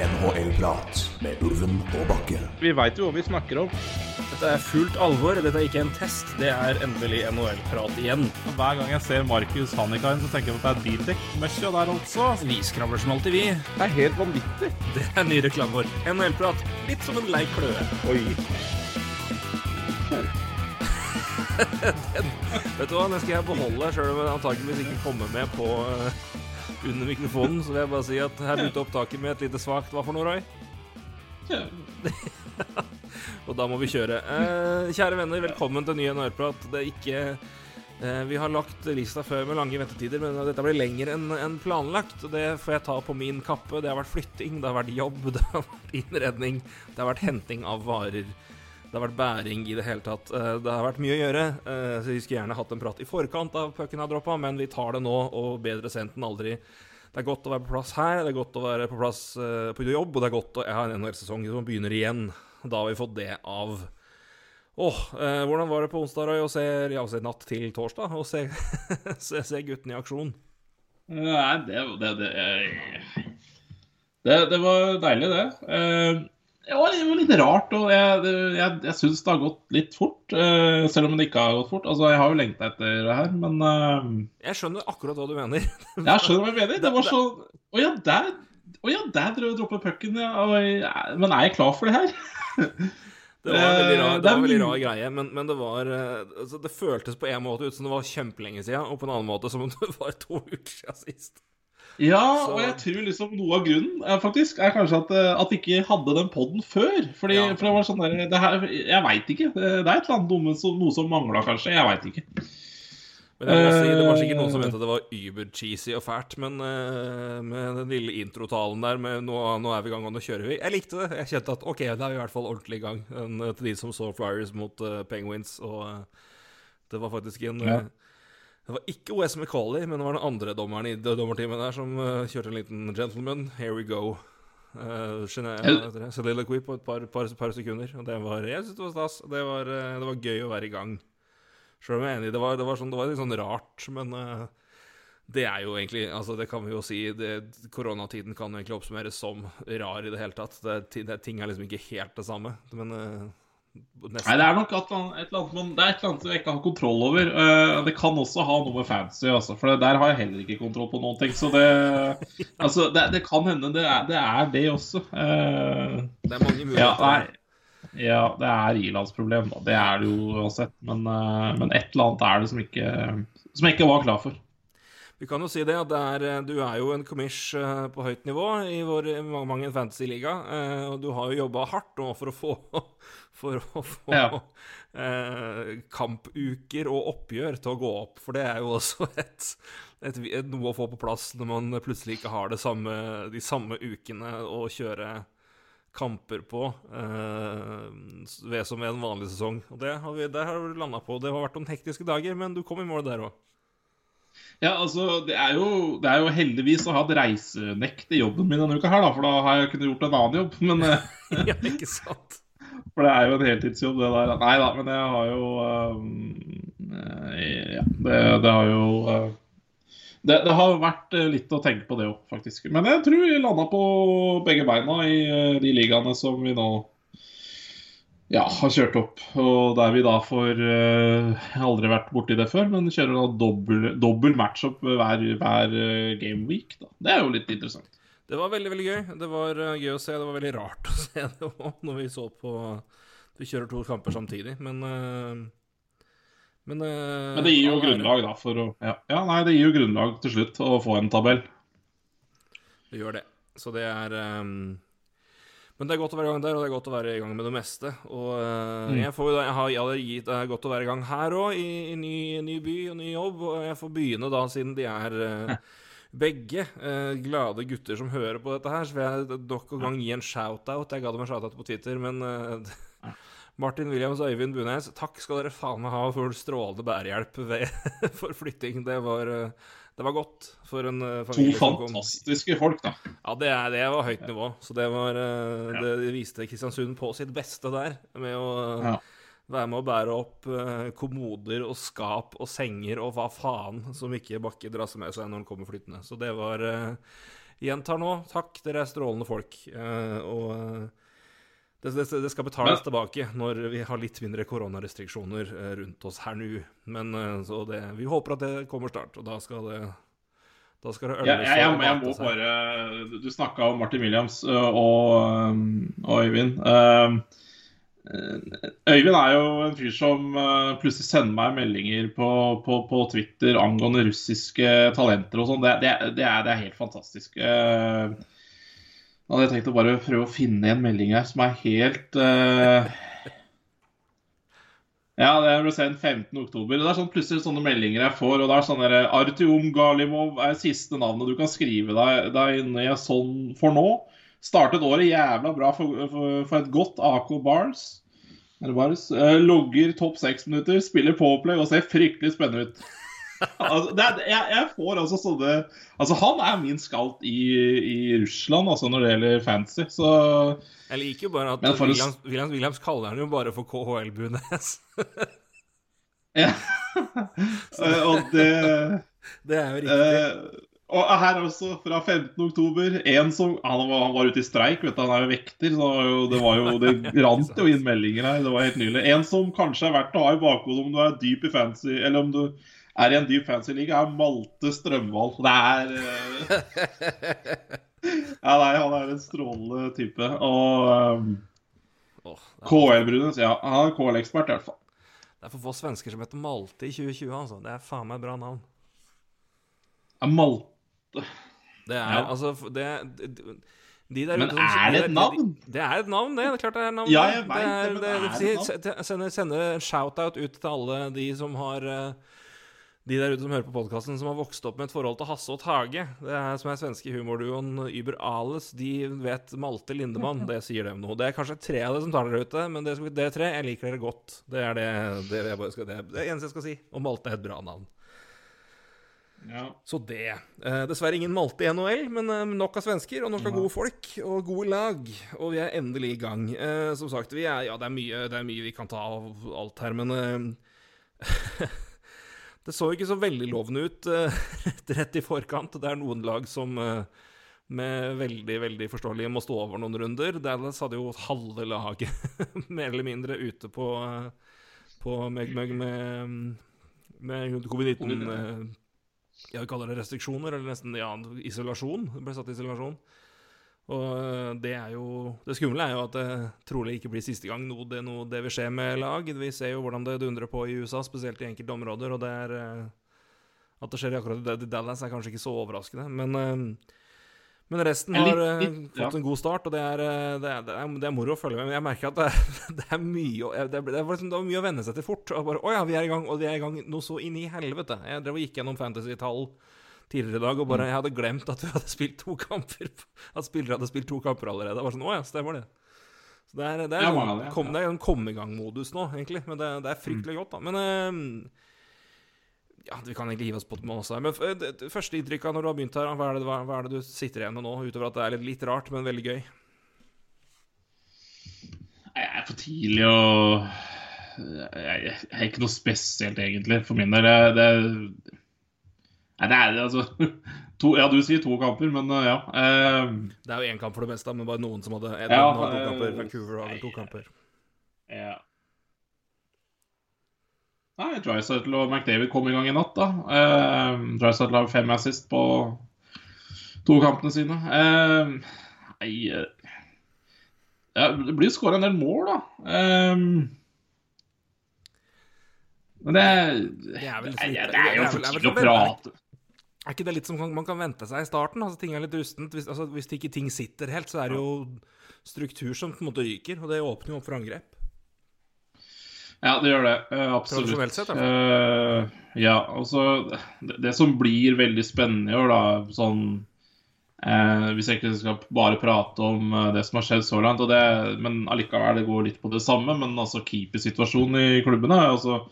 NHL-prat med Ulven og Bakke. Vi veit jo hva vi snakker om. Dette er fullt alvor. Dette er ikke en test. Det er endelig NHL-prat igjen. Hver gang jeg ser Markus Hannikainen, så tenker jeg på at det er bildekk-møkkja der altså. Vi skravler som alltid, vi. Det er helt vanvittig. Det er ny reklame vår. NHL-prat. Litt som en lei kløe. Oi. Den, vet du hva, den skal jeg beholde, sjøl om jeg antakeligvis ikke kommer med på eh, under mikrofonen. Så vil jeg bare si at her begynte opptaket med et lite svakt Hva for noe, Roy? Og da må vi kjøre. Eh, kjære venner, velkommen til ny NHR-prat. Det er ikke eh, Vi har lagt lista før med lange ventetider, men dette blir lenger enn en planlagt. Det får jeg ta på min kappe. Det har vært flytting, det har vært jobb, det har vært innredning, det har vært henting av varer. Det har vært bæring i det hele tatt. Eh, Det har vært mye å gjøre, eh, så vi skulle gjerne hatt en prat i forkant av pucken har droppa, men vi tar det nå, og bedre sendt enn aldri. Det er godt å være på plass her, det er godt å være på plass eh, på jobb, og det er godt å ha en NHL-sesong som begynner igjen. Da har vi fått det av. Åh, eh, hvordan var det på onsdag, Roy, å se, ja, se natt til torsdag, og se, se, se guttene i aksjon? Nei, det, det, det, det, det var deilig, det. Eh, Det var, det var litt rart, og jeg, jeg, jeg syns det har gått litt fort. eh, Selv om det ikke har gått fort. Altså, Jeg har jo lengta etter det her, men uh... Jeg skjønner akkurat hva du mener. Jeg skjønner hva jeg mener. Det var sånn Å ja, der oh, ja, der drev jeg og droppa pucken, ja. Men er jeg klar for det her? Det var en veldig rar, Eh, det var en veldig rar greie, men, men det var altså, Det føltes på en måte ut som det var kjempelenge siden, og på en annen måte som om det var to uker siden sist. Ja, Så- og jeg tror liksom noe av grunnen er, faktisk er kanskje at, eh, at de ikke hadde den podden før. Fordi, Ja. For det var sånn der, det her, Jeg veit ikke. Det det er et eller annet dumme som, noe som mangla, kanskje. Jeg veit ikke. Men jeg må si, Det var sikkert noen som Eh. mente det var uber-cheesy og fælt, men eh, med den lille introtalen der med nå, 'nå er vi i gang, og nå kjører vi' Jeg likte det. Jeg kjente at OK, da er vi i hvert fall ordentlig i gang. En, til de som så Flyers mot uh, Penguins, og uh, det var faktisk en Ja. Eh, Det var ikke Wes McCauley, men det var den andre dommeren i dommerteamet der som uh, kjørte en liten gentleman. Here we go. Uh, Soliloquy på et par, par, par sekunder. Og det var Jeg synes det var stas. Det var, uh, det var gøy å være i gang. Sjøl om jeg er enig, det var, det var, sånn, det var litt sånn rart, men uh, det er jo egentlig Altså, det kan vi jo si det, Koronatiden kan jo egentlig oppsummeres som rar i det hele tatt. Det, det, ting er liksom ikke helt det samme, men eh, nesten. Nei, det er nok et eller annet, men det er et eller annet som jeg ikke har kontroll over. Eh, det kan også ha noe med fancy, altså, for der har jeg heller ikke kontroll på noen ting. Så det Altså, det, det kan hende det er det, er det også. Eh, Det er mange Ja, muligheter. nei. Ja, det er Irlandsproblem, da. Det er det jo uansett. Men, eh, men et eller annet er det som ikke Som jeg ikke var klar for. Vi kan jo si det at det er, du er jo en commish på høyt nivå i vår i mange, mange fantasy-liga, og du har jo jobba hardt nå for å få, for å få Ja. eh, kampuker og oppgjør til å gå opp. For det er jo også et, et, et, noe å få på plass når man plutselig ikke har det samme, de samme ukene å kjøre kamper på eh, ved som ved en vanlig sesong. Og det har vi, der har vi landa på. Det har vært noen hektiske dager, men du kom i mål der òg. Ja, altså, det er, jo, det er jo heldigvis å ha et reisenekt i jobben min denne uka her, da. For da har jeg kunnet gjort en annen jobb. Men eh, ja, ikke sant? For det er jo en heltidsjobb, det der. Nei da, men jeg har jo eh, Ja, det, det har jo uh, det, det har vært litt å tenke på, det òg, faktisk. Men jeg tror vi landa på begge beina i de ligaene som vi nå ja, har kjørt opp. Og der vi da får uh, aldri vært borti det før, men kjører da dobbel, dobbel matchup hver, hver game week. Da. Det er jo litt interessant. Det var veldig, veldig gøy. Det var eh, gøy å se. Det var veldig rart å se det òg, når vi så på Vi kjører to kamper samtidig, men eh, Men, eh, Men det gir jo grunnlag da for å ja, ja, nei, det gir jo grunnlag til slutt å få en tabell. Det gjør det. Så det er um... Men det er godt å være i gang der, og det er godt å være i gang med det meste. Og eh, jeg får jo da Jeg har ja, Det er godt å være i gang her òg, i, i ny, ny by og ny jobb. Og jeg får begynne da, siden de er eh, begge eh, glade gutter som hører på dette her, så vil jeg nok en gang gi en shout-out. Jeg ga dem en shout-out på Twitter, men eh, Martin Williams og Øyvind Bunes, takk skal dere faen meg ha for strålende bærehjelp ved, for flytting. Det var, eh, det var godt for en familie. To familie kom. fantastiske folk, da. Ja, det, er, det var høyt nivå. Så det var eh, Det viste Kristiansund på sitt beste der, med å Ja. Være med å bære opp eh, kommoder og skap og senger og hva faen som ikke Bakke drasser med seg når han kommer flyttende. Så det var eh, Gjentar nå. Takk, dere er strålende folk. Eh, og det, det, det skal betales Men- tilbake når vi har litt mindre koronarestriksjoner rundt oss her nå. Men så det, vi håper at det kommer snart, og da skal det da skal det øles jeg, jeg, jeg må bare Du, snakka om Martin Williams og, og Øyvind. Ø, Øyvind er jo en fyr som plutselig sender meg meldinger på, på, på Twitter angående russiske talenter og sånn. Det, det, det, det er helt fantastisk. Uh, nå hadde jeg tenkt å bare prøve å finne en melding her som er helt uh... ja, det ble sendt 15. oktober. Det er sånn plutselig sånne meldinger jeg får. og det er sånn der, Artyom Galimov er siste navnet du kan skrive deg, deg ned sånn for nå. Startet året jævla bra for, for, for et godt AK Bars. Eller Bars. Eh, logger topp seks minutter, spiller powerplay og ser fryktelig spennende ut. altså, er, jeg, jeg får altså sånne Altså, han er min skalt i, i Russland altså når det gjelder fantasy, så Jeg liker jo bare at for Williams, Williams, Williams kaller han jo bare for KHL Bunes. Ja. Eh, og det det er jo riktig. Og her også, fra 15. oktober, en som Han var, han var ute i streik, vet du, han er jo vekter, så det var jo, det, rant jo inn meldinger her. Det var helt nydelig. En som kanskje er verdt å ha i bakhodet om du er dyp i fancy, eller om du er i en dyp fancy-liga, er Malte Strømvold. Det er eh, Ja, nei, han er en strålende type. Og um, KL-Brunes, ja. Han er KL-ekspert, i hvert fall. det er for få svensker som heter Malte i 2020, altså. Det er faen meg bra navn. Ja, Malte Det er Ja. altså det, det, de der Men er det de- et navn? Det er et navn, det. Det er klart det er et navn. Ja, jeg vet det, men er det er et navn? Sende, sende en shout-out ut til alle de som har eh, De der ute som hører på podkasten, som har vokst opp med et forhold til Hasse og Tage. Det er som er svenske humorduoen Uber Ales. De vet Malte Lindemann. Det sier dem noe. Det er kanskje tre av dere som tar dere ute, men det dere tre, jeg liker dere godt. Det er det, det, jeg bare skal, det, det eneste jeg skal si. Og Malte er et bra navn. Ja. Så det. Eh, dessverre ingen Malte i NHL, men eh, nok av svensker og nok av gode folk og gode lag. Og vi er endelig i gang. Eh, som sagt, vi er, ja, det er, mye, det er mye vi kan ta av alt her, men eh, Det så ikke så veldig lovende ut eh, rett i forkant. Det er noen lag som eh, med veldig veldig forståelig må stå over noen runder. Dallas hadde jo halve laget mer eller mindre ute på, på med, med, med, med covid-19 eh, vi kaller det restriksjoner, eller nesten ja, isolasjon. Det ble satt i isolasjon. Og eh, det er jo Det skumle er jo at det trolig ikke blir siste gang noe det, noe det vil skje med lag. Vi ser jo hvordan det dundrer på i USA, spesielt i enkelte områder, og det er eh, At det skjer akkurat i Dallas, er kanskje ikke så overraskende, men eh, men resten har lik- eh, litt- fått ja. en god start, og det er, eh, det er, det er, det er moro å følge med. Men jeg merker at det, det er mye det, det, liksom, det er mye å venne seg til fort. Og bare, Å ja, vi er i gang, og vi er i gang noe så inn i helvete. Jeg drev og gikk gjennom fantasy-tall tidligere i dag, og bare jeg hadde glemt at vi hadde spilt to kamper. At spillere hadde spilt to kamper allerede. Det var sånn, Å ja, stemmer det. Så det er, det er, sånn, kom, det er en komme-i-gang-modus nå, egentlig. Men det, det er fryktelig godt, da. Men eh, ja, vi kan egentlig hive oss på det med også. her. Men første inntrykk av når du har begynt her, hva er, det, hva, hva er det du sitter igjen med nå? Utover at det er litt, litt rart, men veldig gøy. Jeg er for tidlig å jeg, er ikke noe spesielt, egentlig, for min del. Det, det, nei, det er altså to, Ja, du sier to kamper, men uh, ja. eh, Det er jo én kamp for det meste, men bare noen som hadde en, Ja, to eh, kamper. Vancouver har vel to kamper. ja. Nei, Drysettle og McDavid kom i gang i natt, da. Uh, Drysettle har fem assist på to kampene sine. Eh, nei eh, ja, Det blir skåra en del mål, da. Eh, men det, Det er vel Nei, litt- det er jo for tidlig å prate. Er ikke det litt som man kan vente seg i starten? Altså Ting er litt rustent. Hvis, altså, hvis ikke ting sitter helt, så er det jo struktur som på en måte ryker, og det åpner jo opp for angrep. Ja, det gjør det. eh, absolutt. Sett, uh, ja, altså det, det som blir veldig spennende i år, da, sånn uh, Hvis jeg ikke skal bare prate om det som har skjedd så langt, og det, men allikevel, det går litt på det samme, men altså keepersituasjonen i klubbene altså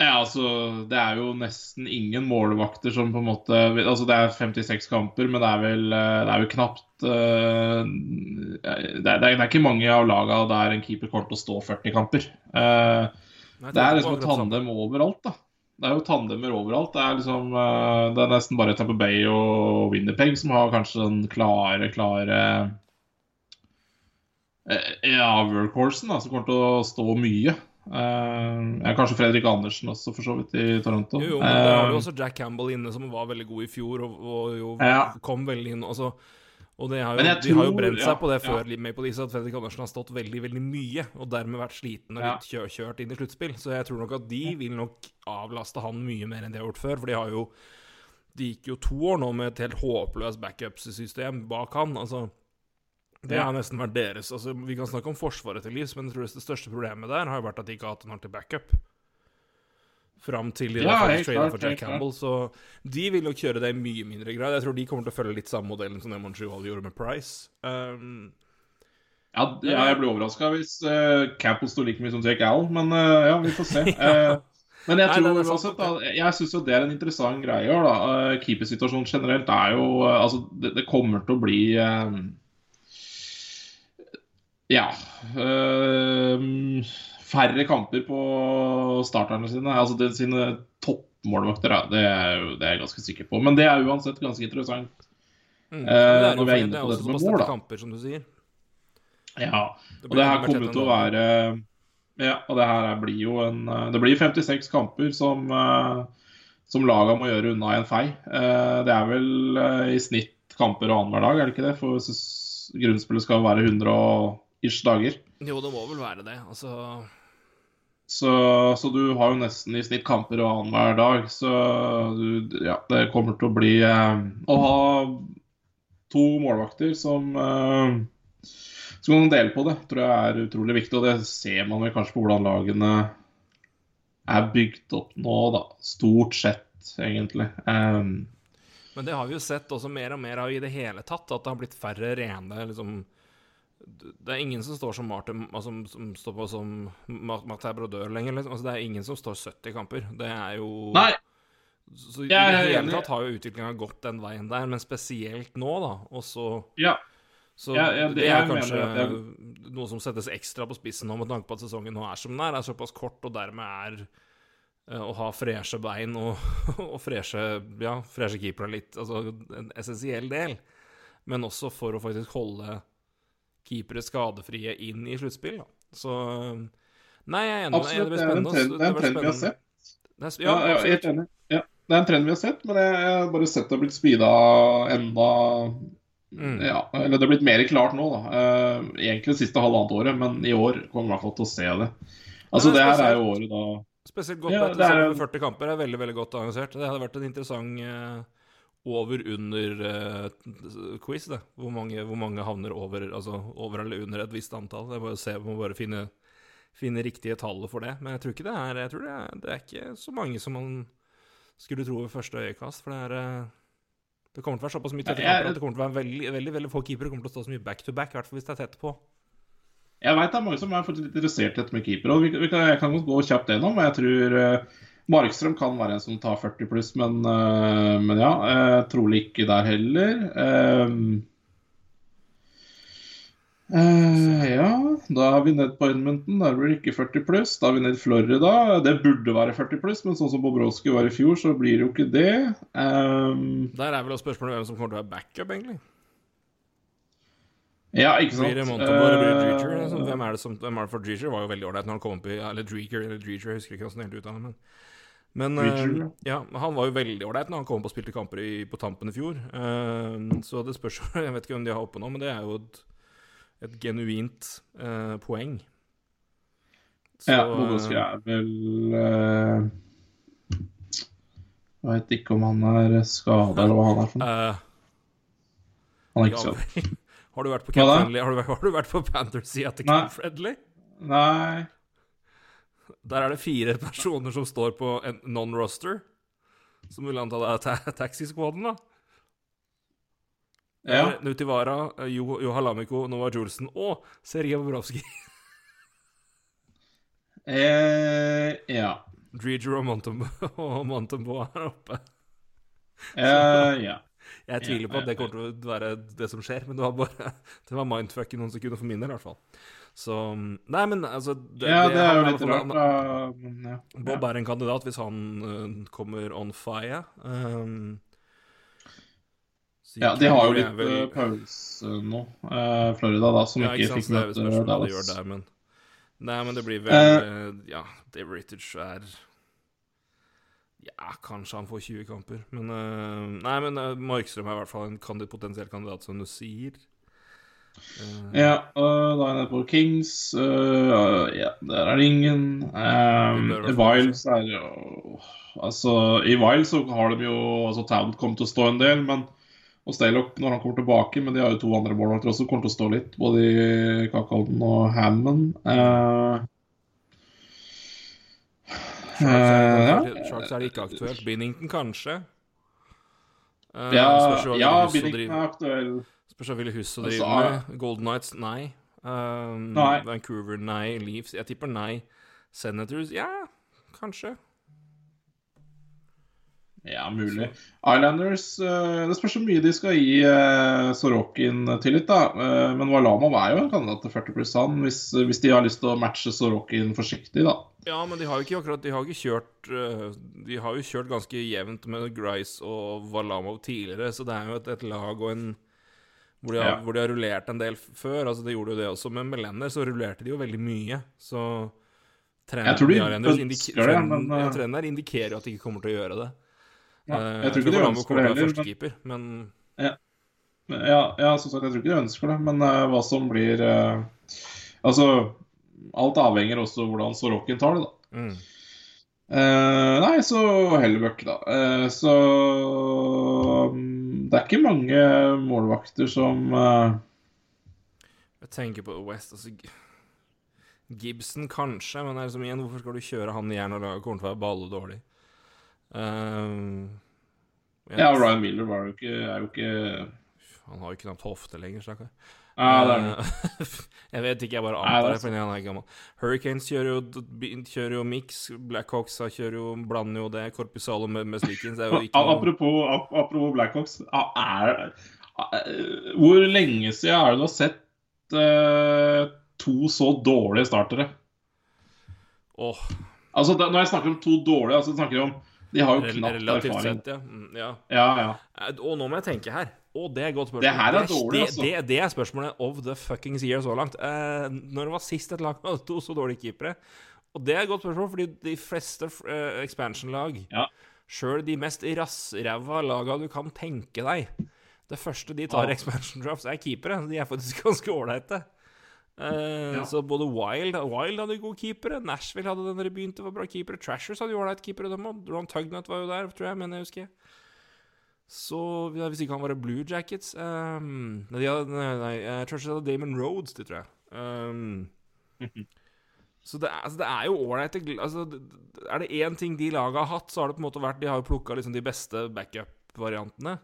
Ja, altså, Det er jo nesten ingen målvakter som på en måte Altså, Det er 56 kamper, men det er vel, eh, det er vel knapt uh, det, er, det, er, ikke mange av lagene der en keeper kommer til å stå 40 kamper. Uh, Nei, det er liksom et tandem overalt, da. Det er jo tandemer overalt. Det er liksom uh, Det er nesten bare Tamper Bay og Winnerpeg som har kanskje den klare, klare Ja, workhorsen, da, som kommer til å stå mye. Uh, kanskje Fredrik Andersen også, for så vidt, i Toronto. Jo, jo men der har du også Jack Campbell inne, som var veldig god i fjor, og, og jo ja. kom veldig inn. Altså, og har jo, de har jo brent seg ja, på det før ja. Maple Leafs, at Fredrik Andersen har stått veldig veldig mye, og dermed vært sliten og litt kjø kjørt inn i sluttspill. Så jeg tror nok at de vil nok avlaste han mye mer enn de har gjort før. For de har jo De gikk jo to år nå med et helt håpløst backup-system bak han. Altså det har nesten vært deres. Altså, vi kan snakke om forsvaret til livs, men jeg tror det største problemet der har jo vært at de ikke har hatt en ordentlig backup. Fram til de ja, tradet for Jack Campbell. Så de vil nok kjøre det i mye mindre grad. Jeg tror de kommer til å følge litt samme modellen som det Montreal gjorde med Price. Um, ja, ja, jeg blir overraska hvis uh, Campbell står like mye som Jake Allen, men uh, ja, vi får se. Uh, men jeg tror uansett da, Jeg syns jo det er en interessant greie. da Keepersituasjonen generelt er jo Altså, det, det kommer til å bli ja. Øh, færre kamper på starterne sine. Altså det, sine toppmålvakter, det, er jo, det er jeg ganske sikker på. Men det er uansett ganske interessant. Mm. Eh, når vi er inne på dette med mål, da. Kamper, som du sier. Ja. Og det her kommer til å være Ja, og det her blir jo en Det blir 56 kamper som, eh, som laga må gjøre unna en fei. Eh, det er vel i snitt kamper annenhver dag, er det ikke det? For grunnspillet skal være 100 og ish dager. Jo, det må vel være det. Altså så, så, du har jo nesten i snitt kamper og annenhver dag. Så du, ja, det kommer til å bli eh, Å ha to målvakter som eh, som kan dele på det, tror jeg er utrolig viktig. Og det ser man vel kanskje på hvordan lagene er bygd opp nå, da. Stort sett, egentlig. Um, Men det har vi jo sett også mer og mer av i det hele tatt, at det har blitt færre rene liksom det er ingen som står som Martin altså, som står på som Martin Brodør lenger. Liksom. Altså, det er ingen som står 70 kamper. Det er jo Nei. Så i det hele tatt har jo utviklinga gått den veien der, men spesielt nå, da. Og så ja. Så ja, ja, det, det, er kanskje mener, det... noe som settes ekstra på spissen nå, med tanke på at sesongen nå er som den er. Er såpass kort, og dermed er uh, å ha freshe bein og, og freshe, ja, freshe keepere litt Altså en essensiell del. Men også for å faktisk holde keepere skadefrie inn i sluttspill. Så Nei, jeg er enig. Absolutt, det, er en trend, det er en trend vi har sett. Er, ja, ja, helt enig. Ja, det er en trend vi har sett, men jeg har bare sett det har blitt speeda enda mm. Ja, eller det har blitt mer klart nå, da. Uh, egentlig det siste halvannet året, men i år kommer vi i hvert fall til å se det. Altså, det her er jo året da Spesielt godt ja, etter 40 kamper er veldig veldig godt arrangert. Det hadde vært en interessant uh, over-under-quiz. Uh, hvor, mange, hvor mange havner over, altså over eller under et visst antall. Jeg bare se, må bare finne, finne riktige tallet for det. Men jeg tror ikke det er Jeg tror det er, det er ikke så mange som man skulle tro ved første øyekast. For det er uh, Det kommer til å være såpass mye tette kamper at det kommer til å være veldig, veldig, veldig få keepere kommer til å stå så mye back to back, i hvert fall hvis det er tett på. Jeg veit det er mange som er interessert i dette med keeper. og vi, vi kan, Jeg kan gå kjapt gjennom. Jeg tror uh, Markstrøm kan være en som tar 40 pluss, men, uh, men ja. Uh, trolig ikke der heller. Uh, ja, da er vi ned på Edmonton. Der blir det ikke 40 pluss. Da er vi ned Florida. Det burde være 40 pluss, men sånn som Bobrovskij var i fjor, så blir det jo ikke det. Um, Der er vel også spørsmålet hvem som kommer til å være backup, egentlig. Ja, ikke sant. Blir det Montemore, blir det Dreacher? Liksom. hvem er det som, hvem er det for Dreacher? Var jo veldig ålreit når han kom opp i Eller Dreaker eller Dreacher, jeg husker ikke hvordan det helt ut av det. Men men uh, ja, han var jo veldig ålreit når han kom opp og spilte kamper i, på tampen i fjor. Uh, så det spørs Jeg vet ikke om de har oppe nå, men det er jo et, et genuint uh, poeng. Så, ja, Boboski er vel Jeg vet ikke om han er skada eller hva han er for noe. han er ikke skada. Har du vært på Camp Friendly? Har du, har du vært på Panthers-sida til Camp Friendly? Nei. Der er det fire personer som står på en non-roster. Som vil anta det er ta taxisquaden, da. Ja. Nutivara, jo, jo Halamiko, Noah Julesen og Sergej Bobrovskij. eh, ja. Dreger og Montembo, er oppe. Eh, ja. Jeg tviler på at det kommer til å være det som skjer, men det var bare Det var mindfuck i noen sekunder for min del, i hvert fall. Så Nei, men altså Det, ja, det er jo litt rart, da. Ja. Bob er en kandidat hvis han uh, kommer on fire. Um, Ja, de har jo litt vel- uh, pause nå, uh, Florida, da, som ja, ikke sant, fikk det møte Dallas. hva de gjør der, men Nei, men det blir vel uh, eh, Ja, Dave Ritage er Ja, kanskje han får 20 kamper, men uh, Nei, men Markstrøm er i hvert fall en kandi potensiell kandidat, som du sier. Eh, Ja, uh, da er jeg nede på Kings. Uh, ja, der er det ingen. Um, Det I være er jo Altså, i Wiles så har de jo altså Town kommer til å stå en del, men og Staylock når han kommer tilbake, men de har jo to andre målvakter også, kommer til å stå litt. Både i Kakholden og Hammond. Uh, Sharks, er det, ja. er ikke aktuelt. Binnington kanskje. Uh, ja, ja Binnington er aktuell. Spørs så Ville Huss å Altså, drive med. Golden Knights, nei. Um, Nei. Vancouver, nei. Leafs, jeg tipper nei. Senators, ja, kanskje. Ja, mulig. Islanders eh, Det spørs hvor mye de skal gi uh, Sorokin tillit, da. Eh, men Valamov er jo en kandidat til 40 pluss han, hvis, hvis de har lyst til å matche Sorokin forsiktig, da. Ja, men de har jo ikke akkurat De har ikke kjørt De har jo kjørt ganske jevnt med Grice og Valamov tidligere, så det er jo et, et lag og en hvor de, har, Ja. hvor de har rullert en del før. Altså, De gjorde jo det også. men Med Lenner så rullerte de jo veldig mye. Så trenden, Jeg tror de Islanders ønsker indike- det, men, ja, trenden her indikerer jo at de ikke kommer til å gjøre det. Ja, Eh, jeg tror ikke de ønsker det heller. Men, førstekeeper, men ja, ja, som sagt, jeg tror ikke de ønsker det, men uh, hva som blir uh, Altså, alt avhenger også av hvordan Sorokin tar det, da. mm. Uh, nei, så Hellebuck, da. Eh, så mm, Det er ikke mange målvakter som uh... Jeg tenker på West altså, Gibson kanskje, men det er liksom igjen, hvorfor skal du kjøre han i jern og laget kommer til å være balledårlig? Uh, Ja, Ryan Miller var jo ikke, er jo ikke Han har jo knapt hofte lenger, stakkar. Eh, jeg vet ikke, jeg bare antar det fordi han er gammel. Hurricanes kjører jo, kjører jo mix, Blackhawks kjører jo, blander jo det, Corpusalo med, med Sleekins er jo ikke noe Apropos, ap apropos Blackhawks. er, hvor lenge siden er det du har sett uh, to så dårlige startere? Åh, Altså, da, Når jeg snakker om to dårlige, altså snakker jeg om De har jo knapt relativt erfaring. sett, ja. Mm, ja. Ja, ja. Eh, Og nå må jeg tenke her. Å, det er et godt spørsmål. Det her er dårlig, altså. det, det er spørsmålet of the fuckings year så langt. Eh, når det var sist et lag hadde to så dårlige keepere? Og det er et godt spørsmål, fordi de fleste eh, expansion-lag, Ja. sjøl de mest rassræva laga du kan tenke deg Det første de tar Ja. expansion drafts, er keepere. De er faktisk ganske ålreite. Eh, Ja. Så både Wild Wild hadde gode keepere. Nashville hadde den dere begynte, var bra keepere. Trashers hadde jo ålreit keepere, dem òg. Ron Tugnut var jo der, tror jeg, mener jeg husker. Så Hvis ikke han var Blue Jackets um, Nei, nei, nei hadde Damon Rhodes, det tror jeg. Um, så det er, altså, det er jo ålreite altså, Er det én ting de laga har hatt, så har det på en måte vært De har jo plukka liksom de beste backup-variantene.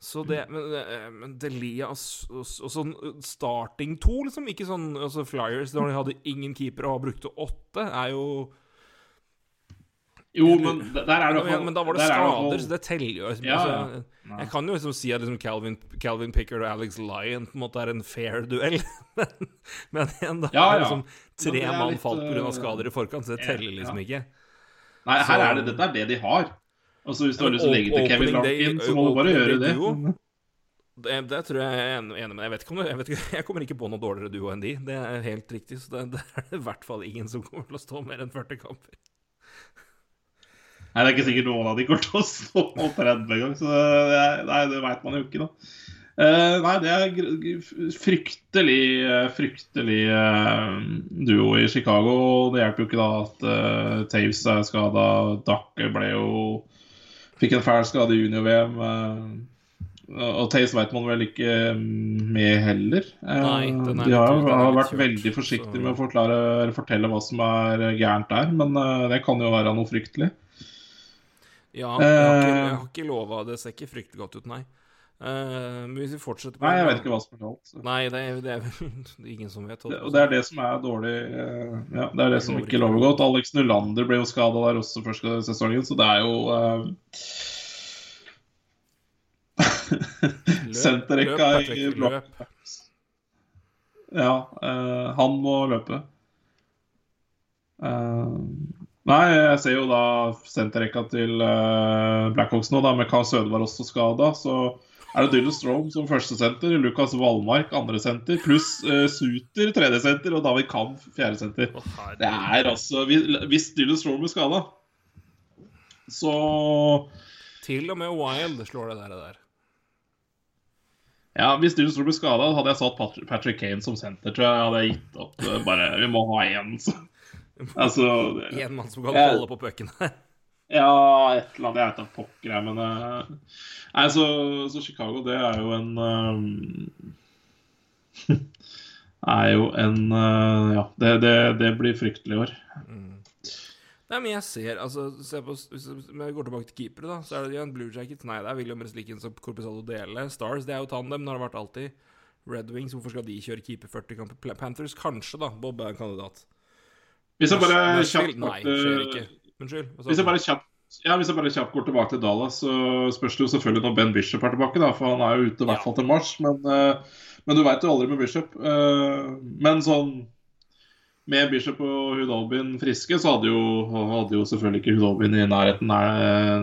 Så det Men, eh, men Delia og, og, sånn eh, starting to, liksom. Ikke sånn altså Flyers, der de hadde ingen keepere og brukte åtte, er jo Jo, men der er det hvert men, da var det er skader, så det teller jo. liksom. Ja, altså. Jeg kan jo liksom si at liksom Calvin, Calvin Pickard og Alex Lyon på en måte er en fair duell. men, men igjen, da Ja, er ja. liksom tre er mann litt, falt pga. øh, skader i forkant, så det teller liksom ikke. Nei, her Så- er det, dette er det de har. Altså, Hvis du har lyst til å legge til Kevin Larkin, så må du bare gjøre det. Det, det tror jeg er enig med. Jeg vet ikke om det, jeg, vet ikke, jeg kommer ikke på noe dårligere duo enn de. Det er helt riktig. Så det, det er det i hvert fall ingen som kommer til å stå mer enn 40 kamper. Nei, det er ikke sikkert noen av de kommer til å stå på 30 engang, så det, nei, det veit man jo ikke, da. Uh, nei, det er fryktelig, eh, fryktelig uh, duo i Chicago. Det hjelper jo ikke da at uh, Taves er skada. Duck ble jo Fikk en fæl skade i junior-VM. eh, og Taves veit man vel ikke mm, med heller. Eh, Nei, de har, litt- har vært kjørt, veldig forsiktige så- med å forklare, fortelle hva som er gærent der, men eh, det kan jo være noe fryktelig. Ja, jeg har ikke, Eh. jeg har ikke lova Det ser ikke fryktelig godt ut, nei. Uh, men hvis vi fortsetter på Nei, jeg vet ikke hva som er galt. så. Nei, det er, det er vel ingen som vet. Det, og det er det som er dårlig uh, Ja, det er det som ikke lover godt. Alex Nylander ble jo skada der også første sesongen, så det er jo uh... Senterrekka i Patrick. Ja, uh, han må løpe. Eh, nei, jeg ser jo da senterrekka til uh, Blackhawks nå, da, med Carl Sødvar også skada. Så er det Dylan Strome som første senter, Lukas Wallmark andresenter, pluss uh, Suter tredjesenter og David Kampf fjerde senter. Det er altså Hvis, hvis Dylan Strome blir skada, så Til og med Wild slår det der. det der. Ja, hvis Dylan Strome blir skada, hadde jeg satt Patrick Kane som senter, tror jeg. hadde jeg gitt opp. eh, Bare, Vi må ha én. Så. Altså En mann som kan holde på pucken her. Ja, et eller annet. Jeg vet da pokker, jeg, men uh, Nei, så, så Chicago, det er jo en eh, Er jo en uh, Ja, det, det, det blir fryktelig i år. Nei, men jeg ser altså se på, Hvis jeg går tilbake til keepere, da, så er det igjen Blue Jackets. Nei, det er William Reslikens og Corpizalo Dele. Stars, det er jo tandem. Det har det vært alltid. Red Wings, hvorfor skal de kjøre keeper 40 kamper? Panthers, kanskje, da. Bob er en kandidat. Hvis jeg bare kjapt Nei, går skjer ikke. Unnskyld. Hvis jeg bare kjapt ja, hvis jeg bare kjapt går tilbake til Dallas, så spørs det jo selvfølgelig når Ben Bishop er tilbake. da, For han er jo ute i hvert fall til mars. Men, eh, men du veit jo aldri med Bishop. Eh, men sånn Med Bishop og Hudobin friske, så hadde jo, hadde jo selvfølgelig ikke Hudobin i nærheten nær,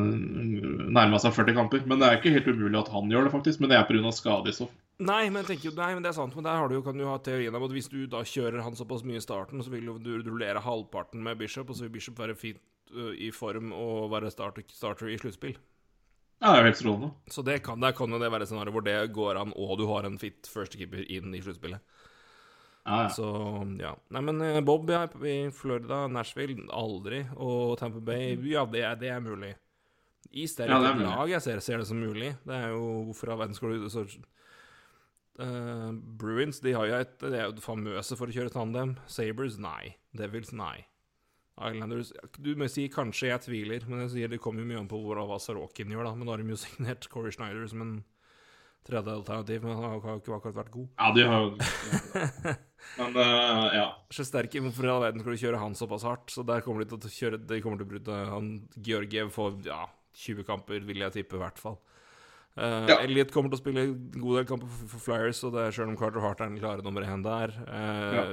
nærma seg 40 kamper. Men det er ikke helt umulig at han gjør det, faktisk. Men det er pga. skade i så fall. Nei, men tenker jo, nei, men det er sant. Men der har du jo, kan du ha teorien om at hvis du da kjører han såpass mye i starten, så vil du rullere halvparten med Bishop, og så vil Bishop være fint ø, i form og være starter, starter i sluttspill. Ja, det er jo helt strålende. Så det kan, der kan jo det være et scenario hvor det går an, og du har en fit førstekeeper inn i sluttspillet. Ja. Så ja. Nei, men eh, Bob ja, i Florida, Nashville, aldri. Og Tampa Bay, ja, det er, det er mulig. I stedet for Ja, lag jeg ser, ser det som mulig. Det er jo Hvorfor all verden skal du så, uh, Bruins de har jo et, de er jo famøse for å kjøre tandem. Sabres, nei. Devils, nei. Islanders Du må si kanskje jeg tviler, men jeg sier det kommer jo mye an på hva Sorokin gjør, da. Men da har de jo signert Corey Schneider som en tredje alternativ, men han har jo ikke akkurat vært god. ja, de har jo Men uh, ja. Sjesterki, hvorfor i all verden skal du kjøre han såpass hardt? Så der kommer de til å kjøre De kommer til å bryte han Georgiev får ja, 20 kamper, vil jeg tippe, i hvert fall. Uh, Ja. Elliot kommer til å spille en god del kamper for, for Flyers, og det er selv om Carter Hart er den klare nummer én der. Uh, ja.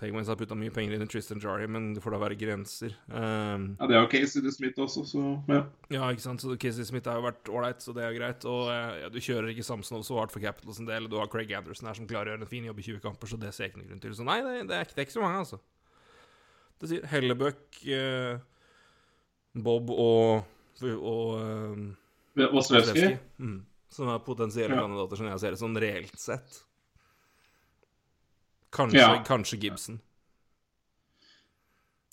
Penguins har putta mye penger inn i Tristan Jarry, men det får da være grenser. Um, ja, det er jo Casey DeSmith også, så ja. ja, ikke sant, så Casey Smith har jo vært ålreit, så det er greit. Og eh, ja, du kjører ikke Samsonov så hardt for Capitals en del, og du har Craig Anderson her som klarer å gjøre en fin jobb i 20 kamper, så det ser jeg ikke noen grunn til. Så nei, det, det, er, ikke- det er ikke så mange, altså. Det sier Hellebøck, eh, Bob og, og eh, Vasilevskij. Vasilevskij, Mm, som er potensielle Ja. kandidater, som jeg ser det, sånn reelt sett. Kanskje, Ja. kanskje Gibson.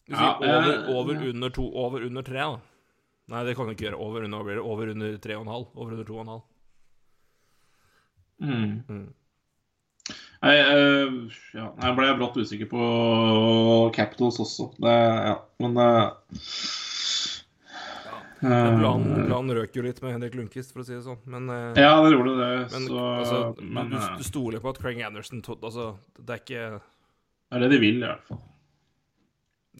Du Ja, over, eh, over under to, over under tre, da. Nei, det kan du ikke gjøre. Over under, blir det? over under tre og en halv. Over under to og en halv. Mm. Mm. Nei, uh, ja, jeg ble brått usikker på Capitals også. Det, ja. Men eh, Men eh, planen røk jo litt med Henrik Lundqvist, for å si det sånn. Men, eh, Ja, det gjorde det. men, så, altså, men du, eh, du stoler på at Craig Anderson Altså, det er ikke det er det de vil, i hvert fall.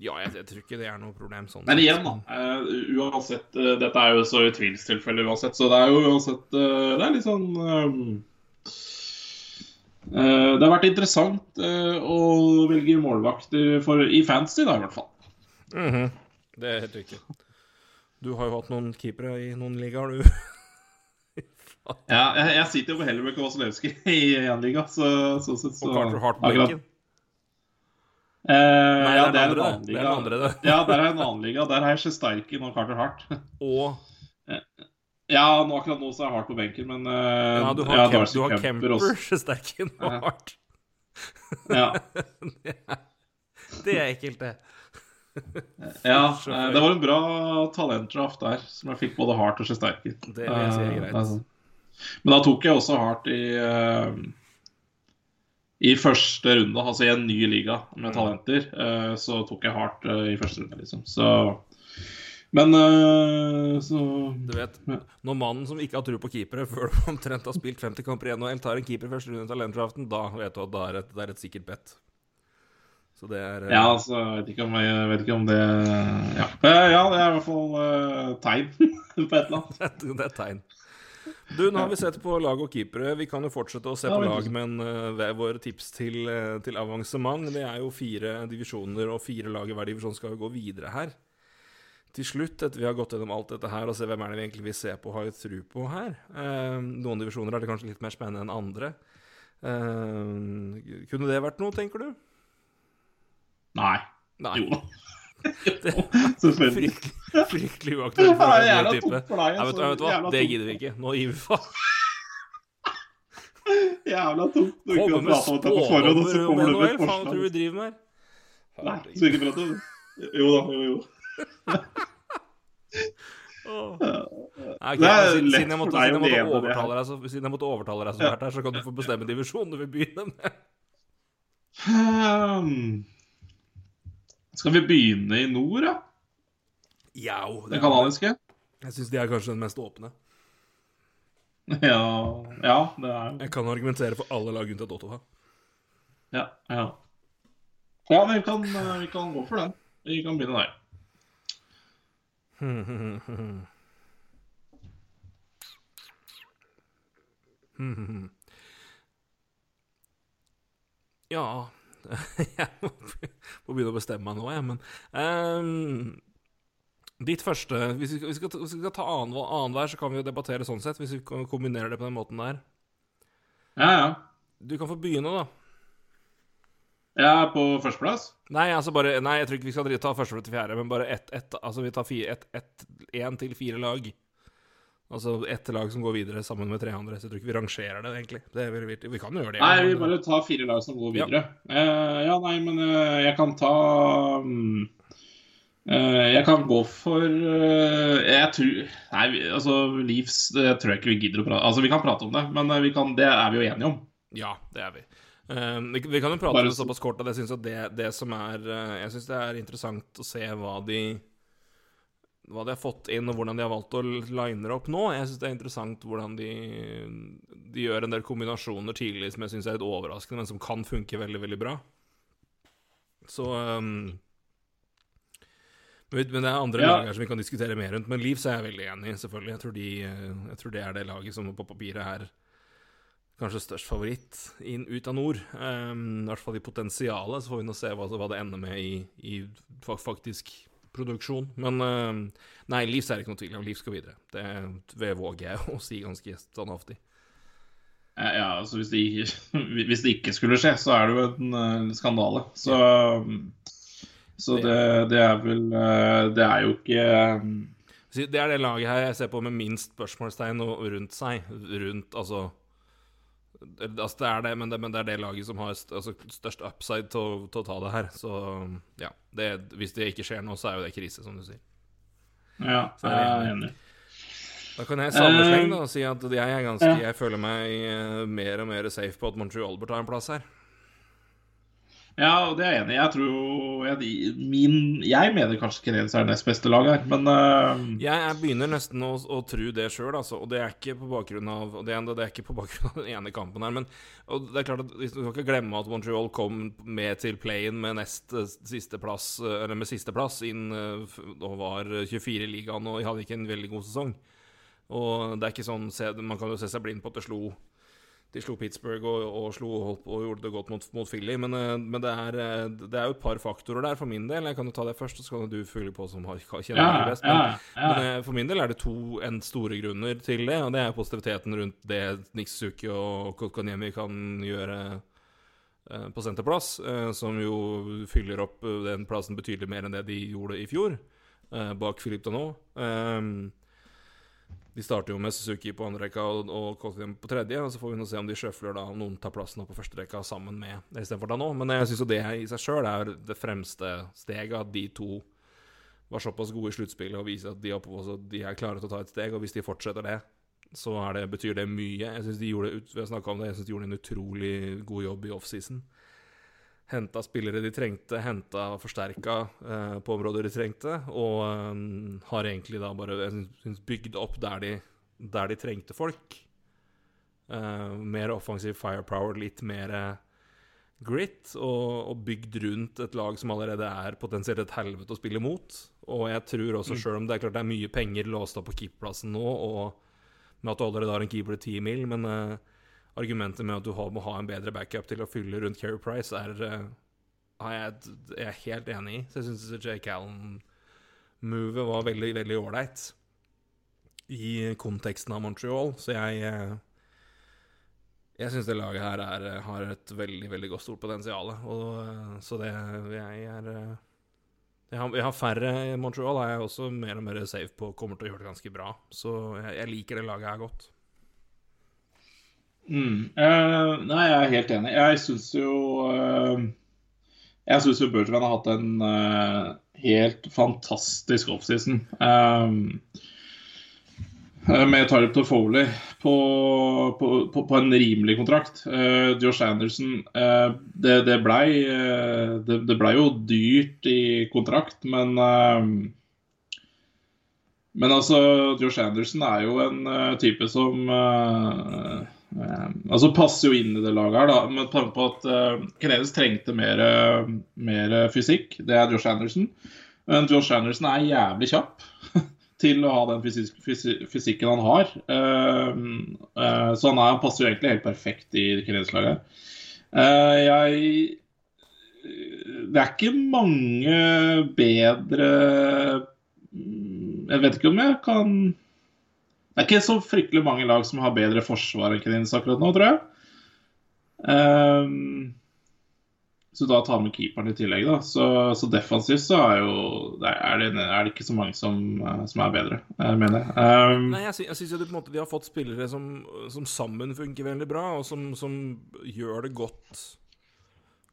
Ja, jeg, jeg tror ikke det er noe problem sånn. Men igjen, da. Uh, uansett uh, Dette er jo så tvilstilfelle uansett, så det er jo uansett uh, Det er litt sånn um, eh, Det har vært interessant eh, å velge målvakt i- for, i fantasy, da, i hvert fall. Mhm. Det er helt riktig. Du har jo hatt noen keepere i noen ligaer, du. Ja, jeg, jeg sitter jo på Hellebøk og Wasilewski i én liga, så sånn sett så Og Carter Hart benken. Eh, Nei, ja, det er andre, det. Det er en det. ja, der er en annen liga. Der har jeg Sjesterkin og Carter Hart. Og Ja, nå, akkurat nå så er Hart på benken, men uh, ja, du har, Kemp, du har Kemper Kemper. Sterken og Ja. det, Ja, Det er ekkelt, det. ja eh, det var en bra talentdraft der, som jeg fikk både hardt og Shesterkin. Det vil jeg si er Eh, greit. altså. Men da tok jeg også hardt i uh, I første runde, altså i en ny liga med Mm. talenter, uh, så tok jeg hardt uh, i første runde, liksom. Så Men så Du vet, når mannen som ikke har tro på keepere før du omtrent har spilt 50 kamper i NHL, tar en keeper i første runde i talentdraften, da vet du at det er et, det er et sikkert bet. Så det er eh, Ja, altså, jeg vet ikke om, jeg vet ikke om det Ja, Eh, ja det er i hvert fall uh, tegn på et eller annet. det er tegn. Du, nå har vi sett på lag og keepere. Vi kan jo fortsette å se på lag, men uh, våre tips til, uh, til avansement Det er jo fire divisjoner, og fire lag i hver divisjon skal jo gå videre her. Til slutt, etter vi har gått gjennom alt dette her og se hvem er det vi egentlig vil se på og har tru på her uh, Noen divisjoner er det kanskje litt mer spennende enn andre. Uh, kunne det vært noe, tenker du? Nei. Nei. Jo da. Selvfølgelig. Fryktelig, fryktelig uaktuelt for deg jævla tungt for deg, Nei, vet, du- altså. vet du hva, det gidder vi ikke. Nå gir vi faen. Jævla tungt. Du Komme kan med prate om dette på forhånd, og så kommer du med Faen, tror du vi driver med her? Nei, så ikke prate om det? Jo da, jo, jo. Oh. Nei, okay, er siden, siden jeg måtte, siden jeg måtte overtale deg så, siden jeg måtte overtale deg så fælt her, så kan du få bestemme divisjonen du vil begynne med. Hmm. Skal vi begynne i nord, da? Jau. Det kanadiske? Jeg syns de er kanskje den mest åpne. Ja, ja det er Jeg kan argumentere for alle lag unntatt Ottawa. Ja, ja. Ja, men vi kan, eh, vi kan gå for den. Vi kan begynne der. Ja Jeg må begynne å bestemme meg nå, jeg, men um, Ditt første Hvis vi skal, hvis vi skal ta annen- annenhver, så kan vi jo debattere sånn sett, hvis vi kombinerer det på den måten der. Ja, ja. Du kan få begynne, da. Er på førsteplass. Nei, altså bare Nei, jeg tror ikke vi skal ta første til fjerde, men bare ett ett Altså, vi tar én til fire lag. Altså ett lag som går videre sammen med tre andre. Så jeg tror ikke vi rangerer det, egentlig. Det vi, vi kan jo gjøre det. Nei, men- vi bare tar fire lag som går Ja. videre. Eh, ja, nei, men uh, jeg kan ta um, uh, Jeg kan gå for Jeg tror Nei, altså det tror jeg ikke vi gidder å prate Altså, vi kan prate om det, men vi kan, det er vi jo enige om. Ja, det er vi. Vi, vi kan jo prate Bare om det såpass kort at jeg syns det, det som er Jeg syns det er interessant å se hva de hva de har fått inn, og hvordan de har valgt å line opp nå. Jeg syns det er interessant hvordan de, de gjør en del kombinasjoner tidlig som jeg syns er litt overraskende, men som kan funke veldig, veldig bra. Så um, men det er andre Ja. lag her som vi kan diskutere mer rundt. Men Leeds er jeg veldig enig i, selvfølgelig. Jeg tror, de, jeg tror det er det laget som på papiret er kanskje størst favoritt inn, ut av nord. Um, I hvert fall i potensialet, så får vi nå se hva, hva det ender med i, i faktisk produksjon. Men um, nei, Livs er det ikke noe tvil om. Leeds skal videre. Det våger jeg å si ganske standhaftig. Eh, Ja, altså hvis det, ikke, hvis det ikke skulle skje, så er det jo en eh, skandale. Så, så det, det er vel eh, Det er jo ikke eh, Det er det laget her jeg ser på med minst spørsmålstegn rundt seg. Rundt, altså Altså, det er det, men det, men det er det laget som har st altså, størst upside til å, til å ta det her. Så ja. Det, hvis det ikke skjer nå, så er jo det krise, som du sier. Ja, Så er jeg enig. Da kan jeg sammenslenge Eh, og si at jeg er ganske. Jeg føler meg eh, mer og mer safe på at Montreal bør ta en plass her. Ja, og det er jeg enig i. Jeg tror jeg, min, jeg mener kanskje Canadiens er nest beste lag her, men uh... Jeg, jeg begynner nesten å, å tro det sjøl, altså. Og det er ikke på bakgrunn av det, det er ikke på bakgrunn av den ene kampen her. Men det er klart at vi skal ikke glemme at Montreal kom med til play-in med nest eh, siste plass, eh, eller med siste plass inn og var 24 i ligaen, og de hadde ikke en veldig god sesong. Og det er ikke sånn Man kan jo se seg blind på at det slo de slo Pittsburgh og, og, slo, og gjorde det godt mot, mot Philly, men, eh, men det, er, eh, det er jo et par faktorer der for min del. Jeg kan jo ta det først, og så kan du fylle på som har, kjenner ja, det best. Men, ja, ja. men eh, for min del er det to en store grunner til det, og det er positiviteten rundt det Niksuki og Kotkaniemi kan gjøre på senterplass, som jo fyller opp den plassen betydelig mer enn det de gjorde i fjor, bak Filip Danot. De starter jo med Suzuki på andre rekka og, og Kotlin på tredje, og så får vi nå se om de sjøfler da, om noen tar plassen opp på første rekka sammen med istedenfor da nå. Men jeg syns jo det i seg sjøl er det fremste steget, at de to var såpass gode i sluttspillet og viser at de, også, de er klare til å ta et steg. Og hvis de fortsetter det, så det, betyr det mye. Jeg synes de synes de gjorde en utrolig god jobb i offseason. Henta spillere de trengte, henta forsterka eh, på områder de trengte, og eh, har egentlig da bare synes, bygd opp der de, der de trengte folk. Eh, mer offensiv firepower, litt mer eh, grit, og, og bygd rundt et lag som allerede er potensielt et helvete å spille mot. Og jeg tror også, sjøl om det er klart det er mye penger låst opp på keeperplassen nå, og med at du allerede har en keeper til 10 mil, men eh, argumentet med at du må ha en bedre backup til å fylle rundt Keri Price, er, er jeg, jeg er helt enig i. Så jeg syns Jake Callen-movet var veldig, veldig ålreit i konteksten av Montreal. Så jeg uh, jeg syns det laget her er, har et veldig veldig godt stort potensial. Og, så det jeg er jeg har, jeg har, færre i Montreal, er jeg også mer og mer safe på kommer til å gjøre det ganske bra. Så jeg, jeg liker det laget her godt. Mm. Uh, nei, jeg er helt enig. Jeg syns jo uh, Jeg syns jo Bertrand har hatt en uh, helt fantastisk offseason. med Tyler Toffoli på, på, på, på, en rimelig kontrakt. Josh Anderson Det, det blei det, det ble jo dyrt i kontrakt, men men altså, Josh Anderson er jo en type som Uh, altså passer jo inn i det laget her, da, med tanke på at uh, Canadiens trengte mer, uh, mer, fysikk. Det er Josh Anderson. Men Josh Anderson er jævlig kjapp til å ha den fysikk, fysikken han har. Uh, så han, er, passer jo egentlig helt perfekt i Canadiens-laget. jeg Det er ikke mange bedre Jeg vet ikke om jeg kan det er ikke så fryktelig mange lag som har bedre forsvar enn Canadiens akkurat nå, tror jeg. Um, så da tar med keeperen i tillegg, da. Så, så defensivt så er jo er det, er det, ikke så mange som, som er bedre, jeg mener jeg. Um, Nei, jeg, sy jeg syns måte de har fått spillere som, som sammen funker veldig bra, og som, som gjør det godt,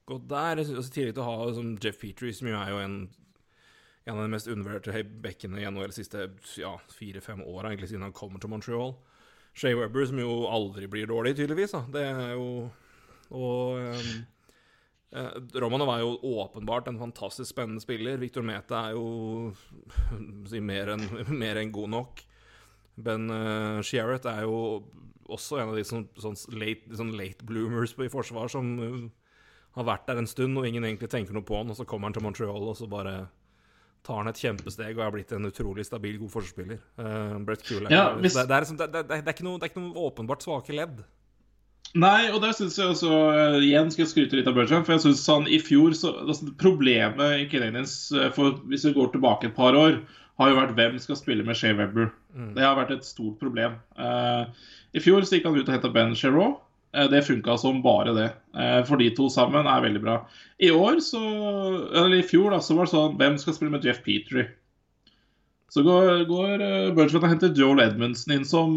godt der. I tillegg til å ha Jeff Petrie, som jo er jo en en av de mest undervurderte bekkene i NHL de siste ja, fire-fem åra, egentlig siden han kommer til Montreal. Shay Webber, som jo aldri blir dårlig, tydeligvis. Da. Det er jo Og um, eh, Romanov er jo åpenbart en fantastisk spennende spiller. Victor Mete er jo si, mer enn en god nok. Ben uh, Shearett er jo også en av de sånn, sånn, late, sånn late, bloomers i forsvar som uh, har vært der en stund, og ingen egentlig tenker noe på han, og så kommer han til Montreal, og så bare tar han et kjempesteg og er blitt en utrolig stabil, god forsvarsspiller. Uh, Brett Kuhl ja, hvis... det, det, er, det, det, er ikke noe, det noe åpenbart svake ledd. Nei, og der syns jeg også uh, Igjen skal jeg skryte litt av Bertrand. For jeg syns han i fjor så, altså, Problemet i Canadiens, for hvis vi går tilbake et par år, har jo vært hvem skal spille med Shea Webber. Mm. Det har vært et stort problem. Uh, I fjor så gikk han ut og henta Ben Sherraw. Eh, det funka som bare det. Eh, for de to sammen er veldig bra. I år, så, eller i fjor, da, så var det sånn Hvem skal spille med Jeff Petrie? Så går, går uh, og henter Joel Edmundsen inn som,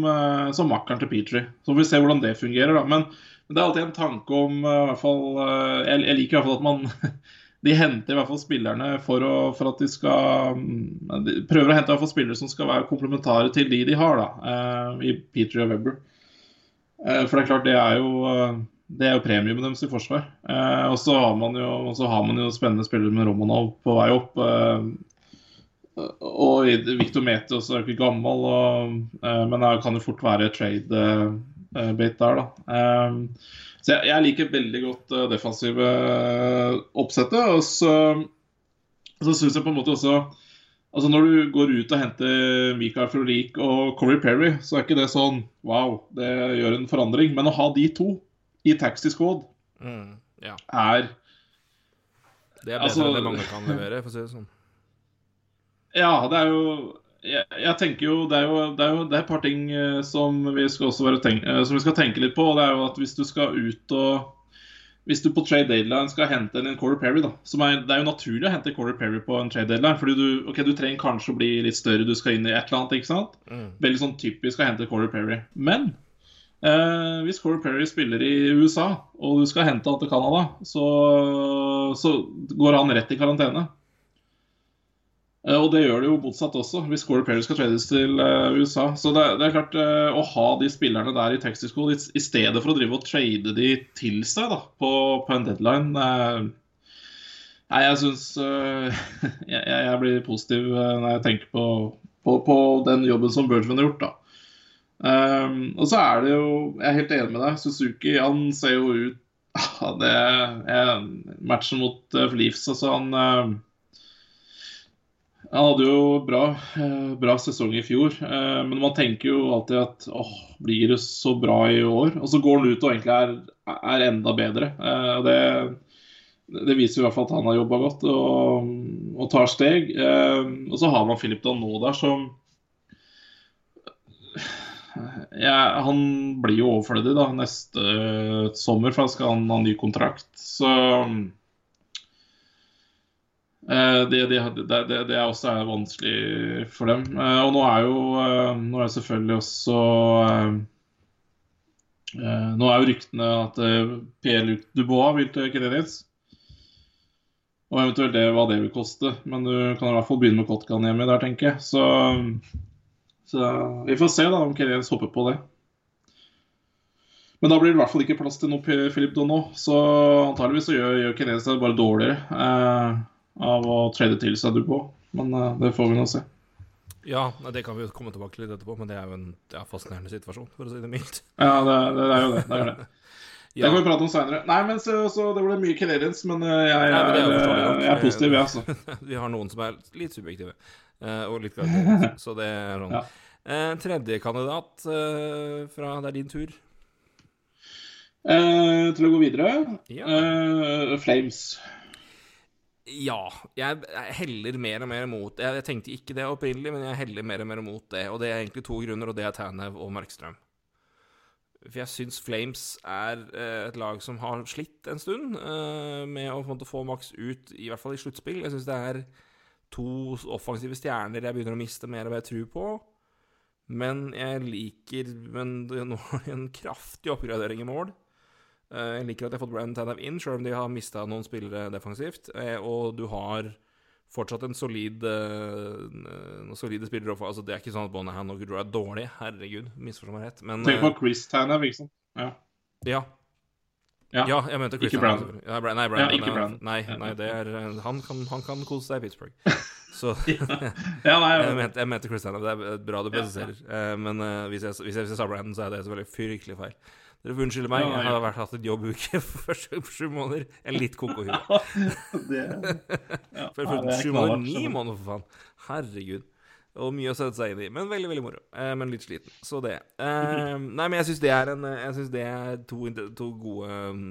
som makkeren til Petrie. Så får vi se hvordan det fungerer, da. Men, men det er alltid en tanke om i hvert fall, jeg, jeg, liker i hvert fall at man De henter i hvert fall spillerne for, å, for at de skal um, de Prøver å hente i hvert fall spillere som skal være komplementare til de de har, da. I Petrie og Webber. Eh, for det er klart, det er jo, eh, det er jo premien deres i forsvar. Eh, og så har har man jo spennende spillere med Romanov på vei opp. Og Victor Mete er jo ikke gammel, og, men det kan jo fort være trade-bate der, da. Så jeg, jeg, liker veldig godt defensive oppsettet. Og så, så syns jeg på en måte også Altså Når du går ut og henter Mikael Frolik og Corey Perry, så er ikke det sånn wow, det gjør en forandring. Men å ha de to i taxi squad mm, ja. er Det er bedre altså, enn det mange kan levere, for å si det sånn. Ja, det er jo jeg, jeg tenker jo det, er jo det er jo det er et par ting eh, som vi skal også tenke, eh, som vi skal tenke litt på. og det er jo at Hvis du skal ut og hvis du på trade deadline skal hente en Corey Perry, da som er, Det er jo naturlig å hente Corey Perry på en trade deadline. fordi du, okay, du trenger kanskje å bli litt større, du skal inn i et eller annet. ikke sant? Mm. Veldig sånn typisk å hente Corey Perry. Men eh, hvis Corey Perry spiller i USA, og du skal hente han til Canada, så, så går han rett i karantene. Eh, og det gjør det jo motsatt også, hvis Corey Perry skal trades til uh, USA. Så det, det er klart, uh, å ha de spillerne der i Texas School i, stedet for å drive og trade de til seg da, på, på en deadline Nei, jeg syns jeg, jeg, blir positiv når jeg tenker på, på, på den jobben som Bergman har gjort, da. Um, og så er det jo Jeg er helt enig med deg. Suzuki han ser jo ut ja, det er Matchen mot Leafs, altså han uh, Han hadde jo bra, uh, bra sesong i fjor, men man tenker jo alltid at åh, blir det så bra i år? Og så går han ut og egentlig er, er enda bedre. det, det viser i hvert fall at han har jobba godt og, og, tar steg. og så har man Philip Danot der som ja, han blir jo overflødig da neste sommer, for da skal han ha ny kontrakt. Så eh, det, det, det, det, er også vanskelig for dem. Eh, og nå er jo eh, nå er selvfølgelig også Nå er jo ryktene at Pierre-Luc Dubois vil til Canadiens. Og eventuelt det, hva det vil koste. Men du kan i hvert fall begynne med Kotkan hjemme der, tenker jeg. Så så vi får se da om Kredits hopper på det. Men da blir det i hvert fall ikke plass til noe Philip Donau. Så antageligvis så gjør, gjør Kredits det bare dårligere eh, av å trade til seg Dubois. Men uh, det får vi nå se. Ja, det kan vi jo komme tilbake til litt etterpå, men det er jo en ja, fascinerende situasjon, for å si det mildt. Ja, det, det, det er jo det. det, er det. ja. Det kan vi prate om seinere. Nei, men så, så, det ble mye Canadians, men eh, jeg, jeg, Nei, men er, jeg, er positiv, jeg, altså. vi har noen som er litt subjektive. Og litt karakter. Så det er sånn. Ja. Uh, tredje kandidat uh, fra Det er din tur. til å gå videre ja. Flames. Ja. Jeg heller mer og mer mot jeg, jeg, tenkte ikke det opprinnelig, men jeg heller mer og mer mot det. Og det er egentlig to grunner, og det er Tanev og Markstrøm. For jeg syns Flames er et lag som har slitt en stund med å få maks ut, i hvert fall i sluttspill. Jeg syns det er to offensive stjerner jeg begynner å miste mer av jeg tror på. Men jeg liker Men nå har de en kraftig oppgradering i mål. Eh, jeg liker at de har fått Brandon Tanev inn, selv om de har mista noen spillere defensivt. Eh, og du har fortsatt en solid uh, noen solide spillere. Altså, det er ikke sånn at Bonahan og Goodrow er dårlige, herregud, misforstå meg rett. Men Tenk på Chris Tanev, ikke sant? Ja. ja. Ja, ja jeg mente Chris Ikke Brandon. Ja, nei, Brandon, ja, ikke Brandon. Nei, nei, det er Han kan, han kan kose seg i Pittsburgh. Så ja, nei, jeg, mente, jeg mente Chris Tanev. Det er bra du presiserer. Men hvis, jeg, hvis, jeg, hvis jeg sa Brandon, så er det selvfølgelig fryktelig feil. Dere får unnskylde meg. Jeg har vært hatt en jobbuke for sju, måneder. En litt koko hue. for, for sju måneder, ni måneder, for faen. Herregud. Og mye å sette seg inn i. Men veldig veldig moro. Eh, men litt sliten. Så det. Eh, nei, men jeg syns det er en Jeg synes det er to, to gode um,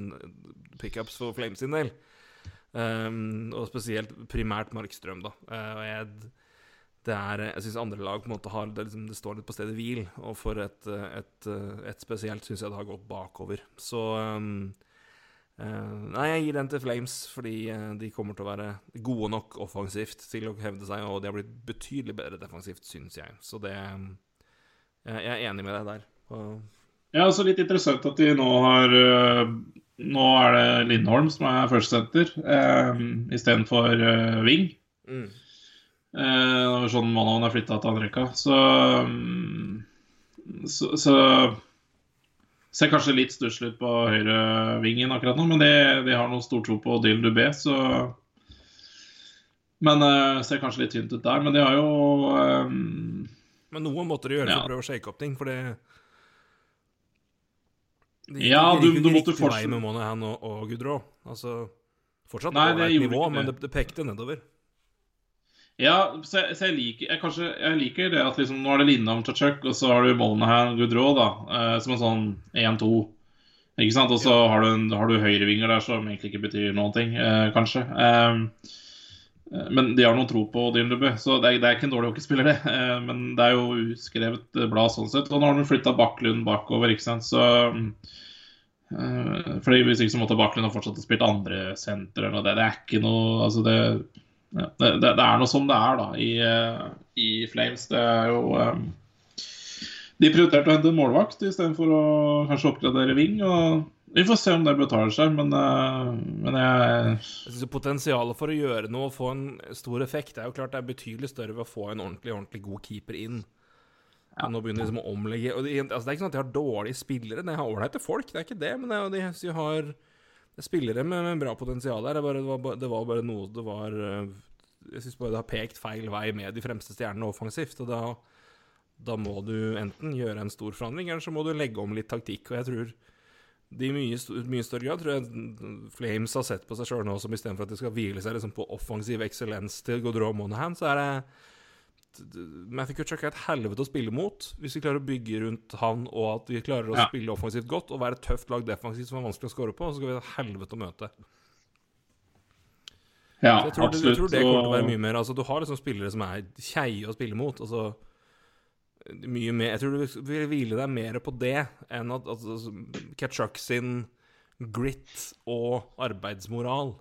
pickups for Flames sin del. Um, og spesielt primært Markstrøm, da. Uh, og jeg det er, jeg syns andre lag på en måte har det, liksom, det står litt på stedet hvil. Og for et, et, et spesielt syns jeg det har gått bakover. Så um, Uh, nei, jeg gir den til Flames fordi de kommer til å være gode nok offensivt til å hevde seg, og de har blitt betydelig bedre defensivt, syns jeg. Så det Jeg er enig med deg der. Og... Ja, også litt interessant at de nå har Nå er det Lindholm som er førstesenter um, istedenfor uh, Wing. Mm. Uh, sånn Manoen er flytta til andre. Så, um, så, så Ser kanskje litt stusslig ut på høyrevingen akkurat nå, men de, de har noe stor tro på Dylan Dubé, så Men uh, ser kanskje litt tynt ut der. Men de har jo um... Men noe måtte de gjøre ja. for å prøve å shake opp ting, for det de, Ja, du, du måtte fortsatt vei med Monahan og, og Gudrå. Altså Fortsatt Nei, det nivå, men det, det pekte nedover. Ja, så jeg, så jeg, liker, jeg, kanskje, jeg liker det at liksom, nå er det Lindholm Chachuk, og så har du Monahan Goodrow, da, eh, som en sånn 1-2. Ikke sant? Og så ja. har du, en, har du høyrevinger der som egentlig ikke betyr noen ting, eh, kanskje. Ehm, eh, men de har noen tro på Dylan Dubé, så det er, det er, ikke en dårlig hockeyspiller, det. Eh, men det er jo uskrevet blad sånn sett. Og nå har de flytta Bakklund bakover, ikke sant. Så eh, fordi Hvis ikke så måtte Bakklund ha fortsatt å spille andre senter eller noe. Det, det er ikke noe Altså, det det, det, det, er noe som det er da i, eh, i Flames. Det er jo um, De prioriterte å hente en målvakt istedenfor å kanskje oppgradere Ving. og Vi får se om det betaler seg, men, uh, men jeg, jeg synes Potensialet for å gjøre noe og få en stor effekt er jo klart det er betydelig større ved å få en ordentlig ordentlig god keeper inn. Ja. Nå begynner de liksom å omlegge og de, altså Det er ikke sånn at de har dårlige spillere, de har ålreite folk, det er ikke det. Men det, de, de har Det er spillere med, med bra potensial der. Det, det, var, bare- det var bare noe Det var eh, Jeg syns bare det har pekt feil vei med de fremste stjernene offensivt. Og da, da må du enten gjøre en stor forandring, eller så må du legge om litt taktikk. Og jeg tror de i mye, mye større grad tror jeg Flames har sett på seg sjøl nå som istedenfor at de skal hvile seg liksom på offensiv eksellens til Godreau Monahan, så er det Matthew Kutchuk er et helvete å spille mot hvis vi klarer å bygge rundt han, og at vi klarer å Ja. spille offensivt godt og være et tøft lag defensivt som er vanskelig å score på, så skal vi ha et helvete å møte. Ja, Så jeg tror, det, absolutt. jeg tror det kommer til å være mye mer Altså, du har liksom spillere som er kjeie å spille mot. Altså mye mer Jeg tror du vil- vil hvile deg mer på det enn at altså, Kachuk sin grit og arbeidsmoral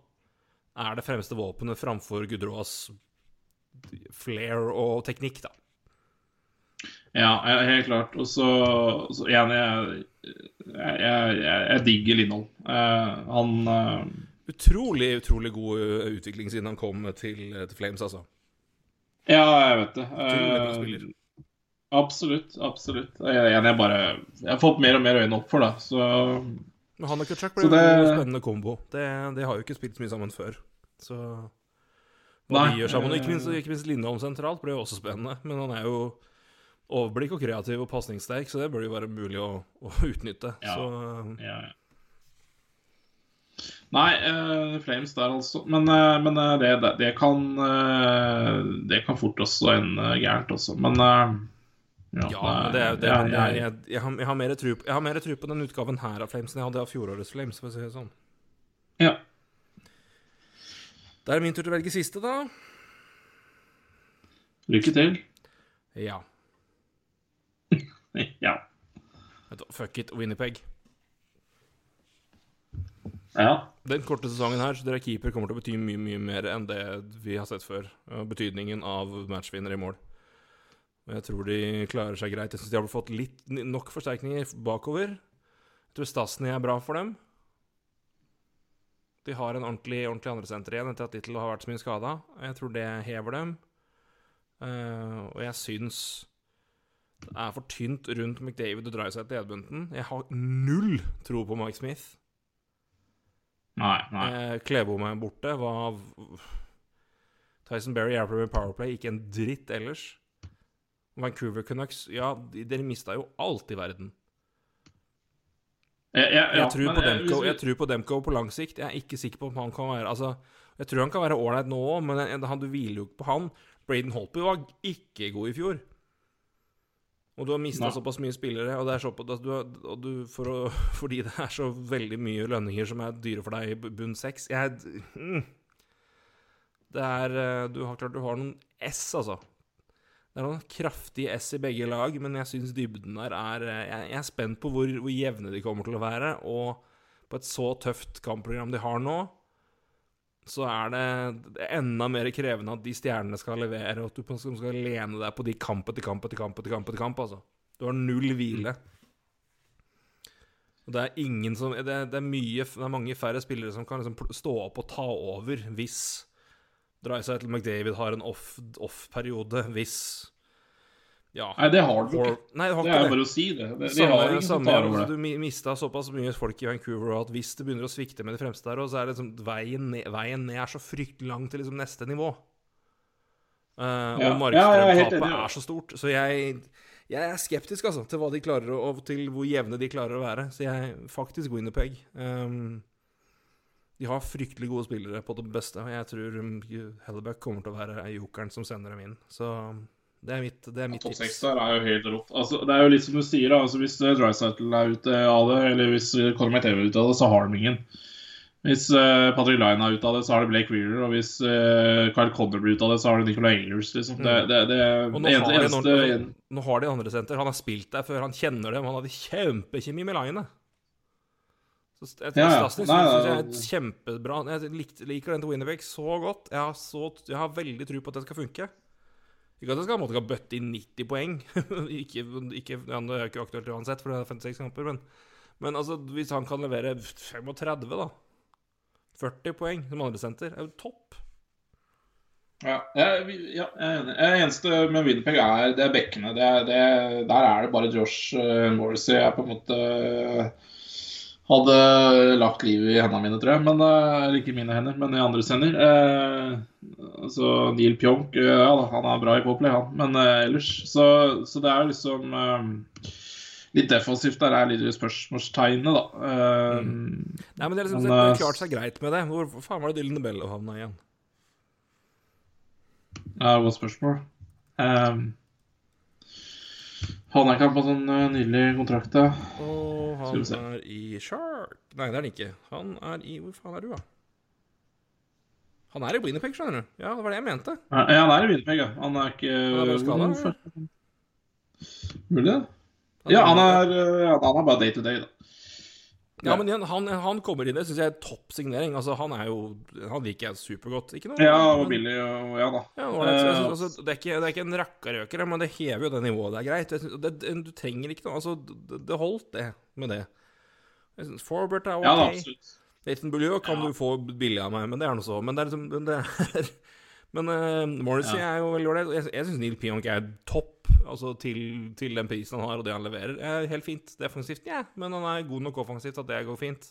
er det fremste våpenet framfor Gudrås flair og teknikk, da. Ja, helt klart. Og så så igjen, jeg, jeg, jeg, jeg, digger Lindholm. Eh, han eh, Utrolig, utrolig god uh, utvikling siden han kom til, til Flames, altså. Ja, jeg vet det. Eh, absolutt. Absolutt. Jeg, jeg, bare, jeg har fått mer og mer øyne opp for det. Så Men han og Kutchak ble en det- spennende kombo. Det, det har jo ikke spilt så mye sammen før. Så hva Nei, de gjør sammen. Og ikke minst, ikke minst Lindholm sentralt blir jo også spennende. Men han er jo overblikk og kreativ og pasningssterk, så det bør jo være mulig å, å utnytte. Ja. Så ja, ja. Nei, uh, Flames der, altså. Men, uh, men uh, det, det, det kan Det kan fort også ende gærent også. Men ja, men det det. jeg- jeg, jeg, jeg, har, jeg har mer tro på, på den utgaven her av Flames enn jeg hadde av fjorårets Flames, for å si det sånn. ja. Da er det min tur til å velge siste, da. Lykke til. Ja. Ja. Vet du Fuck it, Winnipeg. ja. Den korte sesongen her, så dere keeper kommer til å bety mye mye mer enn det vi har sett før. Betydningen av matchvinner i mål. Jeg tror de klarer seg greit. Jeg syns de har fått litt nok forsterkninger bakover. Jeg tror Stasny er bra for dem. De har en ordentlig, ordentlig andresenter igjen etter at Little har vært så mye skada. Jeg tror det hever dem. Uh, og jeg syns det er for tynt rundt McDavid og Dryside til Edmonton. Jeg har null tro på Mike Smith. Nei, nei. Uh, Klebo er borte. var Tyson Berry er med Powerplay, ikke en dritt ellers. Vancouver Canucks Ja, de- dere mista jo alt i verden. Jeg, jeg, ja, Jeg tror, men, eh, Demko, jeg tror på Demko på lang sikt. Jeg er ikke sikker på om han kan være Altså, jeg tror han kan være ålreit nå òg, men han, du hviler jo ikke på han. Braden Holpy var ikke god i fjor. Og du har mista såpass mye spillere, og det er såpass, du og du, for å, fordi det er så veldig mye lønninger som er dyre for deg i bunn seks Jeg mm, Det er eh, Du har klart du har noen S, altså. Det er noen kraftige S i begge lag, men jeg syns dybden der er eh, Jeg, er spent på hvor, hvor jevne de kommer til å være, og på et så tøft kampprogram de har nå, så er det enda mer krevende at de stjernene skal levere, og at du skal lene deg på de kamp etter kamp etter kamp etter kamp. etter kamp, altså. Du har null hvile. Og det er ingen som Det det er, mye, det er mange færre spillere som kan liksom stå opp og ta over hvis Eller McDavid har en off- off-periode, hvis Ja. Nei, det har du ikke. Nei, det har Det er det. bare å si det. det de Samme, har ingen som tar over det. du mi- mista såpass mye folk i Vancouver at hvis det begynner å svikte med de fremste der, så er det liksom veien ned, veien ned er så fryktelig lang til liksom neste nivå. Uh, Ja. Og er markedsstrømtapet ja. er så stort. Så jeg, jeg er skeptisk altså, til hva de klarer å, og til hvor jevne de klarer å være. Så jeg faktisk Winnerpeg. Um, de har fryktelig gode spillere på det beste, og jeg tror Hellebuck kommer til å være jokeren som sender dem inn. Så um, det er mitt, det er mitt ja, tips. der er jo helt rått. Altså, det er jo litt som du sier, da. Altså, hvis Drycytle er ute av det, eller hvis Conor McDavid er ute av det, så har de ingen. Hvis uh, Patrick Line er ute av det, så har det Blake Wheeler. Og hvis uh, Kyle Conner blir ute av det, så har det Nicolay Ehlers. Liksom. Det, det, det, Og nå eneste, har, de en eneste, nå har de andre senter. Han har spilt der før, han kjenner dem. Han hadde kjempekjemi med Lione. Så jeg, Ja, ja. Stasny Nei, synes jeg er kjempebra. Jeg likte, liker den til Winnerbeck så godt. Jeg har, så, jeg har veldig tro på at det skal funke. Ikke at det skal, måtte ha bøtte inn 90 poeng. ikke, ikke, ja, det er ikke aktuelt uansett, for det er 56 kamper. Men, men altså, hvis han kan levere 35, da 40 poeng som andresenter, er jo topp. ja, jeg, ja, jeg. Det eneste med Winnipeg er det er bekkene. Det, det, der er det bare Josh uh, Morrissey er på en måte hadde lagt livet i hendene mine, tror jeg. Men, eh, eller ikke i mine hender, men i andres hender. Eh, så Neil Pjonk, eh, ja han er bra i poplay, han. Men eh, ellers Så, så det er liksom eh, Litt defensivt der er litt spørsmålstegnet, da. Eh, Nei, men det er liksom Men, det klart seg greit med det. Hvor faen var det Dylan Bello havna igjen? Ja, godt spørsmål. Um, han er ikke på sånn eh, nydelig kontrakt, da. Og han er i Shark Nei, det er han ikke. Han er i Hvor faen er du, da? Han er i Winnipeg, skjønner du. Ja, det var det jeg mente. Ja, han er i Winnipeg, ja. Han er ikke Han er Hvorfor? Mulig, det. Ja, han er, eh, ja, han er bare day to day, da. Ja, men igjen, han, han kommer inn, det syns jeg er topp signering. Altså, han er jo Han liker jeg supergodt. Ikke noe Ja, og men- billig og ja da. Ja, og det, jeg Eh, synes, altså, det, er ikke, det er ikke en rakkarøker, men det hever jo det nivået. Det er greit. Det, det, du trenger ikke noe Altså, det, holdt, det, med det. Jeg synes Forbert er ok. Ja. Nathan Bulliot kan Ja. du få billig av meg, men det er noe så. Men det er liksom det er, Men uh, Morrissey Ja. er jo veldig ålreit. Jeg, jeg syns Neil Pionk er topp altså til, til den prisen han har, og det han leverer. Er helt fint defensivt, ja, men han er god nok offensivt at det går fint.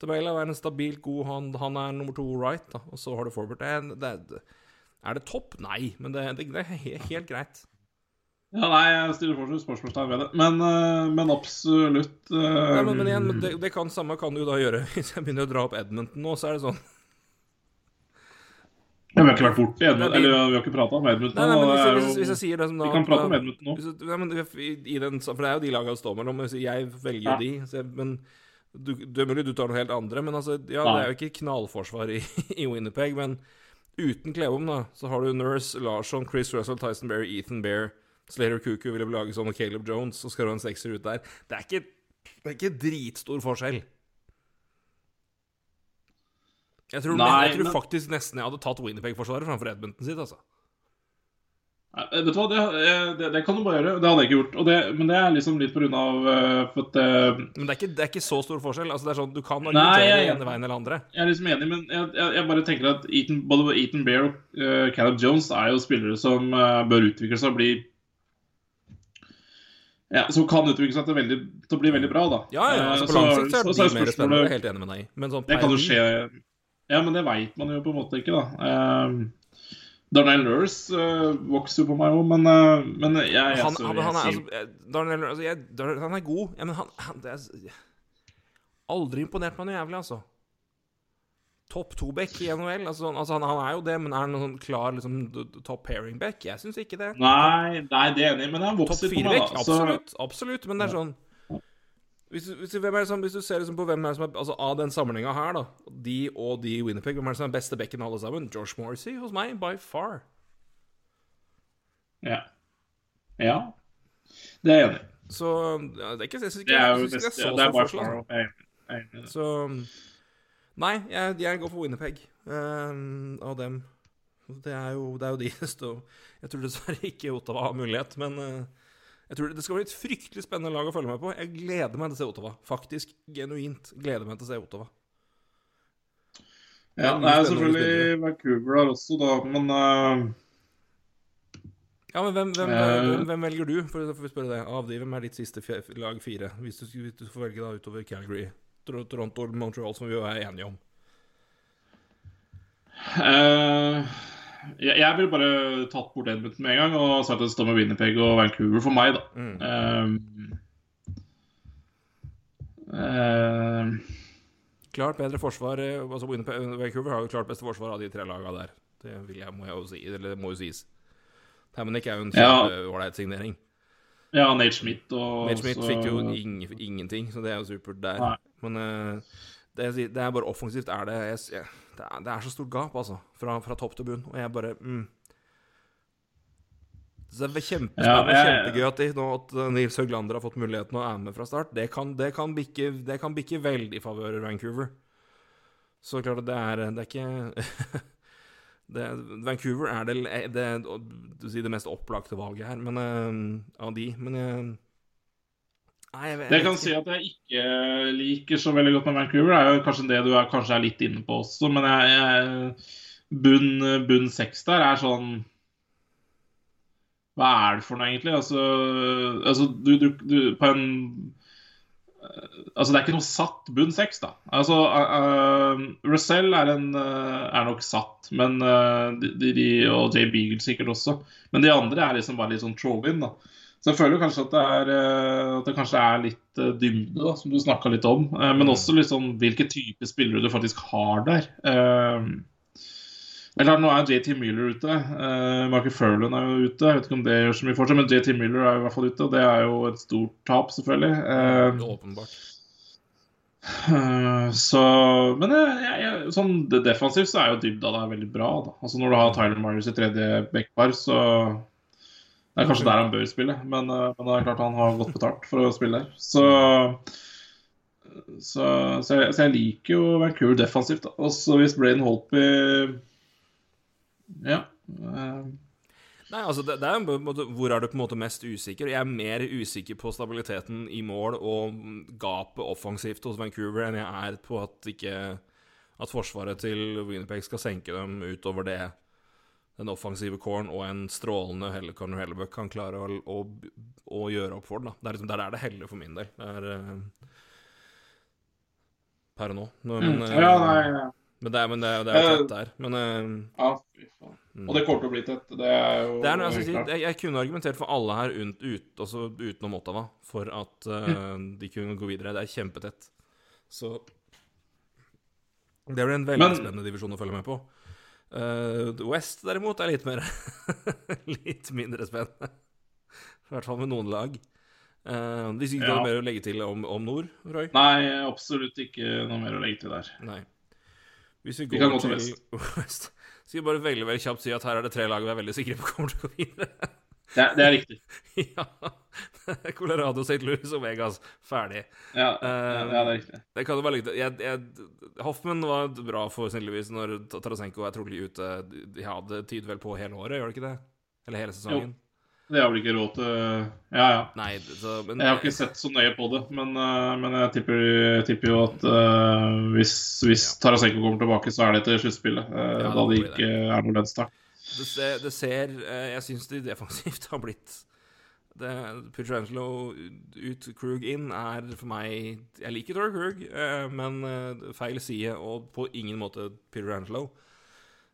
Tabella er en stabilt god han, han er nummer to right, da. og så har du Forbert. Det, det, er- det topp? Nei, men det, det, det er helt, helt greit. Ja, nei, jeg stiller fortsatt spørsmålstegn ved det. Men, eh, men absolutt uh, Nei, men, men igjen, det, det kan samme kan du da gjøre hvis jeg begynner å dra opp Edmonton nå, så er det sånn Vi har ikke vært borti Edmund, eller vi har ikke prata om Edmund Nei, nei, men nå. hvis, hvis, hvis jeg sier det som da Vi kan prate om Edmund nå. hvis nei, men den, For det er jo de lagene det står mellom. Jeg velger jo Ja. de. Så jeg, men du, det er mulig du tar noe helt andre. Men altså, ja, det er jo ikke knallforsvar i, i Winnerpeg. Men uten Klevom, da, så har du Nurse, Larsson, Chris Russell, Tyson Berry, Ethan Bear, Slater Cuckoo ville lage sånn, og Caleb Jones, så skal du ha en sekser ut der. Det er ikke, det er ikke dritstor forskjell. Jeg tror, Nei, jeg tror men- faktisk nesten jeg hadde tatt Winnerpeg-forsvaret framfor Edmonton sitt, altså. Nei, Vet du hva, det, eh, det, det kan du bare gjøre. Det hadde jeg ikke gjort. Det, men det er liksom litt på grunn av eh, for at eh, Men det er, ikke, det er ikke så stor forskjell. Altså, det er sånn, Du kan argumentere er ene veien eller andre. Jeg er liksom enig, men jeg, jeg, jeg bare tenker at Ethan, både Ethan Bear og uh, Caleb Jones er jo spillere som uh, bør utvikle seg og bli ja, Som kan utvikle seg til, veldig, til å bli veldig bra, da. Ja, ja, altså Eh, På lang sikt er det mer spennende. Jeg er helt enig med deg. Men sånn Det kan jo skje Ja, men det veit man jo på en måte ikke, da. Um, Darnell Nurse uh, vokser jo på meg òg, men, uh, men jeg, jeg, han, han, han, er, altså, eh, Darnell, altså jeg, Darnell, han er god, ja, men han, han det er, Aldri imponert meg noe jævlig, altså. Topp to-back i NHL. Altså, altså, han, han er jo det, men er han noen sånn klar liksom, d- d- top pairing-back? Jeg syns ikke det. Nei, nei, det er enig men han vokser på meg, fire-back? da. Så, Absolutt. absolutt, Men det er sånn hvis hvis, som, hvis du ser liksom på hvem er som er Altså Av den samlinga her, da, de og de i Winnerpeg, hvem er det som er beste bekken alle sammen? George Morrissey hos meg, by far. ja. ja. Det er jeg enig. Så ja, det er ikke, jeg synes ikke Det er jeg det er så det er altså. far. Jeg jeg det. Så Nei, jeg, jeg går for Winnerpeg um, av dem. Det er jo, det er jo de det står Jeg tror dessverre ikke Ottawa har mulighet, men uh, jeg tror det, skal bli et fryktelig spennende lag å følge med på. Jeg gleder meg til å se Ottawa. Faktisk genuint gleder meg til å se Ottawa. Ja, det er selvfølgelig Vancouver der også, da, men uh, Ja, men hvem, hvem, uh... hvem, hvem velger du, for for å spørre det? Av de, hvem er ditt siste lag fire? Hvis du, hvis du får velge da utover Calgary, Toronto og Montreal, som vi jo er enige om. Eh, jeg, jeg ville bare tatt bort Edmonton med en gang og sagt at det står med Winnipeg og Vancouver for meg, da. Mm. Um, uh, Klart bedre forsvar eh, altså Vancouver har jo klart beste forsvar av de tre lagene der. Det jeg, må jeg jo si. Eller det må jo sies. Tamannik er jo en Ja. signering. ja, Nate Schmidt og Nate Smith så- fikk jo ing, ingenting, så det er jo supert der. Nei. Men uh, det, det er bare offensivt er det jeg, jeg, det, er, det er så stort gap, altså. Fra, fra topp til bunn. Og jeg bare mm. Så det er kjempespennende Ja, kjempegøy at, nå at eh, Nils Høglander har fått muligheten å være med fra start. Det kan, det kan, bikke, det kan bikke veldig i favør Vancouver. Så klart at det er Det er ikke det, Vancouver er det, det, det mest opplagte valget her, men eh, av de. Men jeg Nei, jeg, vet- Det jeg kan si at jeg ikke liker så veldig godt med Vancouver, er jo kanskje det du er, kanskje er litt inne på også, men jeg, jeg bunn, bunn seks der er sånn Hva er det for noe, egentlig? Altså, altså du, du, du På en Altså, det er ikke noe satt bunn seks, da. Altså, uh, Russell er, en, uh, er nok satt, men uh, de, de, og Jay Beagle sikkert også. Men de andre er liksom bare litt sånn troll-in, da. Så jeg føler kanskje at det, er, at det kanskje er litt dybde, da, som du snakka litt om. men også liksom hvilke type spillere du faktisk har der. Eller nå er JT Miller ute. Uh, Michael Furlan er jo ute. Jeg vet ikke om det gjør så mye for seg, men JT Miller er jo i hvert fall ute. Og det er jo et stort tap, selvfølgelig. Åpenbart. Uh, så Men jeg, jeg, sånn defensivt så er jo dybda der veldig bra. Da. Altså Når du har Tyler Myers i tredje backpar, så Det er kanskje der han bør spille, men, uh, men det er klart han har godt betalt for å spille der. Så så, så, jeg, så jeg liker jo Vancouver defensivt. Og så hvis Braden Holtby ja. Uh... Nei, altså, det, det er en måte, Hvor er du på en måte mest usikker? Jeg er mer usikker på stabiliteten i mål og gapet offensivt hos Vancouver enn jeg er på at ikke At forsvaret til Winnipeg skal senke dem utover det den offensive corn og en strålende Helle og Hellebuck kan klare å, å, å, gjøre opp for den. Det er liksom, der er det heller for min del. Det er uh, Per nå. Men, mm. ja, nei, ja. Men det er, men det er, det er tett der. Men uh, Ja, fy faen. Mm. Og det kommer til å bli tett. Det er jo det er noe, jeg, si, jeg, jeg, kunne argumentert for alle her ut, ut, altså utenom Ottawa for at uh, de kunne gå videre. Det er kjempetett. Så det blir en veldig men, spennende divisjon å følge med på. Uh, West derimot er litt mer Litt mindre spennende. I hvert fall med noen lag. Uh, hvis ikke ja. du har mer å legge til om, om nord, Roy? Nei, absolutt ikke noe mer å legge til der. Nei. Hvis vi vi til West. West skal vi bare veldig veldig kjapt si at her er det tre lag vi er veldig sikre på kommer til å gå videre. Det, det er riktig. ja. Colorado, St. Louis og Vegas. Ferdig. Ja, uh, ja det er riktig. Det kan du være jeg, jeg, Hoffman var bra for St. Louis når Tarasenko er trolig ute. Ja, det tyder vel på hele året, gjør det ikke det? Eller hele sesongen? Jo. Det har vel ikke råd til Ja, ja. Nei, så, men... Jeg har ikke sett så nøye på det, men, uh, men jeg tipper, tipper, jo at uh, hvis, hvis. Tarasenko kommer tilbake, så er det til sluttspillet. Uh, ja, da det ikke er noe lønnstak. Det, ser, det ser Jeg syns de defensivt har blitt det, Pietrangelo ut, Krug inn er for meg Jeg liker Dora Krug, men feil side, og på ingen måte Pietrangelo.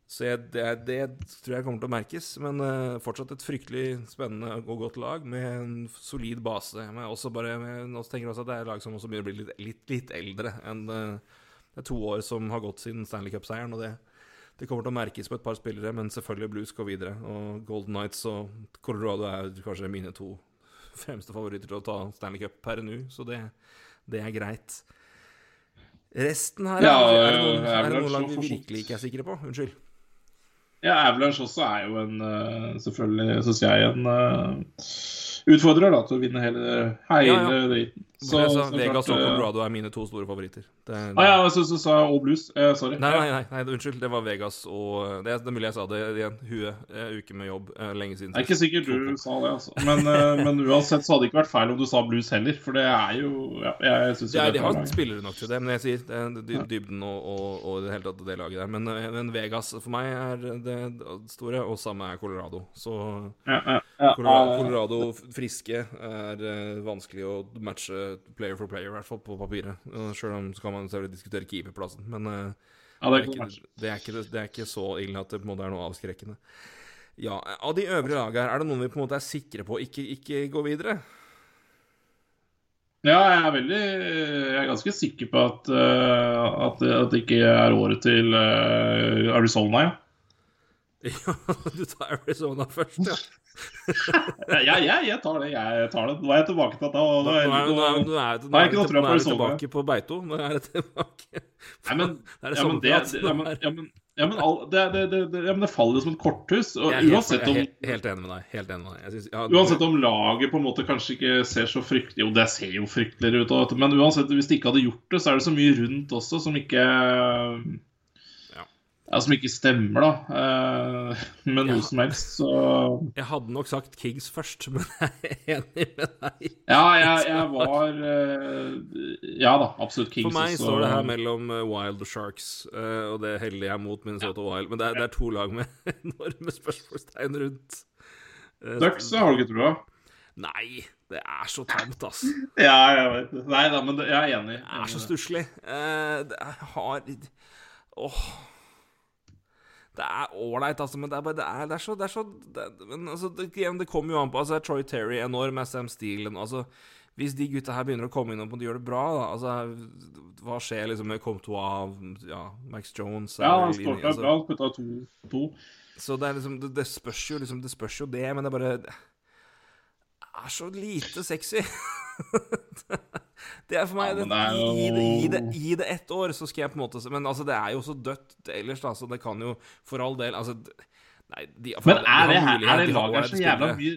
Så jeg, det, det, tror jeg kommer til å merkes. Men fortsatt et fryktelig spennende og godt lag med en solid base. Men også bare med, tenker jeg også at det er lag som også begynner å bli litt, litt, litt eldre enn Det er to år som har gått siden Stanley Cup-seieren, og det, det, kommer til å merkes på et par spillere. Men selvfølgelig Blues går videre. Og Golden Nights og Colorado er kanskje mine to fremste favoritter til å ta Stanley Cup per nå, så det, det er greit. Resten her, ja, er, det noen, er det noen lag vi virkelig ikke er sikre på? Unnskyld. Ja, Avalanche også er jo en uh, Selvfølgelig syns jeg en uh, utfordrer da, til å vinne hele, hele ja, ja. driten. Så, så, så Vegas og Colorado er mine to store favoritter. Det, det... Ah, ja, så, så sa jeg og blues. Eh, sorry. Nei, nei, nei, nei, unnskyld. Det var Vegas og Det, det er mulig jeg sa det igjen. Huet. Uke med jobb. Eh, lenge siden. Det er ikke sikkert du sa det, altså. Men, eh, men, uansett så hadde det ikke vært feil om du sa blues heller. For det er jo ja, jeg synes ja, De har spillere nok til det, men jeg sier det, dybden og, og, og, det hele tatt det laget der. Men, eh, men, Vegas for meg er det store, og samme er Colorado. Så Colorado, Colorado friske er vanskelig å matche player for player, i hvert fall på papiret. Sjøl om så kan man selvfølgelig diskutere keeperplassen, men uh, ja, det, er ikke, det, er ikke, det, er ikke, så ille at det på en måte er noe avskrekkende. Ja, Av de øvrige lagene her, er det noen vi på en måte er sikre på ikke, ikke går videre? Ja, jeg er veldig Jeg er ganske sikker på at, at, at det ikke er året til Arizona, ja. Ja, du tar Arizona først, ja. Ja, ja, jeg tar det. Jeg tar det. Nå er jeg tilbake til dette. Nå er, nå er, nå er, nå er, nå er, trua på tilbake på Beito. Nå er det tilbake Nei, men, ja, men det, ja, men, ja, men, ja, men, all, det, det, det, ja, men det faller som et korthus. Og jeg, uansett om helt, helt enig med deg. Helt enig med deg. Synes, ja, uansett om laget på en måte kanskje ikke ser så fryktelig Jo, det ser jo frykteligere ut, men uansett, hvis de ikke hadde gjort det, så er det så mye rundt også som ikke ja, Som ikke stemmer, da. Uh, med noe ja. som helst, så Jeg hadde nok sagt Kings først, men jeg er enig med deg. Ja, jeg, jeg var uh, Ja da, absolutt Kings. For meg også. står det her mellom eh, Wild og Sharks, uh, og det heller jeg mot Minnesota ja. Wild. Men det er, det er, to lag med enorme spørsmålstegn rundt. Ducks har du ikke trua? Nei, Det er så tamt, ass. Ja, jeg vet det. Nei da, men jeg er enig. Det er så stusslig. Eh, det har Åh. Det er ålreit, altså, men det er bare Det er, det er så, det er så Men altså, det, kommer jo an på altså, Troy Terry enorm, Sam Steelen altså, Hvis de gutta her begynner å komme inn og de gjør det bra, da altså, Hva skjer liksom med Comtois, ja, Max Jones Ja, han står der bra. Han putta to. to. Så det er liksom Det, spørs jo liksom Det spørs jo det, men det er bare er så lite sexy. det er for meg Ja, det, er jo- gi, det, gi, det, gi det ett år, så skal jeg på en måte Men altså, det er jo så dødt ellers, da, så det kan jo for all del Altså Nei, de, for Men er det, mulighet, er det laget så jævla mye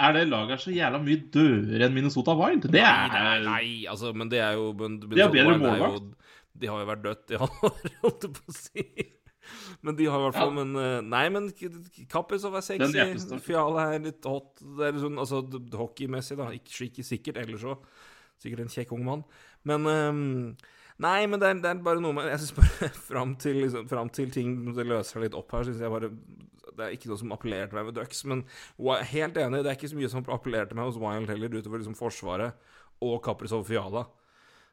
Er det laget så jævla mye dødere enn Minnesota Wild? Det Nei, er nei, nei, altså, men det er jo men, De har bedre målvakt. De har jo vært dødt i halvår, år, holdt jeg på å si. Men de har i hvert fall Ja. Men eh, Nei, men Kappis over sexy. Fiala er litt hot. Det er sånn, altså hockeymessig, da. Ikke, ikke sikkert ellers òg. Sikkert en kjekk ung mann. Men um, Nei, men det er, det er bare noe med Jeg syns bare fram til, liksom, fram til ting det løser seg litt opp her, syns jeg bare Det er ikke noe som appellerer til meg med Ducks. Men helt enig, det er ikke så mye som appellerer til meg hos Wild heller, utover liksom Forsvaret og Kaprizov Fiala.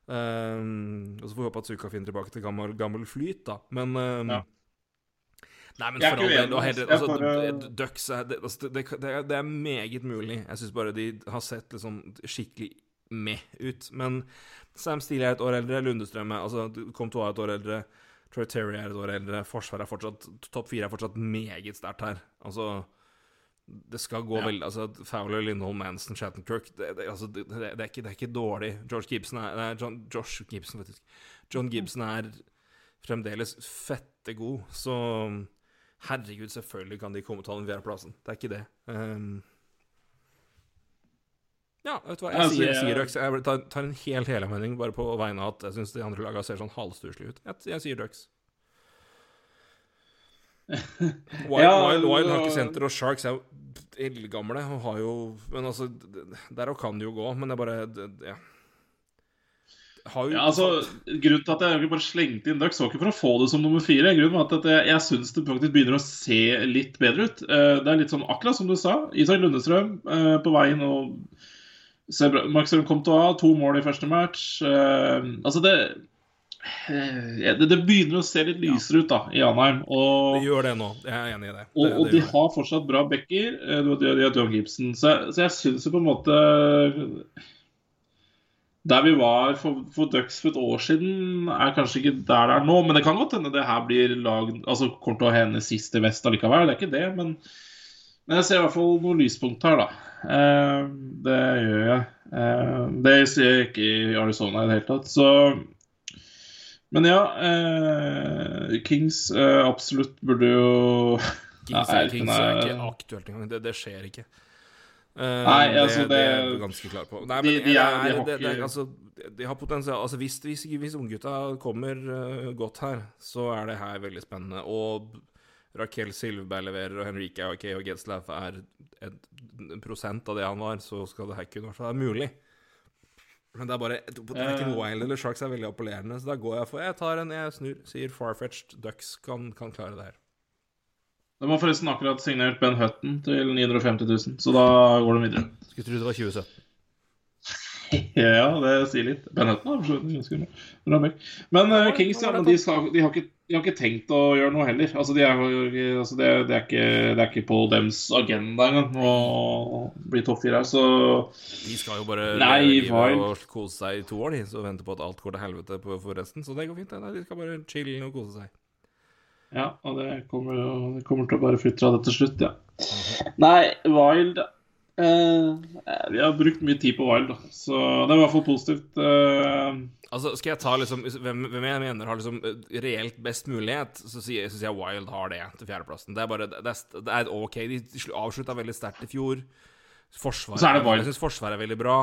Um, og så får vi håpe at Suka finner tilbake til gammel, gammel flyt, da. Men um, Ja. Nei, men for all del, altså, bare- Ducks er det, altså, det, det, er- det er meget mulig. Jeg syns bare de har sett liksom skikkelig med ut. Men Sam Steele er et år eldre, Lundestrøm er altså, Comtois er et år eldre, Troy Terry er et år eldre, Forsvaret er fortsatt Topp fire er fortsatt meget sterkt her. Altså det skal gå Ja. veldig altså, Fowler, Lindholm, Manson, Shattenkirk det, det, altså, det, det, er ikke, det er ikke dårlig. George Gibson er nei, John, Josh Gibson, faktisk. John Gibson er fremdeles fette god, så herregud, selvfølgelig kan de komme til den fjerdeplassen. Det er ikke det. Um, ja, vet du hva, jeg Altså, sier, sier Dux. Jeg tar, en helt helomvending bare på vegne av at jeg syns de andre lagene ser sånn halvstusslige ut. Jeg, jeg sier Dux. Wild, Ja, Wild, Wild har og- Sharks er jo eldgamle og har jo Men altså, der kan det jo gå, men det er bare det, ja. Har jo Ja, altså, Grunnen til at jeg egentlig bare slengte inn Ducks, var ikke for å få det som nummer fire. Grunnen var at jeg, jeg syns det faktisk begynner å se litt bedre ut. Eh, Det er litt sånn akkurat som du sa. Isak Lundestrøm eh, på veien og Mark Strøm kom til å ha to mål i første match. Eh, Altså, det det, det begynner å se litt lysere ut da, i Anheim. Og, Det gjør det nå. Jeg er enig i det. og, det, og de det. har fortsatt bra backer. De har John Gibson. Så, så jeg syns jo på en måte Der vi var for, for Ducks for et år siden, er kanskje ikke der det er nå. Men det kan godt hende det her blir lagd Altså kommer til å hende sist i vest allikevel. Det er ikke det, men, men jeg ser i hvert fall noen lyspunkt her, da. Eh, det gjør jeg. Eh, det ser jeg ikke i Arizona i det hele tatt. Så Men ja. Eh, Kings eh, absolutt burde jo Kings, er, Kings er ikke aktuelt engang. Det, det skjer ikke. Eh, Nei, altså, det, det er jeg ganske klar på. Nei, men de de, er- de det- det altså, de har potensial Altså, hvis, hvis, hvis unggutta kommer uh, godt her, så er det her veldig spennende. Og Raquel Silveberg leverer, og Henrike AK og Gedslaff er et, en prosent av det han var, så skal det her kunne være mulig. Men det er bare Det er ikke noe Wild eller Sharks er veldig appellerende, så da går jeg for Jeg tar en, jeg snur, sier Farfetched. Ducks kan, kan klare det her. De har forresten akkurat signert Ben Hutton til 950 000, så da går de videre. Skulle tro det var 2017. Ja, det sier litt. Ben Hutton har forstått ganske bra-. Men uh, Kings ja, men de, skal, de, har ikke, de har ikke tenkt å gjøre noe heller. Altså, de er, altså, det, det, er ikke, det er ikke på dems agenda engang å bli topp fire her, så De skal jo bare Nei, og kose seg i to år, de, så venter på at alt går til helvete på, for resten. Så det går fint. det. Nei, de skal bare chille og kose seg. Ja, og det kommer, jo- det kommer til å bare flytte av det til slutt, ja. Nei, Wild eh, Vi har brukt mye tid på Wild, da. Så det er i hvert fall positivt. eh, Altså, Skal jeg ta liksom hvem, hvem jeg mener har liksom reelt best mulighet, så sier, så sier jeg Wild har det til fjerdeplassen. Det er bare det er, det er OK. De avslutta veldig sterkt i fjor. Forsvaret, Så er det Wild. Jeg syns Forsvaret er veldig bra.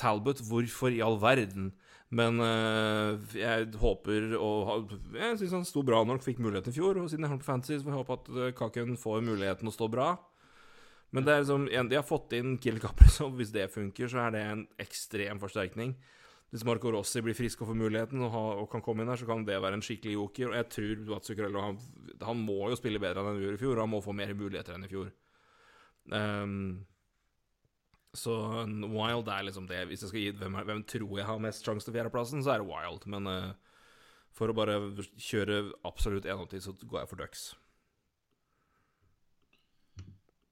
Talbot, hvorfor i all verden? Men øh, jeg håper og Jeg syns han sto bra når han fikk muligheten i fjor. Og siden jeg har på Fantasy, så får jeg håpe at øh, Kaken får muligheten å stå bra. Men det er liksom de har fått inn Kiel Caprizov. Hvis det funker, så er det en ekstrem forsterkning. Hvis Marco Rossi blir frisk og får muligheten og, ha, og kan komme inn her, så kan det være en skikkelig joker. Og jeg tror Zuccarello han, han må jo spille bedre enn han gjorde i fjor, og han må få mer muligheter enn i fjor. Ehm, Så Wild er liksom det. Hvis jeg skal gi hvem, hvem tror jeg har mest sjanse til fjerdeplassen, så er det Wild. Men uh, for å bare kjøre absolutt 81, så går jeg for Ducks.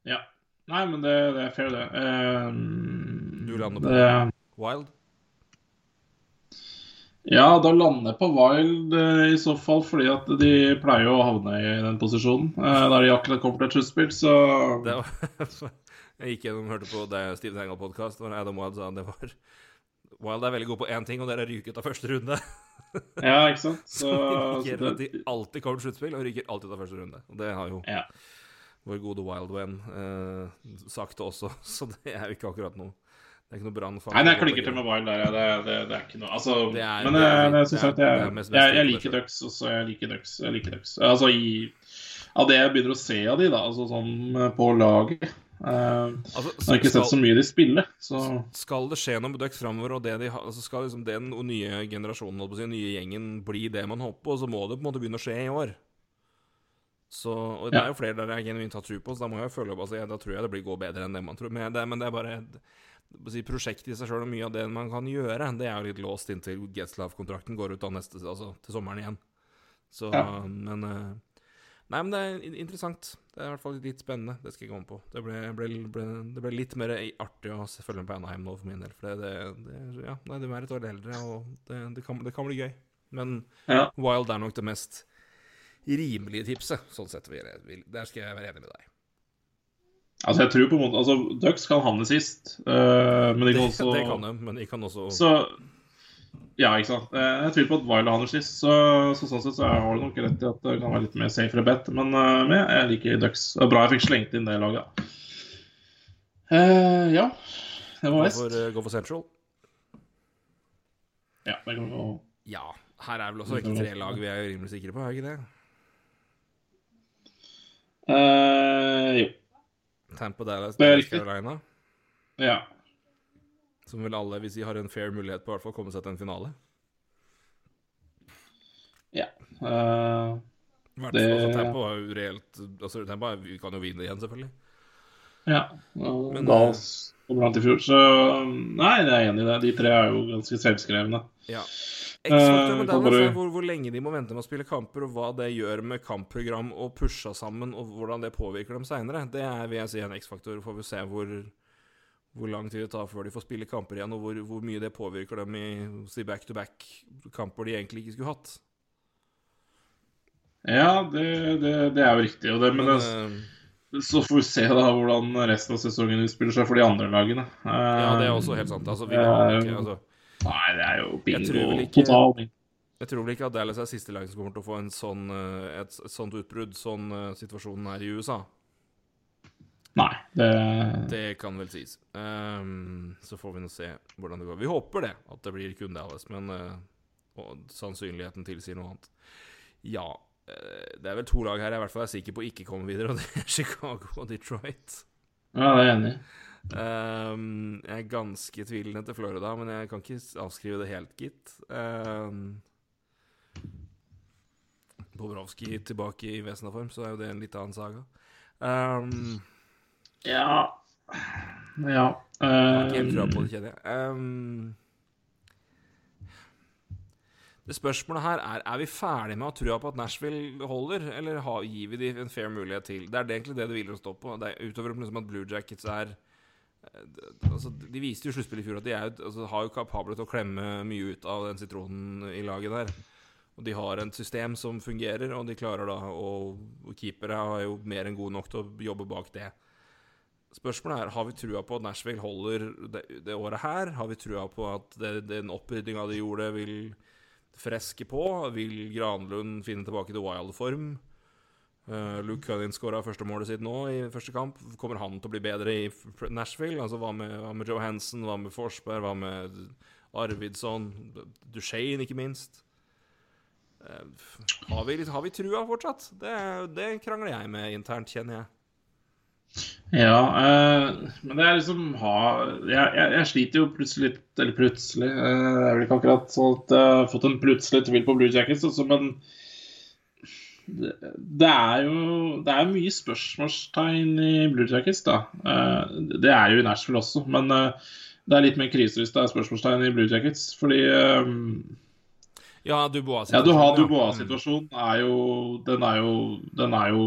Ja. Nei, men det, det er fair, det. Um, Du lander på det, Wild? Ja, da lander jeg på Wild eh, i så fall, fordi at de pleier jo å havne i den posisjonen. Uh, da de akkurat kommer til et sluttspill, så jeg gikk gjennom og hørte på det Steven Engal-podkast, og Adam Wild sa det var Wild er veldig god på én ting, og det er å ryke ut av første runde. Ja, ikke sant? Så, Så så indikerer at det, de alltid kommer til sluttspill og ryker alltid ut av første runde. Og det har jo ja. vår gode Wild Wen eh, sagt også, så det er jo ikke akkurat noe Det er ikke noe brannfakkel. Nei, jeg klikker til med Wild der. ja. Det, det, det er ikke noe Altså, Det er- men det jeg, synes jeg det jeg, det mest- jeg, jeg, liker. Ducks. Også jeg liker Ducks. Jeg liker Ducks. Altså i Av det jeg begynner å se av de, da, altså sånn eh, på laget eh, Altså, Jeg har ikke sett så mye de spiller. så Skal det skje noe med Ducks framover, og det de altså skal liksom den nye generasjonen, den nye gjengen, bli det man håper på, så må det på en måte begynne å skje i år. Så, og det Ja. er jo flere der jeg genuint har tro på, så da må jeg følge opp altså, jeg, Da tror jeg det blir gå bedre enn det man tror. Men det, men det er bare si, prosjektet i seg sjøl, og mye av det man kan gjøre, det er jo litt låst inntil Getzlaff-kontrakten går ut av neste, altså til sommeren igjen. Så, Ja. men eh, Nei, men det er interessant. Det er i hvert fall litt spennende. Det skal jeg komme på. Det ble, ble, ble, det ble litt mer artig å følge med på Anaheim nå for min del. For det, det, det Ja, nei, de er et år eldre, og det, det, kan, det kan bli gøy. Men Ja. Wild er nok det mest rimelige tipset, sånn sett. Der skal jeg være enig med deg. Altså, jeg tror på en måte Altså, Ducks kan havne sist, uh, men de kan også det kan de, men de kan også Så Ja, ikke sant. Eh, Jeg tviler på at Wild havner sist, så, så sånn sett så har du nok rett i at det kan være litt mer safe bet. Men, uh, jeg liker Ducks. Det er bra jeg fikk slengt inn det laget. Uh, ja, det var gå vest. for, gå for Central. Ja, det kan gå. Ja. Her er vel også ikke tre lag vi er rimelig sikre på, er ikke det? Uh, jo. Tampa Dallas, Dallas. Carolina. Ja. Som vel alle, hvis de har en fair mulighet på, hvert fall komme seg til en finale. ja. Uh, Hvert Det- fall, altså, Tempo er jo reelt Altså, Tampa vi kan jo vinne igjen, selvfølgelig. ja. Og Men, da og blant i fjor, så Nei, jeg er enig i det. De tre er jo ganske selvskrevne. Ja. Exakt, men det er altså er hvor, hvor lenge de må vente med å spille kamper, og hva det gjør med kampprogram og pusha sammen, og hvordan det påvirker dem seinere. Det er vil jeg si en X-faktor. Får vi se hvor, hvor lang tid det tar før de får spille kamper igjen, og hvor, hvor mye det påvirker dem i si back-to-back-kamper de egentlig ikke skulle hatt. Ja, det, det, det er jo riktig. Og det, men Men, eh, så får vi se da hvordan resten av sesongen utspiller seg for de andre lagene. ja, det er Eh, også helt sant. Altså, er ikke, altså, Nei, det er jo bingo. Total bingo. Jeg tror vel ikke at Dallas er siste lag som kommer til å få en sånn, eh, et, et sånt utbrudd, sånn situasjonen er i USA. Nei, det Det kan vel sies. Um, så får vi nå se hvordan det går. Vi håper det, at det blir kun Dallas, men uh, sannsynligheten tilsier noe annet. Ja, Uh, det er vel to lag her jeg i hvert fall er sikker på ikke kommer videre, og det er Chicago og Detroit. Ja, det er jeg enig i. Um, jeg er ganske tvilende til Florida, men jeg kan ikke avskrive det helt, gitt. Um, Bobrovskij tilbake i Vesna-form, så er jo det en litt annen saga. Um, Ja Ja. Jeg har ikke helt på det, kjenner jeg. Um, det spørsmålet her er Er vi ferdige med å ha trua på at Nashville holder, eller har, gir vi dem en fair mulighet til? Det er det egentlig det det hviler å stå på. Det er utover liksom at Blue Jackets er eh, altså, De viste jo i sluttspillet i fjor at de er, jo- altså, har jo kapable til å klemme mye ut av den sitronen i laget der. Og de har et system som fungerer, og de klarer da å Keepere har jo mer enn gode nok til å jobbe bak det. Spørsmålet er har vi trua på at Nashville holder det, det året her. Har vi trua på at det, den opprydninga de gjorde, vil freske på? Vil Granlund finne tilbake til wild-form? Uh, Luke Cunnins skåra første målet sitt nå i første kamp. Kommer han til å bli bedre i Nashville? Altså Hva med, hva med Johansen? Hva med Forsberg? Hva med Arvidsson? Duchene, ikke minst? Uh, har, vi, har vi trua fortsatt? Det, det krangler jeg med internt, kjenner jeg. Ja, eh, men det er liksom ha, jeg, jeg, jeg sliter jo plutselig litt Eller plutselig eh, Det er vel ikke akkurat sånn at jeg har fått en plutselig tvil på Blue Jackets, også, men det, det er jo det er mye spørsmålstegn i Blue Jackets, da. Uh, det er jo i Nashville også, men uh, det er litt mer krise hvis det er spørsmålstegn i Blue Jackets. Fordi eh, Ja, Dubois-situasjonen. ja, du har Dubois-situasjonen jo Den er jo Den er jo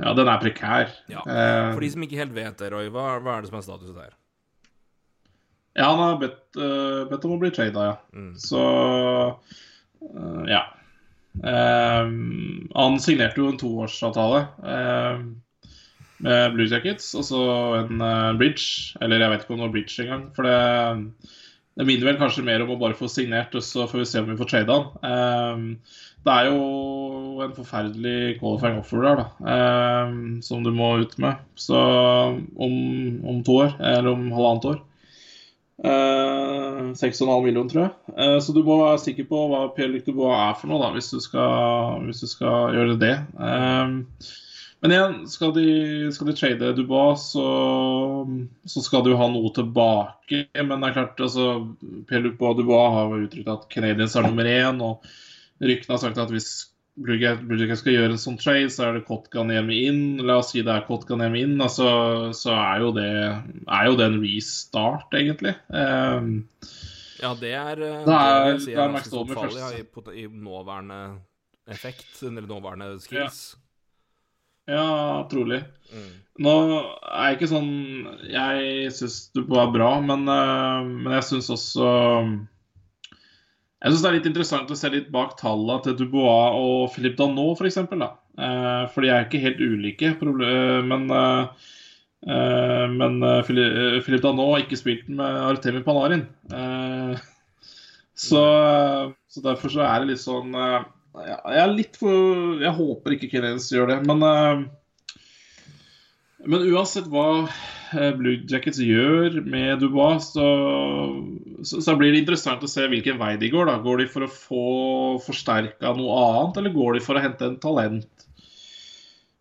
Ja, den er prekær. Ja. Eh, For de som ikke helt vet det, Roy, hva, hva er det som er statuset der? ja, han har bedt, uh, bedt om å bli trada, ja. Mm. Så uh, ja. Eh, han signerte jo en toårsavtale uh, med Blue Jackets, og så en bridge. Eller jeg vet ikke om det var bridge engang. For det, det minner vel kanskje mer om å bare få signert, og så får vi se om vi får trade han. Um, det er jo en forferdelig qualifying offer der, da, um, som du må ut med. Så om, om to år, eller om halvannet år. Uh, 6,5 millioner, tror jeg. Uh, så du må være sikker på hva Pierre-Luc Dubois er for noe, da, hvis du skal, hvis du skal gjøre det. Eh, men igjen, skal de, skal de trade Dubois, så, så skal jo ha noe tilbake. Men det er klart, altså, Pierre-Luc Dubois har jo uttrykt at Canadiens er nummer én. Og ryktene har sagt at hvis Blue skal gjøre en sånn trade, så er det Kotkaniemi inn. La oss si det er Kotkaniemi inn, altså, så er jo, det, er jo det en restart, egentlig. Um, Ja, det er eh, Det er- vil jeg si det er ganske Max stort Domer fall først, i, i nåværende effekt, eller nåværende skills. Ja, trolig. Mm. Nå er jeg ikke sånn Jeg syns Dubois er bra, men, eh, men jeg syns også Jeg syns det er litt interessant å se litt bak tallene til Dubois og Philippe Danot, f.eks. For, eh, for de er ikke helt ulike, men eh, men eh, Philippe Danot har ikke spilt med Artemi Panarin. Eh, så, så derfor så er det litt sånn Jeg er litt for Jeg håper ikke Canadiens gjør det, men eh, men uansett hva eh, Blue Jackets gjør med Dubois, så, så, blir det interessant å se hvilken vei de går. da. Går de for å få forsterka noe annet, eller går de for å hente en talent?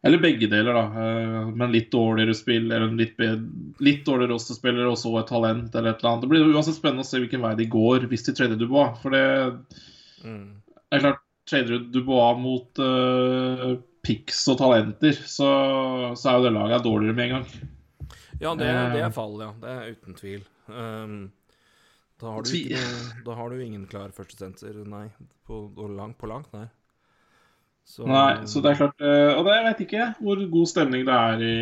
Eller begge deler, da. eh, Men litt dårligere spill, eller en litt, bedre, litt dårligere rosterspiller og så et talent, eller et eller annet. Det blir uansett spennende å se hvilken vei de går hvis de trader Dubois. For det Mm. er klart, trader du Dubois mot uh, picks og talenter, så, så er jo det laget dårligere med en gang. Ja, det, det Eh. er fall, ja. Det er uten tvil. Um, da, har du ikke, da har du ingen klar førstesenter, nei. På, langt, på langt, nei. Så, Nei, så det er klart eh, Og det jeg vet ikke hvor god stemning det er i,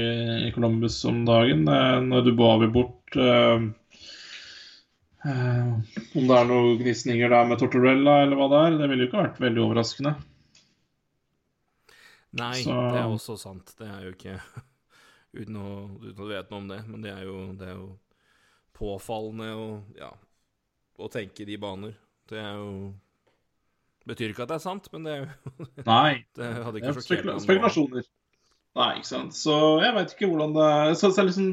i Columbus om dagen eh, når Dubois blir bort. Eh, om det er noen gnisninger der med Tortorella eller hva det er. Det ville jo ikke vært veldig overraskende. Nei, så- det er også sant. Det er jo ikke Uten å, uten å vite noe om det, men det er jo, det er jo påfallende å, ja, å tenke i de baner. Det er jo Betyr ikke at det er sant, men det, Nei. det hadde ikke er sjokkert spekulasjoner. Nei, ikke sant. Så jeg veit ikke hvordan det er. Så, så er liksom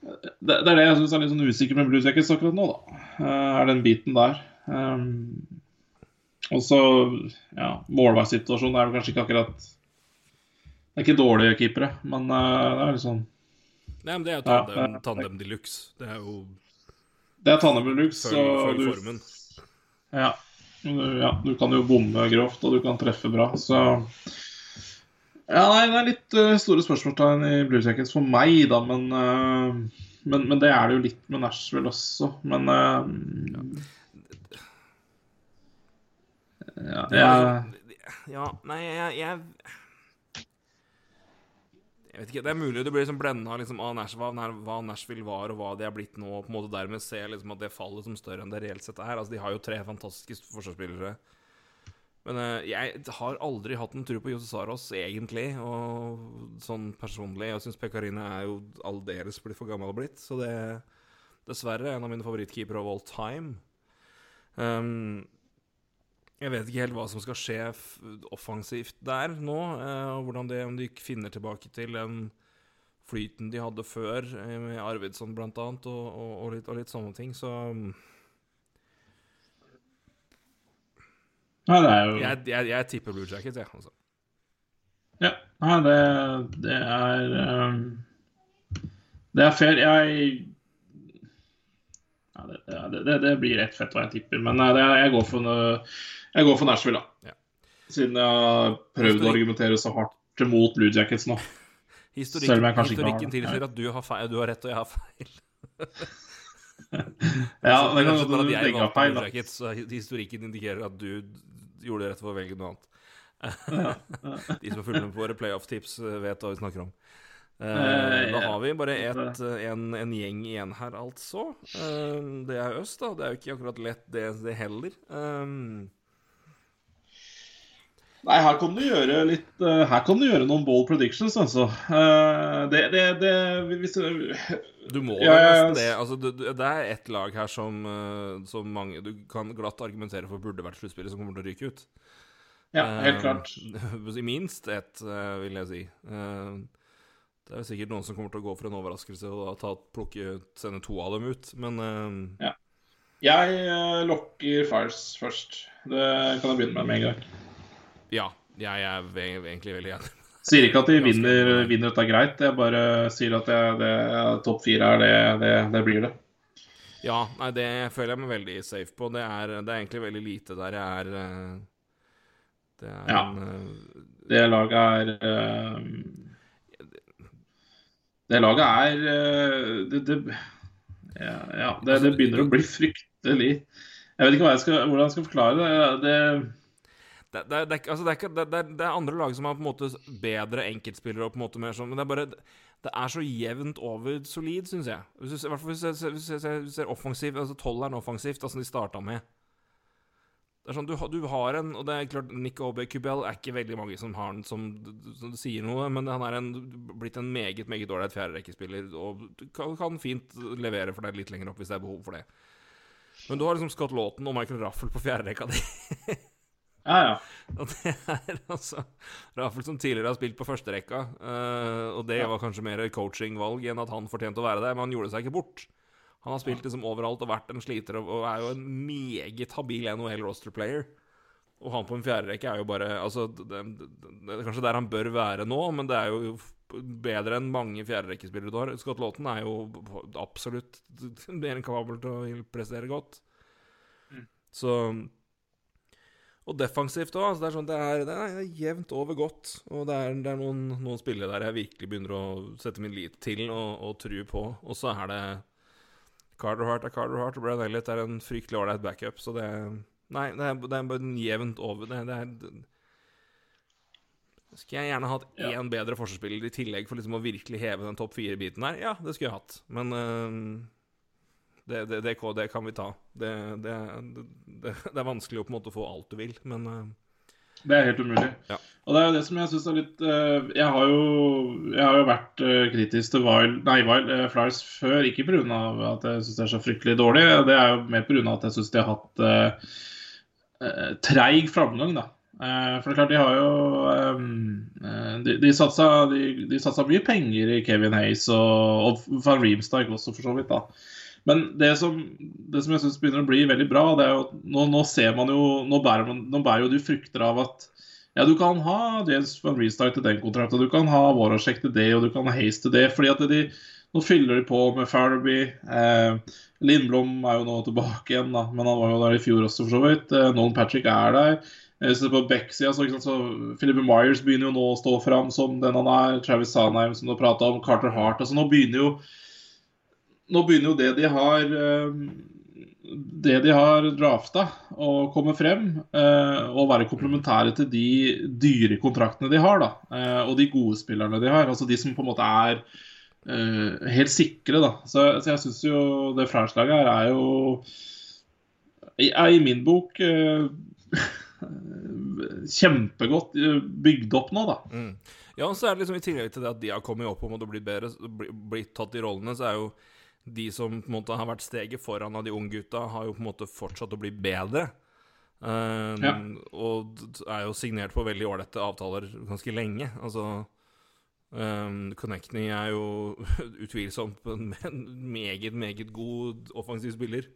det, det er det jeg syns er litt sånn usikker med Blue Jackets akkurat nå, da. Eh, er den biten der. Um, og så, ja, Målveissituasjonen er vel kanskje ikke akkurat Det er ikke dårlige keepere, men uh, det er litt sånn Nei, men det er jo tandem, ja. tandem de luxe. Det er jo Det er Tandem Deluxe, luxe, og du, ja, ja, du kan jo bomme grovt, og du kan treffe bra, så Ja, nei, det er litt uh, store spørsmålstegn i Blue Jackets for meg, da, men, uh, men Men det er det jo litt med Nashville også, men uh, ja, jeg, Ja, nei, jeg, jeg Jeg vet ikke, Det er mulig du blir liksom blenda liksom, av Nashville, hva, Nashville var, og hva de er blitt nå, og på en måte dermed ser liksom at det faller som større enn det reelt sett er. Altså, De har jo tre fantastiske forsvarsspillere. Men eh, jeg har aldri hatt en tro på Jose Saros, egentlig, og sånn personlig. Jeg syns Pekarine er jo aldeles blitt for gammel og blitt, så det er dessverre en av mine favorittkeepere of all time. Um, jeg vet ikke helt hva som skal skje offensivt der nå, eh, og hvordan det, om de finner tilbake til den flyten de hadde før, eh, med Arvidsson annet, og, og, og, litt, og litt sånne ting, så Nei, det er jo jeg, jeg, jeg tipper Blue Jackets, jeg. Altså. Ja. Nei, det, det er um, Det er fair. Jeg ja, det, det, det, det blir rett fett hva jeg tipper, men nei, jeg, går for, jeg går for Nashville, da. Siden jeg har prøvd å argumentere så hardt mot Blue Jackets nå. Historikken, Selv om jeg kanskje ikke har- historikken tilsier at du har, feil, du har rett og jeg har feil. Ja, det kan godt hende at jeg har valgte. Blue. Jackets, historikken indikerer at du gjorde det rett for å velge noe annet. De som følger med på våre playoff-tips, eh, vet hva vi snakker om. Eh, Eh, da har vi bare et, eh, en, en gjeng igjen her, altså. Eh, det er øst, da. Det er jo ikke akkurat lett, det, det heller. Um, Nei, her kan du gjøre litt eh, Her kan du gjøre noen bold predictions, altså. Eh, det, det, det hvis, Du må Ja, nesten det. Altså, det, det er ett lag her som, eh, som mange Du kan glatt argumentere for burde vært sluttspillet, som kommer til å ryke ut. Ja, helt klart. I minst ett, vil jeg si. Det er sikkert noen som kommer til å gå for en overraskelse og ta, plukke, sende to av dem ut, men ja. Jeg lokker Fires først. Det kan jeg begynne med med en gang. Ja. Jeg er egentlig veldig enig. Sier ikke at de vinner, vinner dette greit, jeg bare sier at topp fire er det, det, det blir det. Ja, nei, det føler jeg meg veldig safe på. Det er, det er egentlig veldig lite der jeg er eh, Det er Ja. en eh, Det laget er eh, Det laget er det, det, ja, ja, det, Altså, det begynner å bli fryktelig Jeg vet ikke jeg skal, hvordan jeg skal forklare det. det det, det, det, er altså det, er det, det, er, er andre lag som har på en måte bedre enkeltspillere og på en måte mer sånn Men det er bare Det er så jevnt over solid, syns jeg. Hvis du, i hvis du ser- hvis du ser- hvis du ser offensivt Altså tolveren offensivt, altså de starta med. Det er sånn, du, du har en Og det er klart, Nick Aubé Kubel er ikke veldig mange som har den som, som sier noe, men han er en, blitt en meget meget ålreit fjerderekkespiller og kan, kan fint levere for deg litt lenger opp hvis det er behov for det. Men du har liksom Scott Lawton og Michael Raffel på fjerderekka di. Ja, ja. Og det er altså Raffel som tidligere har spilt på førsterekka. Uh, og det var kanskje mer coachingvalg enn at han fortjente å være der, men han gjorde seg ikke bort. Han har spilt liksom overalt og vært en sliter og, er jo en meget habil NHL roster-player. Og han på en fjerderekke er jo bare Altså, det, det, det er kanskje der han bør være nå, men det er jo bedre enn mange fjerderekkespillere du har. Scott Lawton er jo absolutt mer enn kapabel til å prestere godt. Så og defensivt òg. Altså det sånn, det det er jevnt over godt. Og det er, det er noen, noen spillere der jeg virkelig begynner å sette min lit til og, og tru på. Og så er det Carter Hart er Carter Hart, og Brad Elliot er en fryktelig ålreit backup. Så det Nei, det er, det er jevnt over. Det, det er Skulle jeg gjerne hatt Ja. bedre forsvarsspiller i tillegg for liksom å virkelig heve den topp fire-biten her? Ja, det skulle jeg hatt. Men øh, det, det, det, det kan vi ta. Det, det, det, det er vanskelig å på en måte få alt du vil, men uh... Det er helt umulig. Ja. Og det er jo det som jeg syns er litt uh, Jeg har jo, jeg har jo vært uh, kritisk til Wild, nei, Wild Flyers før, ikke pga. at jeg syns det er så fryktelig dårlig. Det er jo mer pga. at jeg syns de har hatt treig framgang, da. For det er klart, de har jo De, de, satsa, de, de satsa mye penger i Kevin Hayes og, og Van Reemstijk også, for så vidt. da men det som, det som jeg syns begynner å bli veldig bra, det er jo at nå, nå ser man jo Nå bærer, man, nå bærer jo du frukter av at ja, du kan ha James van Restart til den kontrakten, du kan ha Warashek til det, og du kan ha Haze til det. fordi at de, Nå fyller de på med Farabee. Eh, Lindblom er jo nå tilbake igjen, da, men han var jo der i fjor også, for så vidt. Eh, Nolan Patrick er der. Hvis du ser på Beck-sida så, så Philippe Myers begynner jo nå å stå fram som den han er. Travis Sanheim, som du har prata om. Carter Hart. altså Nå begynner jo nå begynner jo det de har eh, det de har drafta, å komme frem eh, og være komplementære til de dyre kontraktene de har. da, eh, Og de gode spillerne de har. altså De som på en måte er eh, helt sikre. da, Så, jeg syns jo det Flyers-laget her er jo er i min bok eh, kjempegodt eh, bygd opp nå, da. Mm. Ja, og så er det liksom i tillegg til det at de har kommet opp og måtte blitt bedre, blitt tatt i rollene, så er jo de som på en måte har vært steget foran av de unge gutta, har jo på en måte fortsatt å bli bedre. Eh, Ja. Og er jo signert på veldig ålreite avtaler ganske lenge. Altså um, Connectney er jo utvilsomt en en meget, meget god offensiv spiller,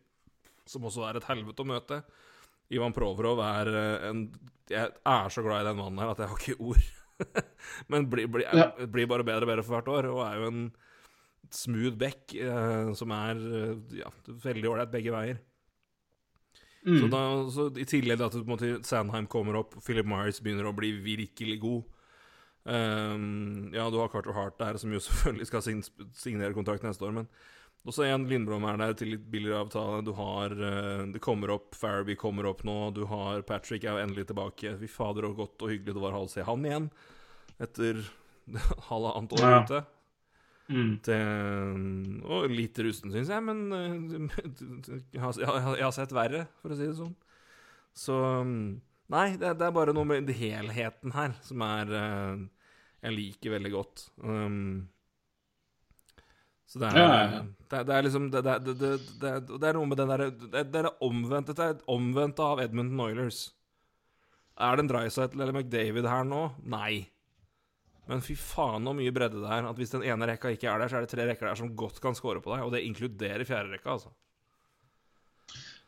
som også er et helvete å møte. Ivan Provrov er eh, en Jeg er så glad i den mannen her at jeg har ikke ord. Men blir, blir, Ja. blir bare bedre og bedre for hvert år, og er jo en smooth back eh, som er eh, ja, veldig ålreit begge veier. Mm. Så, da, så I tillegg til at på en måte, Sandheim kommer opp, Philip Myers begynner å bli virkelig god. Um, ja, du har Carter Hart der, som jo selvfølgelig skal sign signere kontrakt neste år, men også en Lindblom er der til litt billigere avtale. Du har uh, Det kommer opp, Farabee kommer opp nå. Du har Patrick er jo endelig tilbake. Fy fader, så godt og hyggelig det var å se han igjen etter halvannet år Ja. ute. Mm. Til, og litt rusten, syns jeg, men eh, jeg har, jeg, har, sett verre, for å si det sånn. Så mm, Nei, det, det er bare noe med helheten her som er eh, Jeg liker veldig godt. Um, så det er, Ja, ja, ja. Det, det er liksom det, det, det, det, det, er- noe med den derre det, er det omvendte er av Edmund Oilers. Er det en Drycytle eller McDavid her nå? Nei. Men fy faen så mye bredde det er. At hvis den ene rekka ikke er der, så er det tre rekker der som godt kan score på deg. Og det inkluderer fjerde rekka, altså.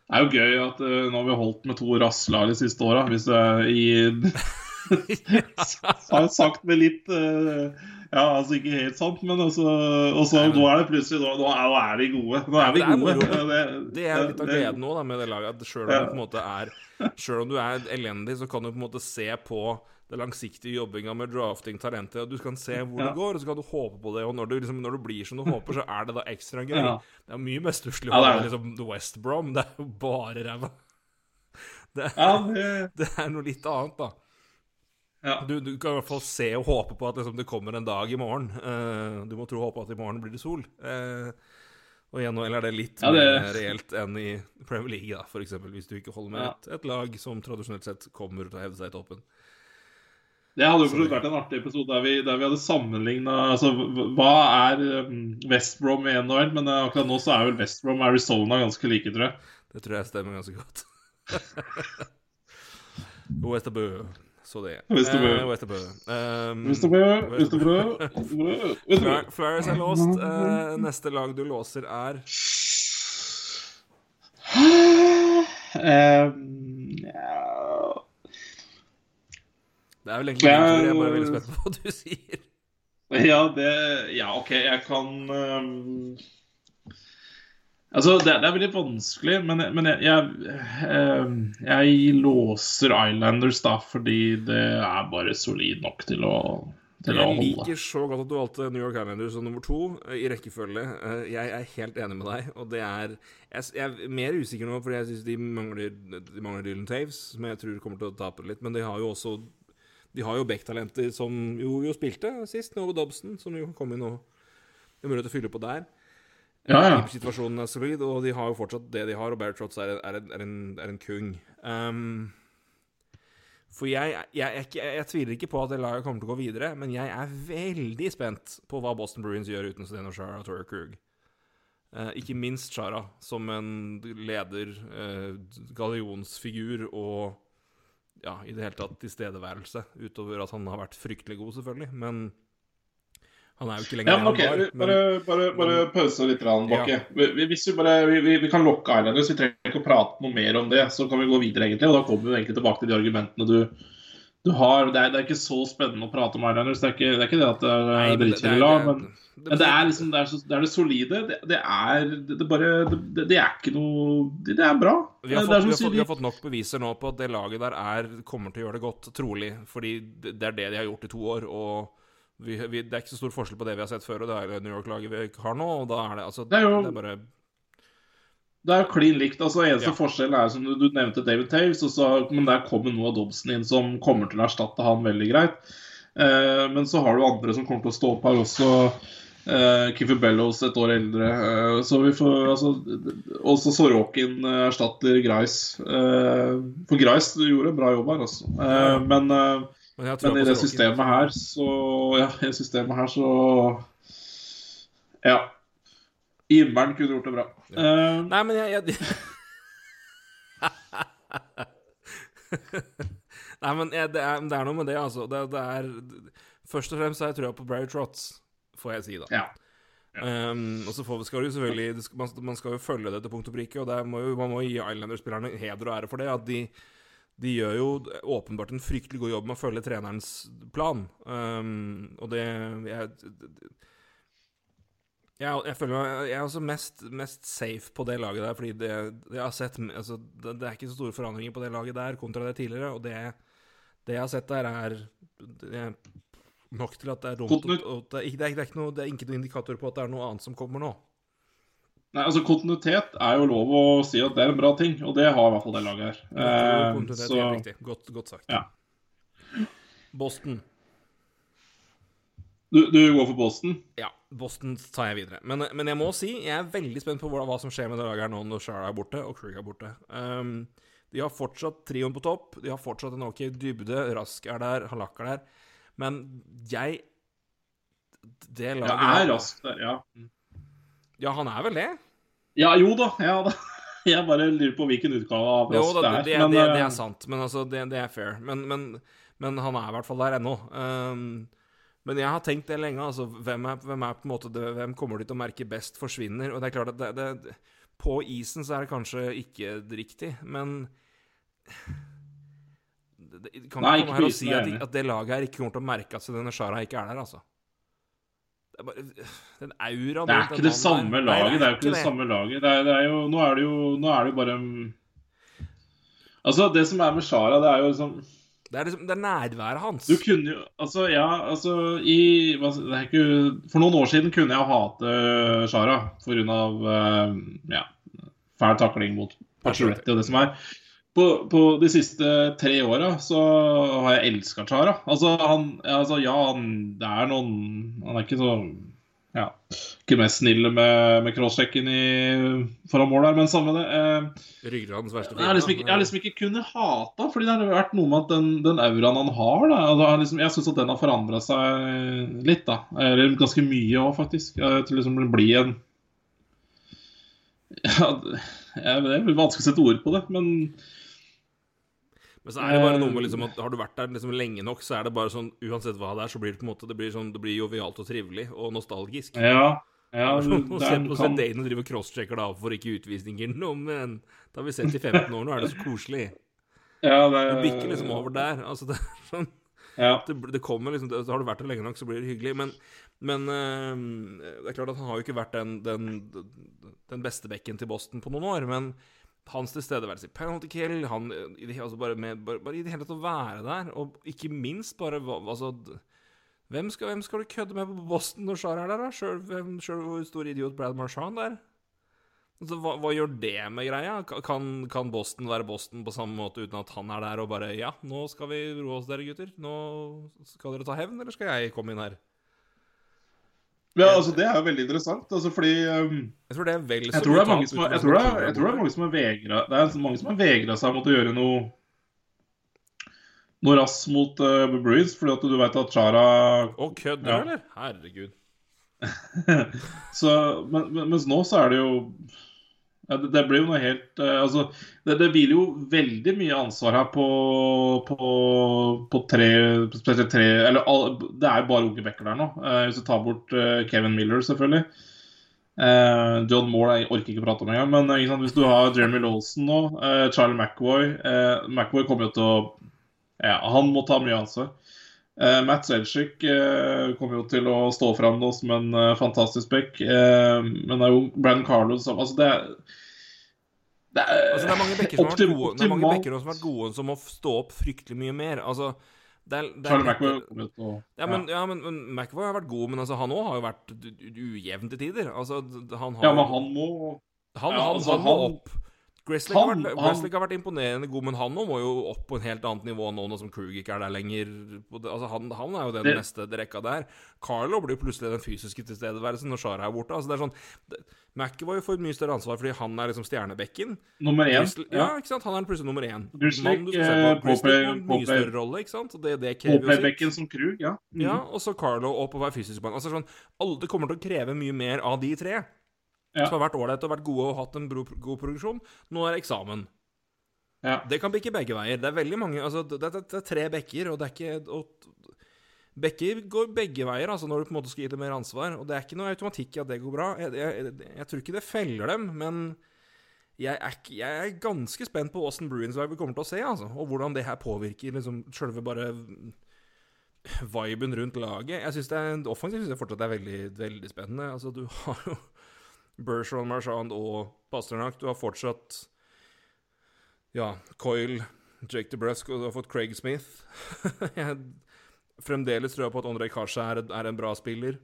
Det er jo gøy at uh, nå har vi holdt med to rasslag de siste åra. Hvis er i Har sagt med litt uh, Ja, altså ikke helt sant, men også, også Nei, men- nå er det plutselig Nå, nå, er, nå er vi gode. Nå er vi det er gode. Det, Det er litt av gleden nå da, med det laget. At selv om Ja. om du er elendig, så kan du på en måte se på det langsiktige jobbinga med drafting talentet. Og du kan se hvor Ja. det går, og så kan du håpe på det. Og når du, liksom, når du blir som du håper, så er det da ekstra gøy. Ja. Det er mye mer stusslig å det. liksom West Brom. Det er jo bare ræva. Det, Ja, det, det er noe litt annet, da. ja. Du, du kan i hvert fall se og håpe på at liksom, det kommer en dag i morgen. Uh, du må tro og håpe at i morgen blir det sol. Uh, og igjen, eller er det litt Ja, det- mer reelt enn i Premier League, da, eksempel, hvis du ikke holder med Ja. et, et lag som tradisjonelt sett kommer til å hevde seg i toppen. Det hadde jo for vært en artig episode der vi, der vi hadde sammenligna altså, hva- er um, West Brom i NHL? Men eh, akkurat nå så er vel West Brom og Arizona ganske like, tror jeg. Det tror jeg stemmer ganske godt. Westerbø. Så det. Westerbø. Eh, Westerbø. Um, Vesterbrød, Fly- Vesterbrød. Flyers er låst. Eh, neste lag du låser, er Um, ja. Det er vel egentlig det. Jeg er bare veldig Flyers- spent på hva du sier. Ja, det Ja, OK, jeg kan um, Altså, det, det er veldig vanskelig, men, men jeg, jeg, um, jeg låser Islanders da, fordi det er bare solid nok til å, til å Jeg holde. liker så godt at du valgte New York Islanders som nummer to eh, i rekkefølge. Eh, Jeg er helt enig med deg, og det er Jeg, jeg er mer usikker nå, fordi jeg syns de mangler De mangler Dylan Taves, som jeg tror kommer til å tape litt, men de har jo også De har jo Beck-talenter som jo, jo spilte sist, Novo Dobson, som jo kom inn og Det er til å fylle på der. Ja, ja. Situasjonen er solid, og de har jo fortsatt det de har, og Barry Trotz er, er, en- er, en, kung. Um, for jeg, jeg, jeg, jeg, tviler ikke på at det laget kommer til å gå videre, men jeg er veldig spent på hva Boston Bruins gjør uten Zdeno Shara og Torrey Krug. Uh, ikke minst Shara, som en leder, uh, gallionsfigur og ja, i det hele tatt tilstedeværelse, utover at han har vært fryktelig god, selvfølgelig. Men han er jo ikke lenger Ja, det men ok, han var. Men, bare, bare, bare pause litt, Bakke. Ja. vi- vi, vi, vi kan lokke Islanders, vi trenger ikke å prate noe mer om det. Så kan vi gå videre, egentlig. Og da kommer vi egentlig tilbake til de argumentene du, du har. Det er, det er ikke så spennende å prate om Islanders. Det er ikke det, er ikke det at det er dritkjedelig er- lag, men, det- men det er liksom det er, så, det, er det solide. Det, er det, bare det, er ikke noe Det, er bra. Vi har, er fått, vi, har fått, vi har fått nok beviser nå på at det laget der er, kommer til å gjøre det godt, trolig. Fordi det er det de har gjort i to år. Og vi, det er ikke så stor forskjell på det vi har sett før, og det er New York-laget vi har nå. Og da er det altså Det er jo- er bare Det er klin likt. altså Eneste Ja. forskjell er som du, nevnte David Taves, og så, men der kommer Noah Dobson inn som kommer til å erstatte han veldig greit. Eh, men så har du andre som kommer til å stå opp her også. Eh, Kiffer Bellows et år eldre. Eh, så vi får altså Også Sorokin eh, erstatter Grice. Eh, for Grice gjorde en bra jobb her, altså. Eh, men, eh, Men, men i det systemet her, så Ja, i systemet her, så Ja. Himmelen kunne gjort det bra. Eh, Nei, men jeg, jeg Nei, men jeg, det, er, det er noe med det, altså. Det, det er Først og fremst har jeg trua på Barry Trots, får jeg si, da. ja. Um, og så får, skal du selvfølgelig det skal, man, man skal jo følge det til punkt og prikke, og det må jo, man må gi Islander-spillerne heder og ære for det. At de, de gjør jo åpenbart en fryktelig god jobb med å følge trenerens plan. Um, og det jeg, Jeg, jeg føler meg Jeg er også mest, mest safe på det laget der, fordi det, jeg har sett altså, det, det er ikke så store forandringer på det laget der kontra det tidligere, og det, det jeg har sett der, er er nok til at det er dumt det, er det, er, er ikke noe, det er ikke noe indikator på at det er noe annet som kommer nå. Nei, altså Kontinuitet er jo lov å si at det er en bra ting, og det har i hvert fall det laget her. Eh, Kontinuitet, så helt riktig. Godt, godt sagt. Ja. Boston. Du, du går for Boston? Ja, Boston tar jeg videre. Men, men jeg må si, jeg er veldig spent på hva, som skjer med det laget her nå når Shara er borte og Krug er borte. Um, de har fortsatt trioen på topp. De har fortsatt en ok dybde. Rask er der, Halak er der. Men jeg Det Ja, er rask der, ja. Ja, han er vel det? Ja, jo da. Ja, da. Jeg bare lurer på hvilken utgave av Jo, da, det det, er. det, det, eh, er sant. Men altså, det, det er fair. Men, men, men han er i hvert fall der ennå. Um, men jeg har tenkt det lenge. altså, Hvem er, hvem er på en måte det, hvem kommer de til å merke best forsvinner? Og det er klart at det, det, På isen så er det kanskje ikke riktig, men det, Kan Nei, ikke komme her og si at, at det laget her ikke kommer til å merke at denne Shara ikke er der, altså. Det er bare, den aura, Det er ikke det samme der- Nei, laget. Det er jo ikke det samme laget. Er, er jo, nå er det jo Nå er det jo bare mm, Altså, det som er med Shara, det er jo liksom Det er, liksom, det er nærværet hans. Du kunne jo Altså, ja, altså i det ikke, For noen år siden kunne jeg hate Shara pga. Uh, ja, fæl takling mot Pacioretti og det som er. På, på de siste tre åra så har jeg elska Chara. Altså, han, altså, ja, han det er noen Han er ikke så ja, ikke mest snille med, med crosschecken i- foran mål der, men samme det. Eh, Ryggradens verste jeg har liksom jeg har liksom ikke kunnet hate fordi det har vært noe med at den, den auraen han har da, altså, jeg liksom, Jeg syns at den har forandra seg litt, da. Eller ganske mye òg, faktisk. Til liksom å bli en ja, det er vanskelig å sette ord på det, men Men så er det bare noe med liksom at har du vært der liksom lenge nok, så er det bare sånn Uansett hva det er, så blir det på en måte Det blir sånn Det blir jovialt og trivelig og nostalgisk. ja. ja Å det se er, på kan, Dane drive og crosschecker da for ikke utvisninger nå, men det har vi sett i 15 år, nå er det så koselig. ja, det, Det bikker liksom over der. Altså, det er sånn Ja. det, det kommer liksom det, Har du vært der lenge nok, så blir det hyggelig. Men, men øh, det er klart at han har jo ikke vært den, den, den beste bekken til Boston på noen år. Men hans tilstedeværelse i penalty kill, han det, altså bare, med, bare, bare i det hele tatt å være der, og ikke minst bare altså, hvem skal, hvem skal du kødde med på Boston når Shar er der, da? Sjøl hvor stor idiot Brad Marchand er? Altså, hva, hva gjør det med greia? Kan, kan Boston være Boston på samme måte uten at han er der og bare Ja, nå skal vi roe oss, dere gutter. Nå skal dere ta hevn, eller skal jeg komme inn her? Ja, altså Det er jo veldig interessant, altså fordi um, Jeg tror det er vel så Jeg tror det er mange som har, jeg tror det er, jeg tror det er mange som har vegra Det er mange som har vegra seg mot å gjøre noe Noe rass mot uh, Bruins, fordi at du vet at Chara Å, kødder du, Ja. eller? Herregud. så, men, men, Mens nå så er det jo ja, det, det blir jo noe helt uh, Altså, det, det hviler jo veldig mye ansvar her på, på, på tre Spesielt tre Eller all, det er jo bare unge backer der nå. Uh, hvis du tar bort uh, Kevin Miller, selvfølgelig. John Moore jeg orker ikke prate om engang. Men sant, hvis du har Jeremy Lawson nå, Charlie McAvoy McAvoy kommer jo til å Ja, han må ta mye ansvar. Eh, Matt Selchik eh, kommer jo til å stå fram nå som en eh, fantastisk back. Eh, men det er jo Brann Carlos som Altså, det er det er, Altså, det er mange bekker som optim- gode, er mange som har vært gode, som må stå opp fryktelig mye mer. Altså, det er, det er jo til Ja, men, ja, men, men McAvoy har vært god, men altså, han òg har jo vært ujevn til tider. Altså, han har Ja, men han må Han, Ja, altså, han må han- opp. Gresslick har, har vært imponerende god, men han må jo opp på en helt annet nivå nå, nå som Krug ikke er der lenger. Altså, han, han er jo den Det- neste rekka der. Carlo blir plutselig den fysiske tilstedeværelsen når Shara er borte. Altså, det er sånn McEvoy får mye større ansvar fordi han er liksom stjernebekken. nummer én. Gresslick- ja. ikke sant? Han er plutselig nummer én. Grizzly Mannen du skal se på, Gresslick en mye større rolle, ikke sant? Det, det sitt. som Krug, ja. Mm. Ja, og så Carlo opp og være fysisk på Altså sånn, alle, kommer til å kreve mye mer av de tre. Ja. Som har vært ålreite og vært gode og hatt en god produksjon. Nå er det eksamen. ja. Det kan bikke begge veier. Det er veldig mange Altså, det, det, det er tre bekker, og det er ikke og, Bekker går begge veier, altså når du på en måte skal gi dem mer ansvar. Og det er ikke noe automatikk i at det går bra. Jeg, jeg, jeg, tror ikke det feller dem, men jeg er, ikke- jeg er ganske spent på åssen Bruins vi kommer til å se, altså. Og hvordan det her påvirker liksom sjølve bare viben rundt laget. Jeg synes det er Offensivt syns jeg fortsatt er veldig, veldig spennende. Altså, du har jo Bergeron, Marchand og Pasternak. Du har fortsatt ja, Coyle, Jake DeBrusque, og du har fått Craig Smith. jeg fremdeles tror jeg på at Andrej Kasja er, er, en bra spiller.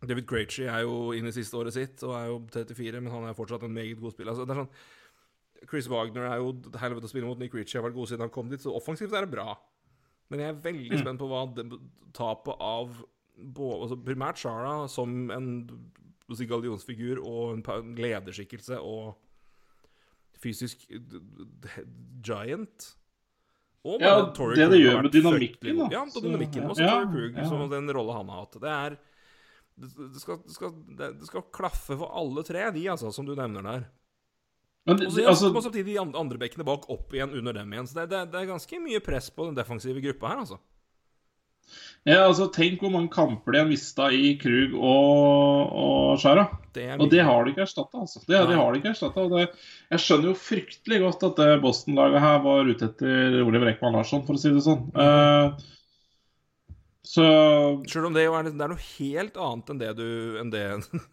David Krejci er jo inne i siste året sitt og er jo 34, men han er fortsatt en meget god spiller. Altså, det er sånn Chris Wagner er jo helvete å spille mot. Nick Ritchie har vært god siden han kom dit, så offensivt er det bra. Men jeg er veldig mm. spent på hva tapet av både, altså primært Shara som en si, gallionsfigur og en lederskikkelse og fysisk giant og ja, det det gjør med dynamikken, da. Ja, på dynamikken. Også ja, Torrey Krug, ja. som den rolle han har hatt. Det er det skal, det, skal, det skal, klaffe for alle tre, de, altså, som du nevner der. Men, og så altså, samtidig de andre bekkene bak opp igjen under dem igjen. Så det, det, det, er ganske mye press på den defensive gruppa her, altså. Ja, altså Tenk hvor mange kamper de har mista i Krug og, og Skjæra. Og det har de ikke erstatta. Altså. Det, de har de ikke erstattet, Jeg skjønner jo fryktelig godt at det Boston-laget her var ute etter Oliver Ekman Larsson, for å si det sånn. Uh, så Selv om det, er, det er noe helt annet enn det du enn det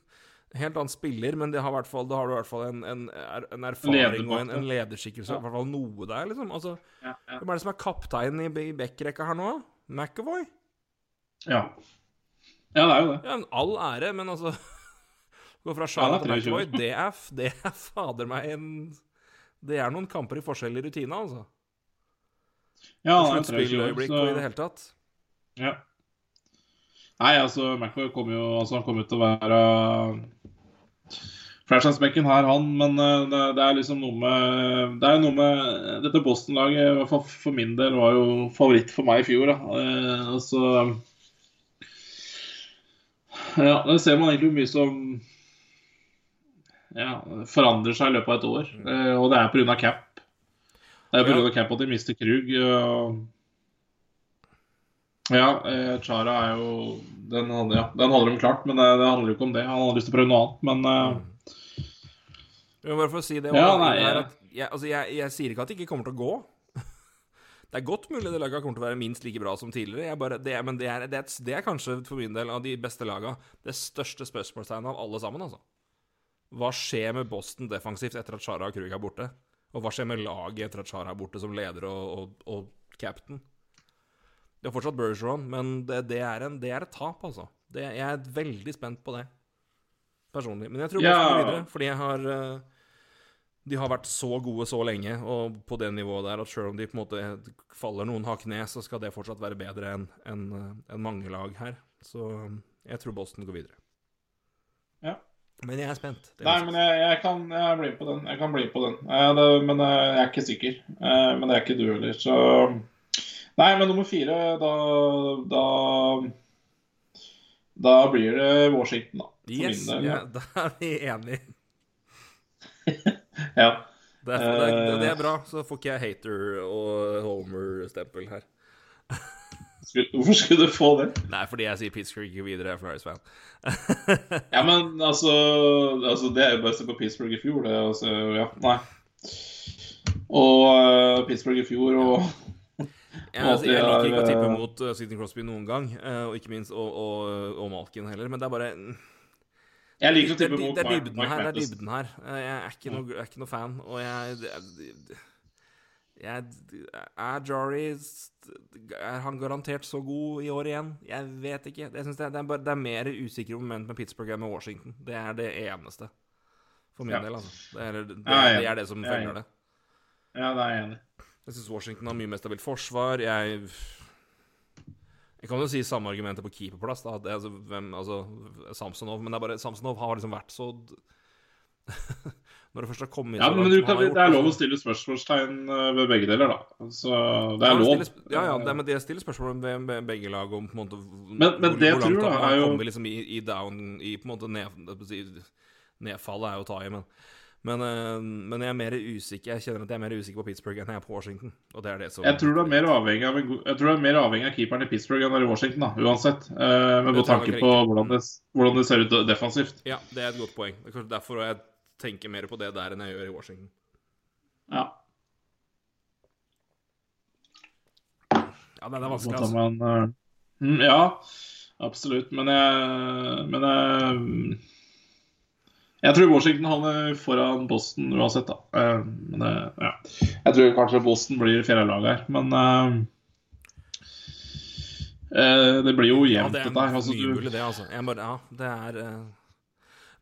helt annen spiller, men det har hvert fall, da har du i hvert fall en, en, en erfaring og en, en lederskikkelse. Ja. Hvert fall noe der, liksom. Altså, ja, ja. Hvem er det som er kapteinen i, i backrekka her nå? McAvoy? Ja. Ja, det er jo det. Ja, All ære, men altså Gå fra Charlotte til McAvoy, det er, det er fader meg en Det er noen kamper i forskjell i rutina, altså. Ja, det er 23 så... i det hele tatt. Ja. Nei, altså, McAvoy kommer jo altså, han kommer til å være franchise-bekken her, han. Men uh, det, det, er liksom noe med Det er noe med Dette Boston-laget, i hvert fall for min del, var jo favoritt for meg i fjor. Da. Uh, altså Ja, det ser man egentlig hvor mye som ja, forandrer seg i løpet av et år. Uh, og det er pga. cap. Det er pga. Ja. cap at de mister Krug. Uh, ja, eh, Chara er jo den, ja, den holder de klart, men det, det, handler jo ikke om det. Han hadde lyst til å prøve noe annet, men uh... Jo, bare for å si det ja, nei, jeg, jeg, altså, jeg, jeg, sier ikke at det ikke kommer til å gå. Det er godt mulig det laget kommer til å være minst like bra som tidligere. Bare, det, men det er, det, er, det er, kanskje for min del av de beste lagene det største spørsmålstegnet av alle sammen. altså. Hva skjer med Boston defensivt etter at Chara og Krug er borte? Og hva skjer med laget etter at Chara er borte som leder og, og, og captain? Det er fortsatt Bergeron, men det, det, er en, det, er et tap, altså. Det, jeg er veldig spent på det, personlig. Men jeg tror ja. går videre, fordi jeg har uh, De har vært så gode så lenge, og på det nivået der, at selv om de på en måte faller noen hakk ned, så skal det fortsatt være bedre enn en, en mange lag her. Så jeg tror Boston går videre. Ja. Men jeg er spent. Nei, men jeg, jeg, kan jeg bli på den. Jeg kan bli på den. Eh, det, men eh, jeg er ikke sikker. Eh, men det er ikke du heller, så Nei, men nummer fire, da Da, da blir det Washington, da. Yes, ja, da er vi enige. Ja. Det er, det, er, det er, bra, så får ikke jeg hater og homer-stempel her. Hvorfor skulle du få det? Nei, fordi jeg sier Pittsburgh ikke videre. Jeg er Flyers-fan. ja, men altså, altså, Det er jo bare å se på Pittsburgh i fjor, det. Altså, ja, nei. Og uh, Pittsburgh i fjor og ja, altså, jeg liker ikke å tippe mot uh, Sidney Crosby noen gang, uh, og ikke minst og, og, og, Malkin heller, men det er bare Jeg liker å tippe mot Det er dybden her. Det er dybden her. Uh, jeg er ikke, noe, er ikke noe fan, og jeg, jeg, Er Jari Er han garantert så god i år igjen? Jeg vet ikke. Jeg synes det, er, bare, det er mer usikre moment med Pittsburgh enn med Washington. Det er det eneste. For min ja. del, altså. Det er det, det, er, det, er det som følger det. Ja, det er jeg enig i. Jeg syns Washington har mye mer stabilt forsvar. Jeg Jeg kan jo si samme argumentet på keeperplass. da det, altså, hvem, altså, Samsonov, Men det er bare Samsonov har liksom vært så Når det først har kommet ja, men kan, Det er lov å stille spørsmålstegn eh, ved begge deler, da. Så det er ja, lov. Stille, ja, ja, det, men det stiller spørsmål ved begge lag om på en måte Men, men hvor, det hvor langt tror da, er jo liksom, i, i, down I på en måte ned, Nedfallet er jo å ta i, men men, uh, men, jeg er mer usikker Jeg kjenner at jeg er mer usikker på Pittsburgh enn jeg er på Washington. Og det er det som Jeg tror du er mer avhengig av, avhengig av keeperen i Pittsburgh enn i Washington, da, uansett. Uh, med tanke på hvordan det, hvordan det, ser ut defensivt. Ja, det er et godt poeng. Det er kanskje derfor jeg tenker mer på det der enn jeg gjør i Washington. Ja. Ja, den er vanskelig, altså. Man, uh, Mm, ja, absolutt. Men jeg, men jeg jeg tror Washington havner foran Boston uansett, da. Eh, men det, ja. Jeg tror kanskje Boston blir fjerde lag her, men uh, Det blir jo jevnt, ja, det dette her. er Altså, du, det, altså. Jeg bare, ja, det er uh,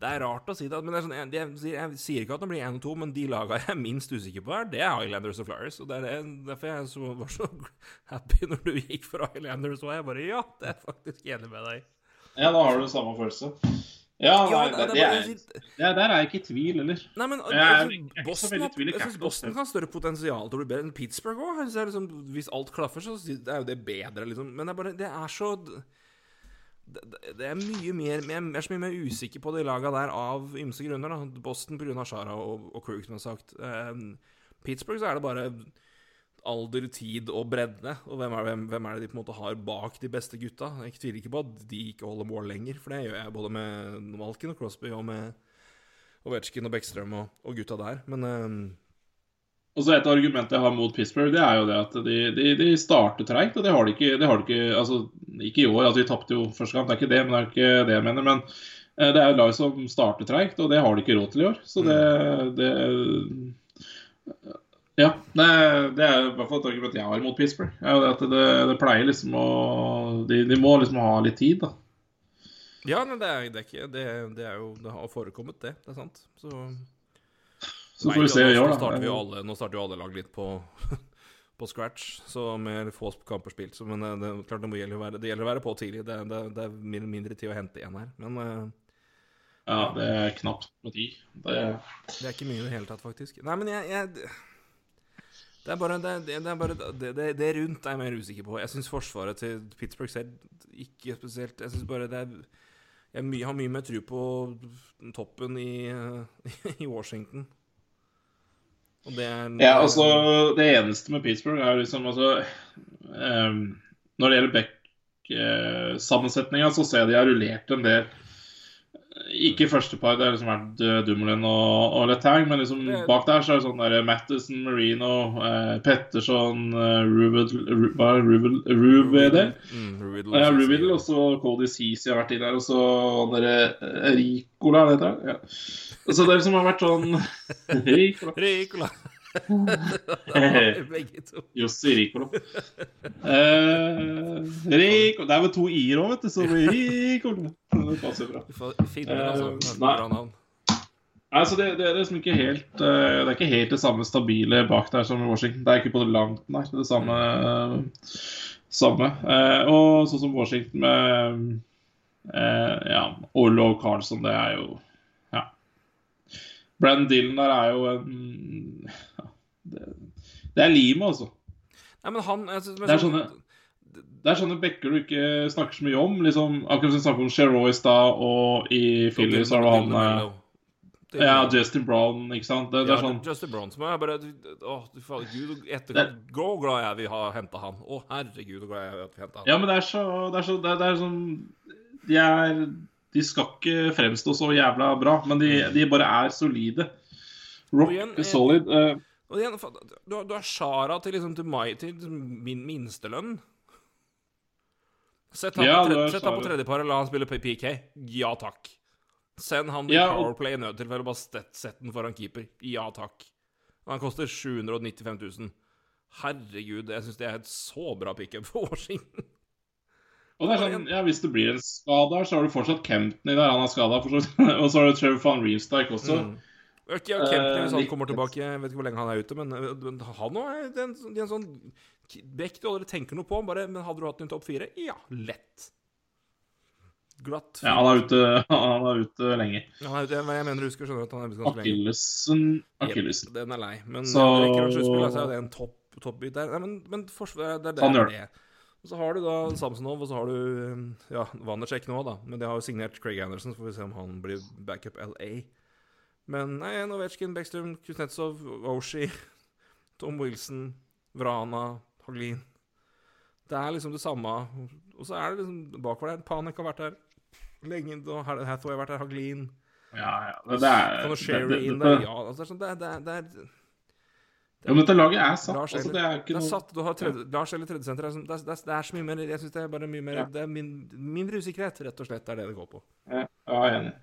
Det er rart å si det, men det er sånn, jeg, jeg, sier- jeg sier ikke at det blir 1-2, men de lagene jeg er minst usikker på her, det er Highlanders og Flyers. Og det er derfor jeg så, var så happy når du gikk for Highlanders, og jeg bare Ja, det er jeg faktisk enig med deg ja, da har du samme følelse. Ja, nei, det- det, det er er, der er jeg ikke i tvil, eller? Nei, men Jeg er- jeg, jeg ikke så Boston, veldig i har- tvil jeg synes Boston kan har større potensial til å bli bedre enn Pittsburgh òg. Liksom, hvis alt klaffer, så er jo det bedre, liksom. Men det er bare Det er så det, det- det er mye mer Jeg er så mye mer usikker på de laga der av ymse grunner. da Boston pga. Shara og, og Krug, som har sagt. Um, Pittsburgh så er det bare alder, tid og bredde. Og hvem er, hvem, hvem er det de på en måte har bak de beste gutta? Jeg tviler ikke på at de ikke holder mål lenger, for det gjør jeg både med Malkin og Crosby og med Ovetsjkin og Bekkstrøm og, og gutta der. Men um, Og så Et argument jeg har mot Pittsburgh, det er jo det at de, de, de starter treigt. Og det har de ikke, de har de ikke altså, ikke i år. altså De tapte jo første kamp, det er ikke det, men det er ikke det jeg mener. Men eh, det er jo lag som starter treigt, og det har de ikke råd til i år. Så det, det Ja. Det, det er i hvert fall et argument jeg har mot Pittsburgh. er jo det at det, det pleier liksom å de, de må liksom ha litt tid, da. Ja, men det er, det er ikke det, det er jo Det har forekommet, det. Det er sant. Så Så får vi se i år, da. starter, alle, nå starter jo alle lag litt på På scratch, så med få kamper spilt. Så, men eh, det, klart det, må gjelder å være, det gjelder å være på tidlig. Det, det, det er mindre, tid å hente igjen her. Men uh, Ja, det er knapt med tid. Det, det er ikke mye i det hele tatt, faktisk. Nei, men jeg, jeg Det er bare det, det, er bare, det, det, rundt er jeg mer usikker på. Jeg syns forsvaret til Pittsburgh selv ikke spesielt Jeg synes bare det er Jeg har mye mer tro på toppen i, i Washington. Og det er Ja, altså Det eneste med Pittsburgh er liksom altså um, Når det gjelder back-sammensetninga, så ser jeg de har rullert en del. Ikke første par, det har liksom vært eh, Dumoulin og, og Letang, men liksom Det- bak der så er det sånn der Mattison, Marino, eh, Petterson, eh, Ruvid, Ru, hva det? Ruvid, Ruvidel? Mm, Ja, Ruvidel, og så Cody Ceesay har vært inne der, og så han derre Ricola, er det det? heter? Ja. Så det som har vært sånn Ricola. Ricola. Begge Ricolo. Eh, Rico. Det er vel to i-er òg, vet du, så det passer bra. Du får finne det, altså. Eh, Det er nei. bra navn. Altså, det, det er liksom ikke helt eh, Det er ikke helt det samme stabile bak der som i Washington. Det er ikke på det langt nær det samme. eh, samme. Eh, og sånn som Washington med eh, ja, Orlo og Carlson, det er jo Ja. Brandon Dylan der er jo en det, det er limet, altså. Nei, men han synes, men Det er sånn- sånne- Det er sånne bekker du ikke snakker så mye om. liksom Akkurat som vi snakket om Cheroy i stad, og i Philly så har du han eh, Ja, Justin Brown, ikke sant. Det, det Ja, er sånn Justin Brown som er bare Å, du fader, gud etterkant Gå glad jeg er vi har henta han. Å, herregud, så glad jeg er at vi henta han. Ja, men det er så Det er, så, det er, det er sånn De er De skal ikke fremstå så jævla bra, men de, de bare er solide. Rock igjen, eh, solid. eh, Og igjen, du, har- du har Shara til liksom til, mai, til liksom min minstelønn. Sett han, Ja, på, tre, på tredjepar og la han spille PK. Ja takk. Send han Ja, og- Powerplay i nødtilfelle, bare sett, sett den foran keeper. Ja takk. Han koster 795 000. Herregud, jeg syns det er et så bra pickup for Washington. og det er sånn, ja, Hvis det blir en skade her, så har du fortsatt Kempton i der. Han er skada, og så har du Trevor van Reemstike også. Mm. Ikke ja, Kempner, hvis han kommer tilbake. Jeg vet ikke hvor lenge han er ute, men, men han òg er en, er en sånn Bekk du aldri tenker noe på. Bare, men hadde du hatt en topp fire? Ja, lett. Glatt. Ja, han er ute, han er ute lenge. Ja, han er ute, jeg mener du husker skjønner at han er ute ganske lenge. Akillesen Jep, den er lei. Men Så- det rekker en sluttspill, så er det en topp, toppbit der. Nei, men, men forsvaret, det, det, Han er gjør det. Og så har du da Samsonov, og så har du ja, Wannercheck nå, da. Men det har jo signert Craig Anderson, så får vi se om han blir backup LA. Men nei, Novetsjkin, Bekstrøm, Kuznetsov, Oshie, Tom Wilson, Vrana, Haglin. Det er liksom det samme. Og så er det liksom bakover der. Panik har vært der lenge. og Hathaway har vært der. Haglin. Ja, ja. Det, det er? Ja. Sånn, Ja, men dette laget er satt. Lars Altså, det er ikke det er satt, du har tredje, Lars eller tredjesenter. Det, er- det, det er så mye mer Jeg synes det er bare mye mer Ja. Det er min, mindre usikkerhet, rett og slett. Det er det det går på. Ja, jeg er enig.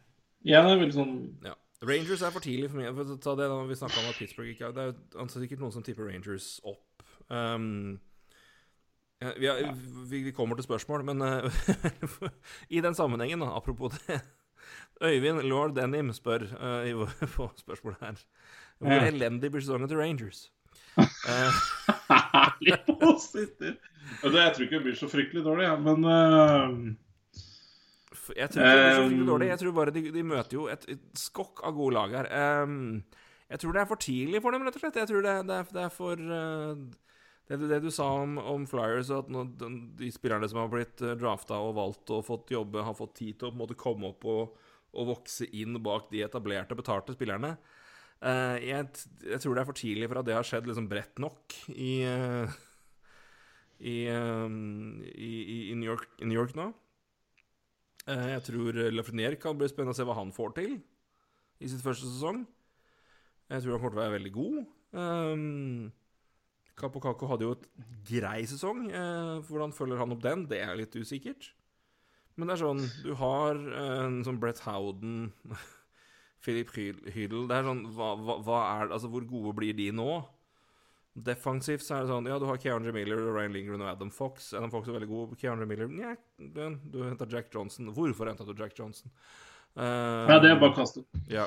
Jeg er veldig sånn Ja. Rangers er for tidlig for meg. For ta det da Vi snakka om at Pittsburgh ikke er Det er jo altså sikkert noen som tipper Rangers opp. Um, ja, vi, har, vi, vi kommer til spørsmål, men uh, i den sammenhengen, da, apropos det Øyvind lord Denim spør uh, i, på spørsmålet her Hvor Ja. elendig blir sesongen til Rangers? Uh, Herlig positiv. Ja, det- Jeg tror ikke det blir så fryktelig dårlig, ja, men f- jeg tror ikke det blir så dårlig. Jeg tror bare de, de møter jo et, et skokk av gode lag her. Um, jeg tror det er for tidlig for dem, rett og slett. Jeg tror det, det, er, det er for uh, det, det du sa om, om Flyers, at nå, de, spillerne som har blitt uh, drafta og valgt og fått jobbe, har fått tid til å på en måte komme opp og, og vokse inn bak de etablerte, betalte spillerne. Uh, jeg, jeg tror det er for tidlig for at det har skjedd liksom bredt nok i i, um, i, i, i, New York, i New York nå. Eh, jeg tror Lafreniere kan bli spennende å se hva han får til i sitt første sesong. Jeg tror han kommer til å være veldig god. Um, Kapokako Caco hadde jo et grei sesong. Uh, hvordan følger han opp den? Det er litt usikkert. Men det er sånn Du har eh, en sånn Brett Howden, Philip Hydel Det er sånn hva, hva, hva er Altså, hvor gode blir de nå? Defensivt så er det sånn Ja, du har Keandre Miller, Ryan Lingren og Adam Fox. Adam Fox er veldig god. Keandre Miller Nja, du, du henta Jack Johnson. Hvorfor henta du Jack Johnson? Uh, Ja, det er bare kastet. ja.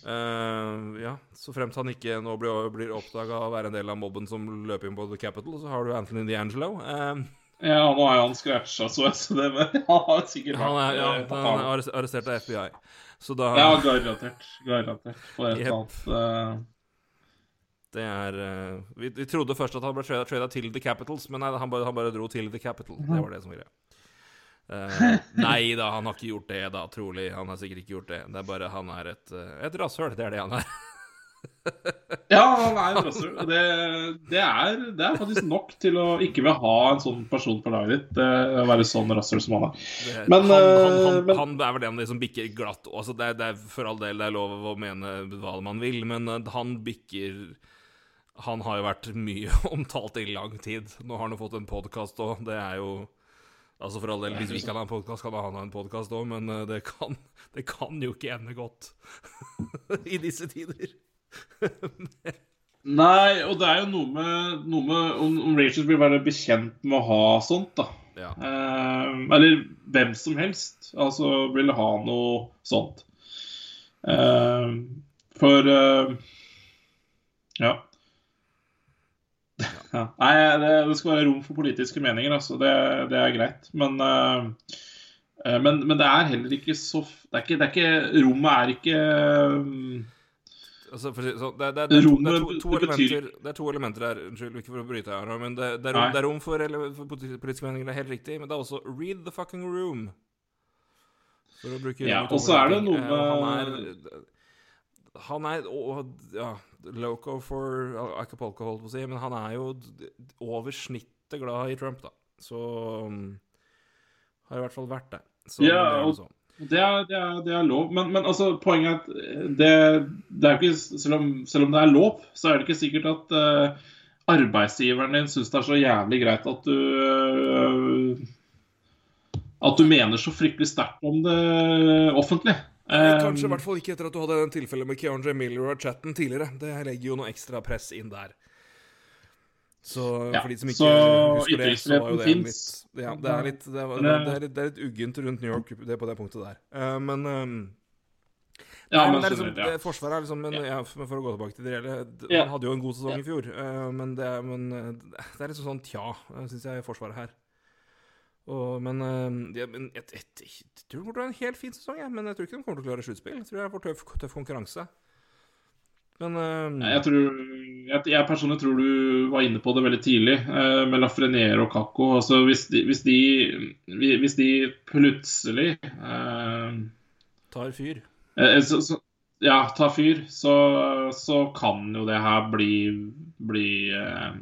Uh, ja, så fremt han ikke nå blir, blir oppdaga å være en del av mobben som løper inn på The Capital, så har du Anthony D'Angelo. Uh, Ja, nå er han scratcha, så jeg, så det men Han har sikkert han er, ja, eh, han er arrestert av FBI. Så da Ja, garantert. Garantert. På et eller annet eh, Det er eh, vi, vi trodde først at han ble trada, til The Capitals, men nei, han bare, han bare dro til The Capital. Det var det som var greia. Uh, nei da, han har ikke gjort det, da, trolig. Han har sikkert ikke gjort det. Det er bare han er et, eh, et rasshøl. Det er det han er. Ja, han er en rasshøl. Det, det, er, det er faktisk nok til å ikke vil ha en sånn person på laget ditt. Å være sånn rasshøl som han er. Det, Men, han, han, han, men- han er vel de som bikker glatt. Altså, det, er, det for all del det er lov å mene hva man vil, men han bikker Han har jo vært mye omtalt i lang tid. Nå har han jo fått en podkast òg. Det er jo Altså For all del, hvis vi ikke ha en podkast, kan han ha en podkast òg, men eh, det kan, det kan jo ikke ende godt i disse tider. Nei, og det er jo noe med, noe med om, om Rachel vil være bekjent med å ha sånt, da. Ja. Eh, eller hvem som helst. Altså vil ha noe sånt. Eh, for eh, ja. Ja. Nei, det, det skal være rom for politiske meninger, altså. Det, det er greit. Men, eh, eh, men, men det er heller ikke så Det er ikke, det er ikke Rommet er ikke eh, Altså, for, det sånn, det, det, det, er to, er betyr- elementer, det er to elementer her. Unnskyld, ikke for å bryte her, men det, er rom, er rom for, for politiske meninger, det er helt riktig. Men det er også read the fucking room. For å bruke Ja, og så er det noe Eh, med- Han er Han er å, ja, loco for Acapulco, holdt på å si, men han er jo over snittet glad i Trump, da. Så um, Har i hvert fall vært det. Så Ja, og-. Det er, det, er, det er lov, men, men altså, poenget er at det, det er ikke, selv om, selv om det er lov, så er det ikke sikkert at uh, arbeidsgiveren din syns det er så jævlig greit at du uh, At du mener så fryktelig sterkt om det offentlig. Eh, Kanskje i hvert fall ikke etter at du hadde den tilfellet med Keandre Miller og chatten tidligere. Det legger jo noe ekstra press inn der. Så Ja, for de som ikke husker det, så var jo det en litt ja, det, er litt, det, var, det, det- er litt, det er litt uggent rundt New York det på det punktet der. Uh, men um, ja, Nei, men det er liksom, det, Forsvaret er liksom men, ja. For for å gå tilbake til det reelle Man hadde jo en god sesong i fjor, uh, men, det, men eh, det er liksom sånn tja, syns jeg, Forsvaret her. Og, men eh, ja, men jeg, jeg, jeg tror det kommer til å være en helt fin sesong, jeg. Men jeg tror ikke de kommer til å klare sluttspill. Jeg tror det er for tøff, tøff konkurranse. Men uh, Jeg, tror, jeg, jeg personlig tror du var inne på det veldig tidlig, uh, med Lafreniere og Kakko. Altså, hvis, de, hvis, de, hvis de plutselig uh, tar fyr. Eh, Så, så, ja, tar fyr, så, så kan jo det her bli bli, eh,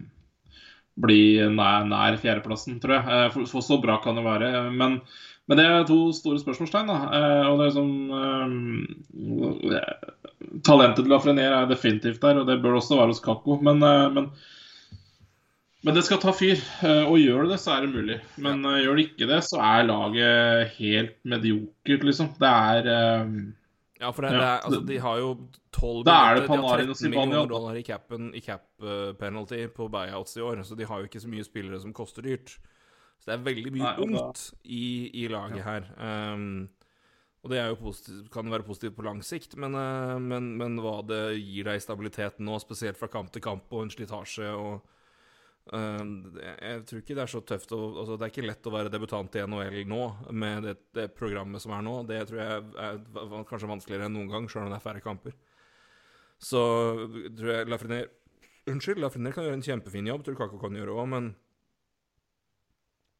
bli nær, nær fjerdeplassen, tror jeg. Eh, For, for så bra kan det være. Men, Men det er to store spørsmålstegn. da, eh, og det er som um, Talentet til Lafrenier er definitivt der, og det bør også være hos Kakko. Men, eh, men, men det skal ta fyr. eh, Og gjør det det, så er det mulig. Men eh, gjør det ikke det, så er laget helt mediokert, liksom. Det er eh, Ja, for det, det er, altså, de har jo 12 Da er det de har Panarin og 13 Zibanejad, millioner dollar i capen i cap eh, penalty på buyouts i år, så de har jo ikke så mye spillere som koster dyrt. Så det er veldig mye ungt i, i laget her. Um, og det positivt, kan være positivt på lang sikt, men, eh, men, men hva det gir deg i stabilitet nå, spesielt fra kamp til kamp og en slitasje og Jeg tror ikke det er så tøft å altså Det er ikke lett å være debutant i NHL nå med det, det programmet som er nå. Det tror jeg er kanskje vanskeligere enn noen gang, sjøl om det er færre kamper. Så tror jeg Lafrenier Unnskyld, Lafrenier kan gjøre en kjempefin jobb, tror Kako kan gjøre òg, men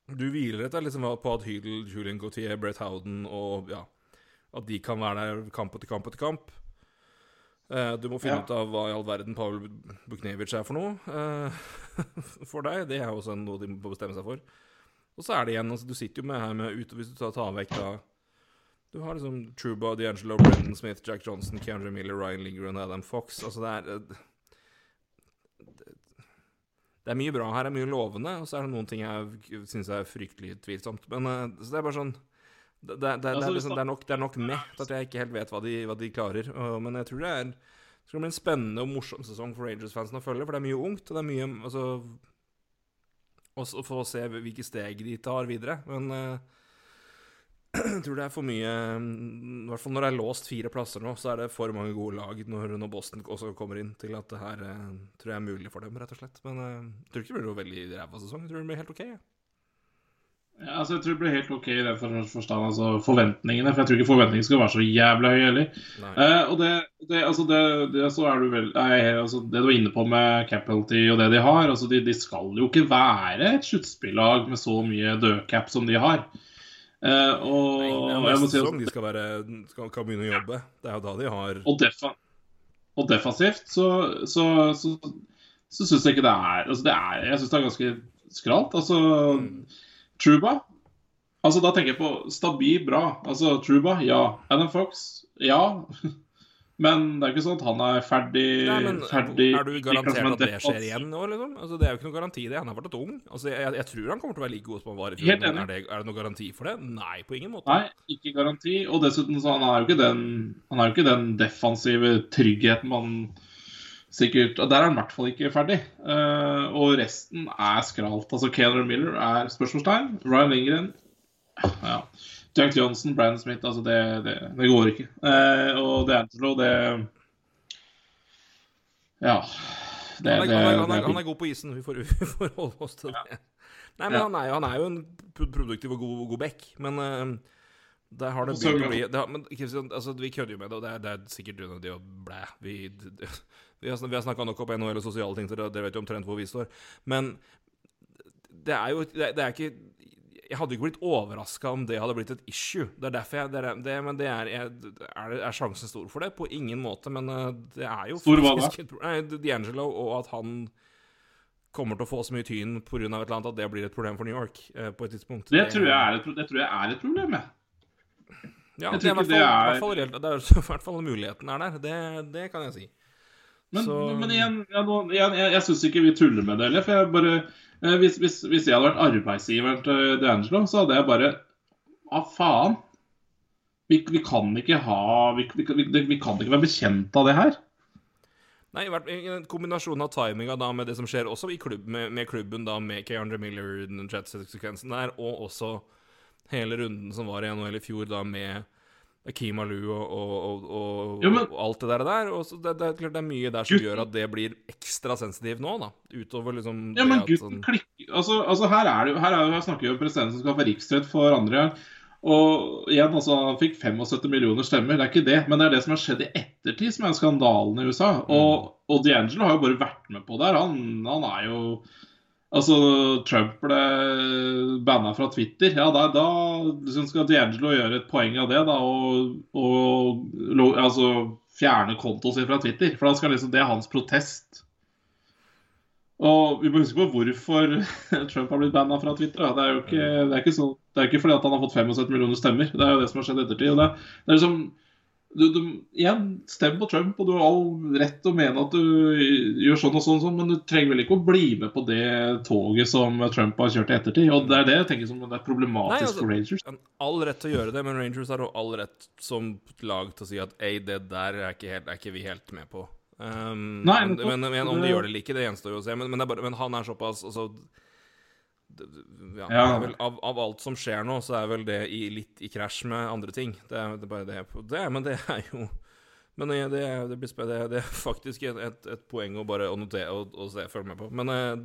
du hviler etter liksom på at Hydel, Julian Gautier, Brett Howden og ja, at de kan være der kamp etter kamp etter kamp. Eh, du må finne Ja. ut av hva i all verden Pavel Buknevic er for noe eh, for deg. Det er også noe de må bestemme seg for. Og så er det igjen altså, Du sitter jo med her med ut, Hvis du tar, tar vekk da Du har liksom Truba, D'Angelo, Brendan Smith, Jack Johnson, Keandre Miller, Ryan Lindgren og Adam Fox. Altså det er eh, det, det er mye bra her, det er mye lovende, og så er det noen ting jeg syns er fryktelig tvilsomt. Men så det er bare sånn det, det, det, Altså, er, liksom, det, er nok, det er nok med til at jeg ikke helt vet hva de, hva de klarer. Og, men jeg tror det er det skal bli en spennende og morsom sesong for Rangers-fansen å følge, for det er mye ungt, og det er mye altså, Også for å se hvilke steg de tar videre. Men eh, jeg tror det er for mye mm, I hvert fall når det er låst fire plasser nå, så er det for mange gode lag når, når Boston også kommer inn, til at det her eh, tror jeg er mulig for dem, rett og slett. Men eh, jeg tror ikke det blir noe veldig ræva sesong. Jeg tror det blir helt OK. jeg. Ja, altså jeg tror det blir helt OK i den forstand, altså forventningene. For jeg tror ikke forventningene skal være så jævla høye heller. Eh, og det, det, altså det, det, så er du vel, nei, altså det du er inne på med Capalty og det de har altså de, de skal jo ikke være et sluttspillag med så mye dødcap som de har. Eh, og Nei, det er jeg må neste si de skal, være, skal, kan begynne å jobbe. Det er jo da de har Og, defa og defensivt så, så, så, så syns jeg ikke det er altså det er, Jeg syns det er ganske skralt. Altså Truba Altså Da tenker jeg på stabil bra. Altså Truba, ja. Adam Fox, ja. Men det er ikke sånn at han er ferdig, Nei, men ferdig Er du garantert at det skjer igjen nå, liksom? Altså, det er jo ikke noe garanti, det. Han er fortsatt ung. Altså, jeg, jeg tror han kommer til å være like god som han var i fjor. Er det, er det noen garanti for det? Nei, på ingen måte. Nei, ikke garanti. Og dessuten så han er jo ikke den Han er jo ikke den defensive tryggheten man sikkert Og der er han i hvert fall ikke ferdig. Uh, og resten er skralt. Altså Keller Miller er spørsmålstegn. Ryan Lindgren ja. Jack Johnson, Brandon Smith Altså, det, det, det går ikke. Uh, og DeAngelo, det Ja. Det, Han er, det, han, er, han, er, han er god på isen. Vi får, vi får holde oss til det. Nei, men Ja. han, er han er jo en produktiv og god, god back, men uh, der har det begynt å bli det har, men, altså, Vi kødder jo med det, og det er, det er sikkert unødvendig å blæ. Vi, vi har, vi har snakka nok opp NHL og sosiale ting, så dere vet jo omtrent hvor vi står. Men det er jo det, det er ikke Jeg hadde ikke blitt overraska om det hadde blitt et issue. Det er derfor jeg det, er- det, Men det er, er, er sjansen stor for det? På ingen måte, men eh, det er jo Stor hva da? D'Angelo, og at han kommer til å få så mye tyn pga. et eller annet at det blir et problem for New York eh, på et tidspunkt. det, tror jeg et, det tror jeg er et problem, jeg. Ja, jeg det det det er i hvert fall muligheten er der. Det, det kan jeg si. Men, Så- men igjen, nå, igjen jeg, jeg syns ikke vi tuller med det heller. For jeg bare eh, hvis, hvis, hvis jeg hadde vært arbeidsgiveren til D'Angelo, så hadde jeg bare Hva faen? Vi, vi kan ikke ha vi, vi, vi, kan ikke være bekjent av det her. Nei, en kombinasjon av timinga da med det som skjer også i klubb, med, med klubben, da med Keandre Miller, den jetsekvensen der, og også hele runden som var i NHL i fjor, da med Akeem Alu og, og, og, Jo, men- og alt det der. Og så det, det er klart det er mye der som Gutten- gjør at det blir ekstra sensitivt nå, da. Utover liksom Ja, men at gutten klikker altså, altså her er det jo Her, er, her snakker vi om presidenten som skal få riksrett for andre gang. Og igjen, altså, han fikk 75 millioner stemmer, det er ikke det. Men det er det som har skjedd i ettertid, som er skandalen i USA. Og, og D'Angelo har jo bare vært med på det her. Han, han er jo Altså, Trump ble banna fra Twitter. Ja, da, da liksom skal D'Angelo gjøre et poeng av det, da, og, og altså, fjerne kontoen sin fra Twitter. For da skal liksom, det er hans protest. Og vi må huske på hvorfor Trump har blitt banna fra Twitter. Da. Det er jo ikke, det er så, det er ikke fordi at han har fått 75 millioner stemmer. Det er jo det som har skjedd i ettertid. Det, det er liksom du, du, igjen, stem på Trump, og du har all rett til å mene at du gjør sånn og sånn, sånn, men du trenger vel ikke å bli med på det toget som Trump har kjørt i ettertid. Og det er det jeg tenker som det er problematisk Nei, altså, for Rangers. All rett til å gjøre det, men Rangers har jo all rett som lag til å si at ei, det der er ikke, helt, er ikke vi helt med på. Um, Nei, men, men, men om de gjør det eller ikke, det gjenstår jo å se. Men, men, bare, han er såpass altså, ja, Ja. Vel, av, av alt som skjer nå, så er vel det i, litt i krasj med andre ting. Det er, det er bare det, det Men det er jo Men det, det, det, blir det, det er faktisk et, et, et poeng å bare å notere og, og se, følge med på. Men, eh,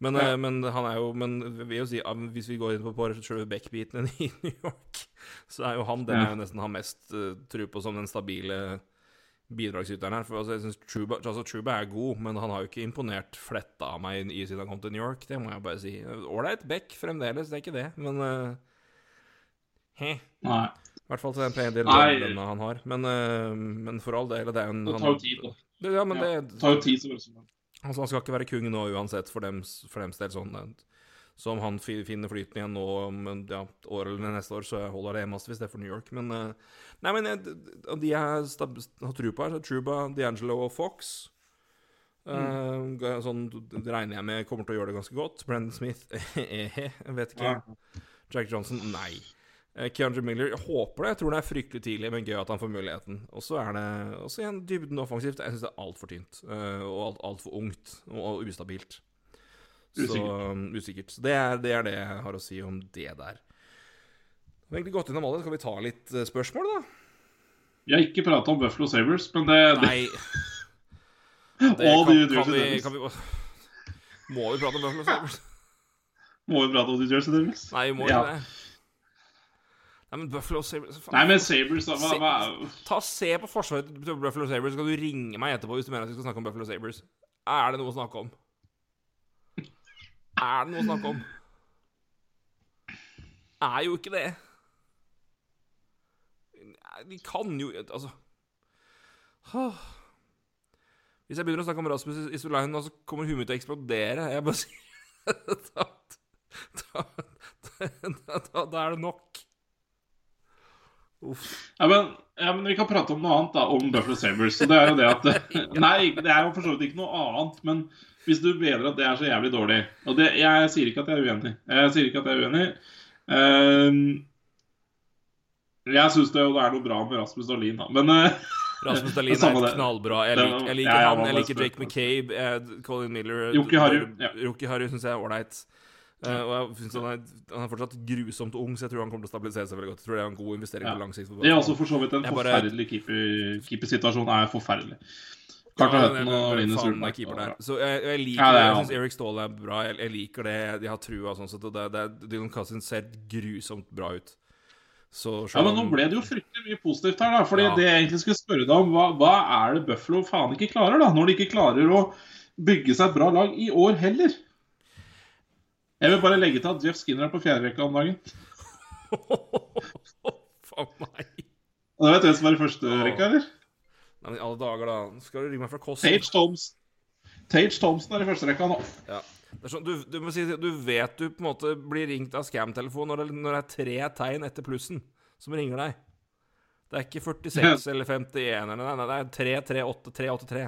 men, Ja. eh, men han er jo Men vi jo si, hvis vi går inn på, på selve Beck-biten i New York, så er jo han den Ja. jeg nesten har mest tro på som den stabile bidragsyteren her. For altså, jeg synes Truba, altså, Truba er god, men han har jo ikke imponert fletta av meg i siden han kom til New York. Det må jeg bare si. Ålreit back fremdeles, det er ikke det, men uh, he. Nei, I hvert fall til den pene Nei. lønna han har. Men, uh, men for all del, det er en det tar jo tid, da. Det, ja, men Ja, det, tar jo tid, selvfølgelig. altså, han skal ikke være kung nå uansett, for dems, for dems del. sånn eh, Så om han finner flyten igjen nå om ja, år eller neste år, så holder det massevis, det er for New York. Men eh, Nei, men jeg, de jeg har tro på her, så Truba, D'Angelo og Fox. mm. uh, sånn regner jeg med kommer til å gjøre det ganske godt. Brendan Smith eh, jeg vet ikke. Ja. Jack Johnson nei. Eh, Keandre Miller jeg håper det. Jeg tror det er fryktelig tidlig, men gøy at han får muligheten. Og så er det også igjen dybden offensivt. Jeg syns det er altfor tynt. eh, og alt, altfor ungt. Og, og ustabilt. Så Usikkert. um, usikkert. Så det er, det er det jeg har å si om det der. Vi har egentlig gått innom alle. Skal vi ta litt eh, spørsmål, da? Vi har ikke prata om Buffalo Sabres, men det, det Nei. Det Og kan, kan, vi, kan vi Må vi prate om Buffalo Sabres? Må vi prate om de Jersey Devils? Nei, vi må Ja. det. Nei, men Buffalo Sabres faen. Nei, men Sabres da, hva, hva, Ta Se på forsvaret til Buffalo Sabres, så kan du ringe meg etterpå hvis du mener at vi skal snakke om Buffalo Sabres. Er det noe å snakke om? Er det noe å snakke om? Er jo ikke det. De kan jo Altså Hvis jeg begynner å snakke om Rasmus Isolainen, så kommer huet mitt til å eksplodere. Jeg bare sier da, da, da, da, er det nok. Uff. ja, men, ja, men vi kan prate om noe annet da, om Buffalo Sabres. Det er jo det at Nei, det er jo for så vidt ikke noe annet, men hvis du mener at det er så jævlig dårlig Og det, jeg sier ikke at jeg er uenig. Jeg sier ikke at jeg er uenig. Uh, jeg syns det det er noe bra med Rasmus Dahlin, da. Men uh, Rasmus Dahlin er knallbra. Jeg liker, jeg liker ja, ja, han, jeg liker. Jake McCabe, eh, Colin Miller Joki Harry, ja. Harry syns jeg er ålreit. Uh, og jeg synes han, er, han er fortsatt grusomt ung, så jeg tror han kommer til å stabilisere seg veldig godt. Jeg tror det er en god investering på lang sikt. det er også for så vidt en Jeg bare- forferdelig keeper- keepersituasjon. er forferdelig. Ja, Carter er- og Linus Ulmark. Så jeg, jeg liker Ja, det er Jeg syns Eric Ståhl er bra. Jeg, jeg liker det. De har trua sånn sett. Og det, det, Dylan Cousins ser grusomt bra ut. Så Ja, men nå ble det jo fryktelig mye positivt her, da. Fordi Ja. det jeg egentlig skulle spørre deg om, hva, hva er det Buffalo faen ikke klarer, da? Når de ikke klarer å bygge seg et bra lag i år heller. Jeg vil bare legge til at Jeff Skinner er på fjerderekka om dagen. Faen meg. Og da vet du hvem som er i første rekke rekka, eller? Nei, men i alle dager, da. Skal du ringe meg fra Kåss. Tage Thompson. Tage Thompson er i første rekka nå. Ja. Det er sånn, du, du si Du vet du på en måte blir ringt av scam-telefon når, når det er tre tegn etter plussen som ringer deg. Det er ikke 46 eller 51 eller nei, nei, det er 338 383.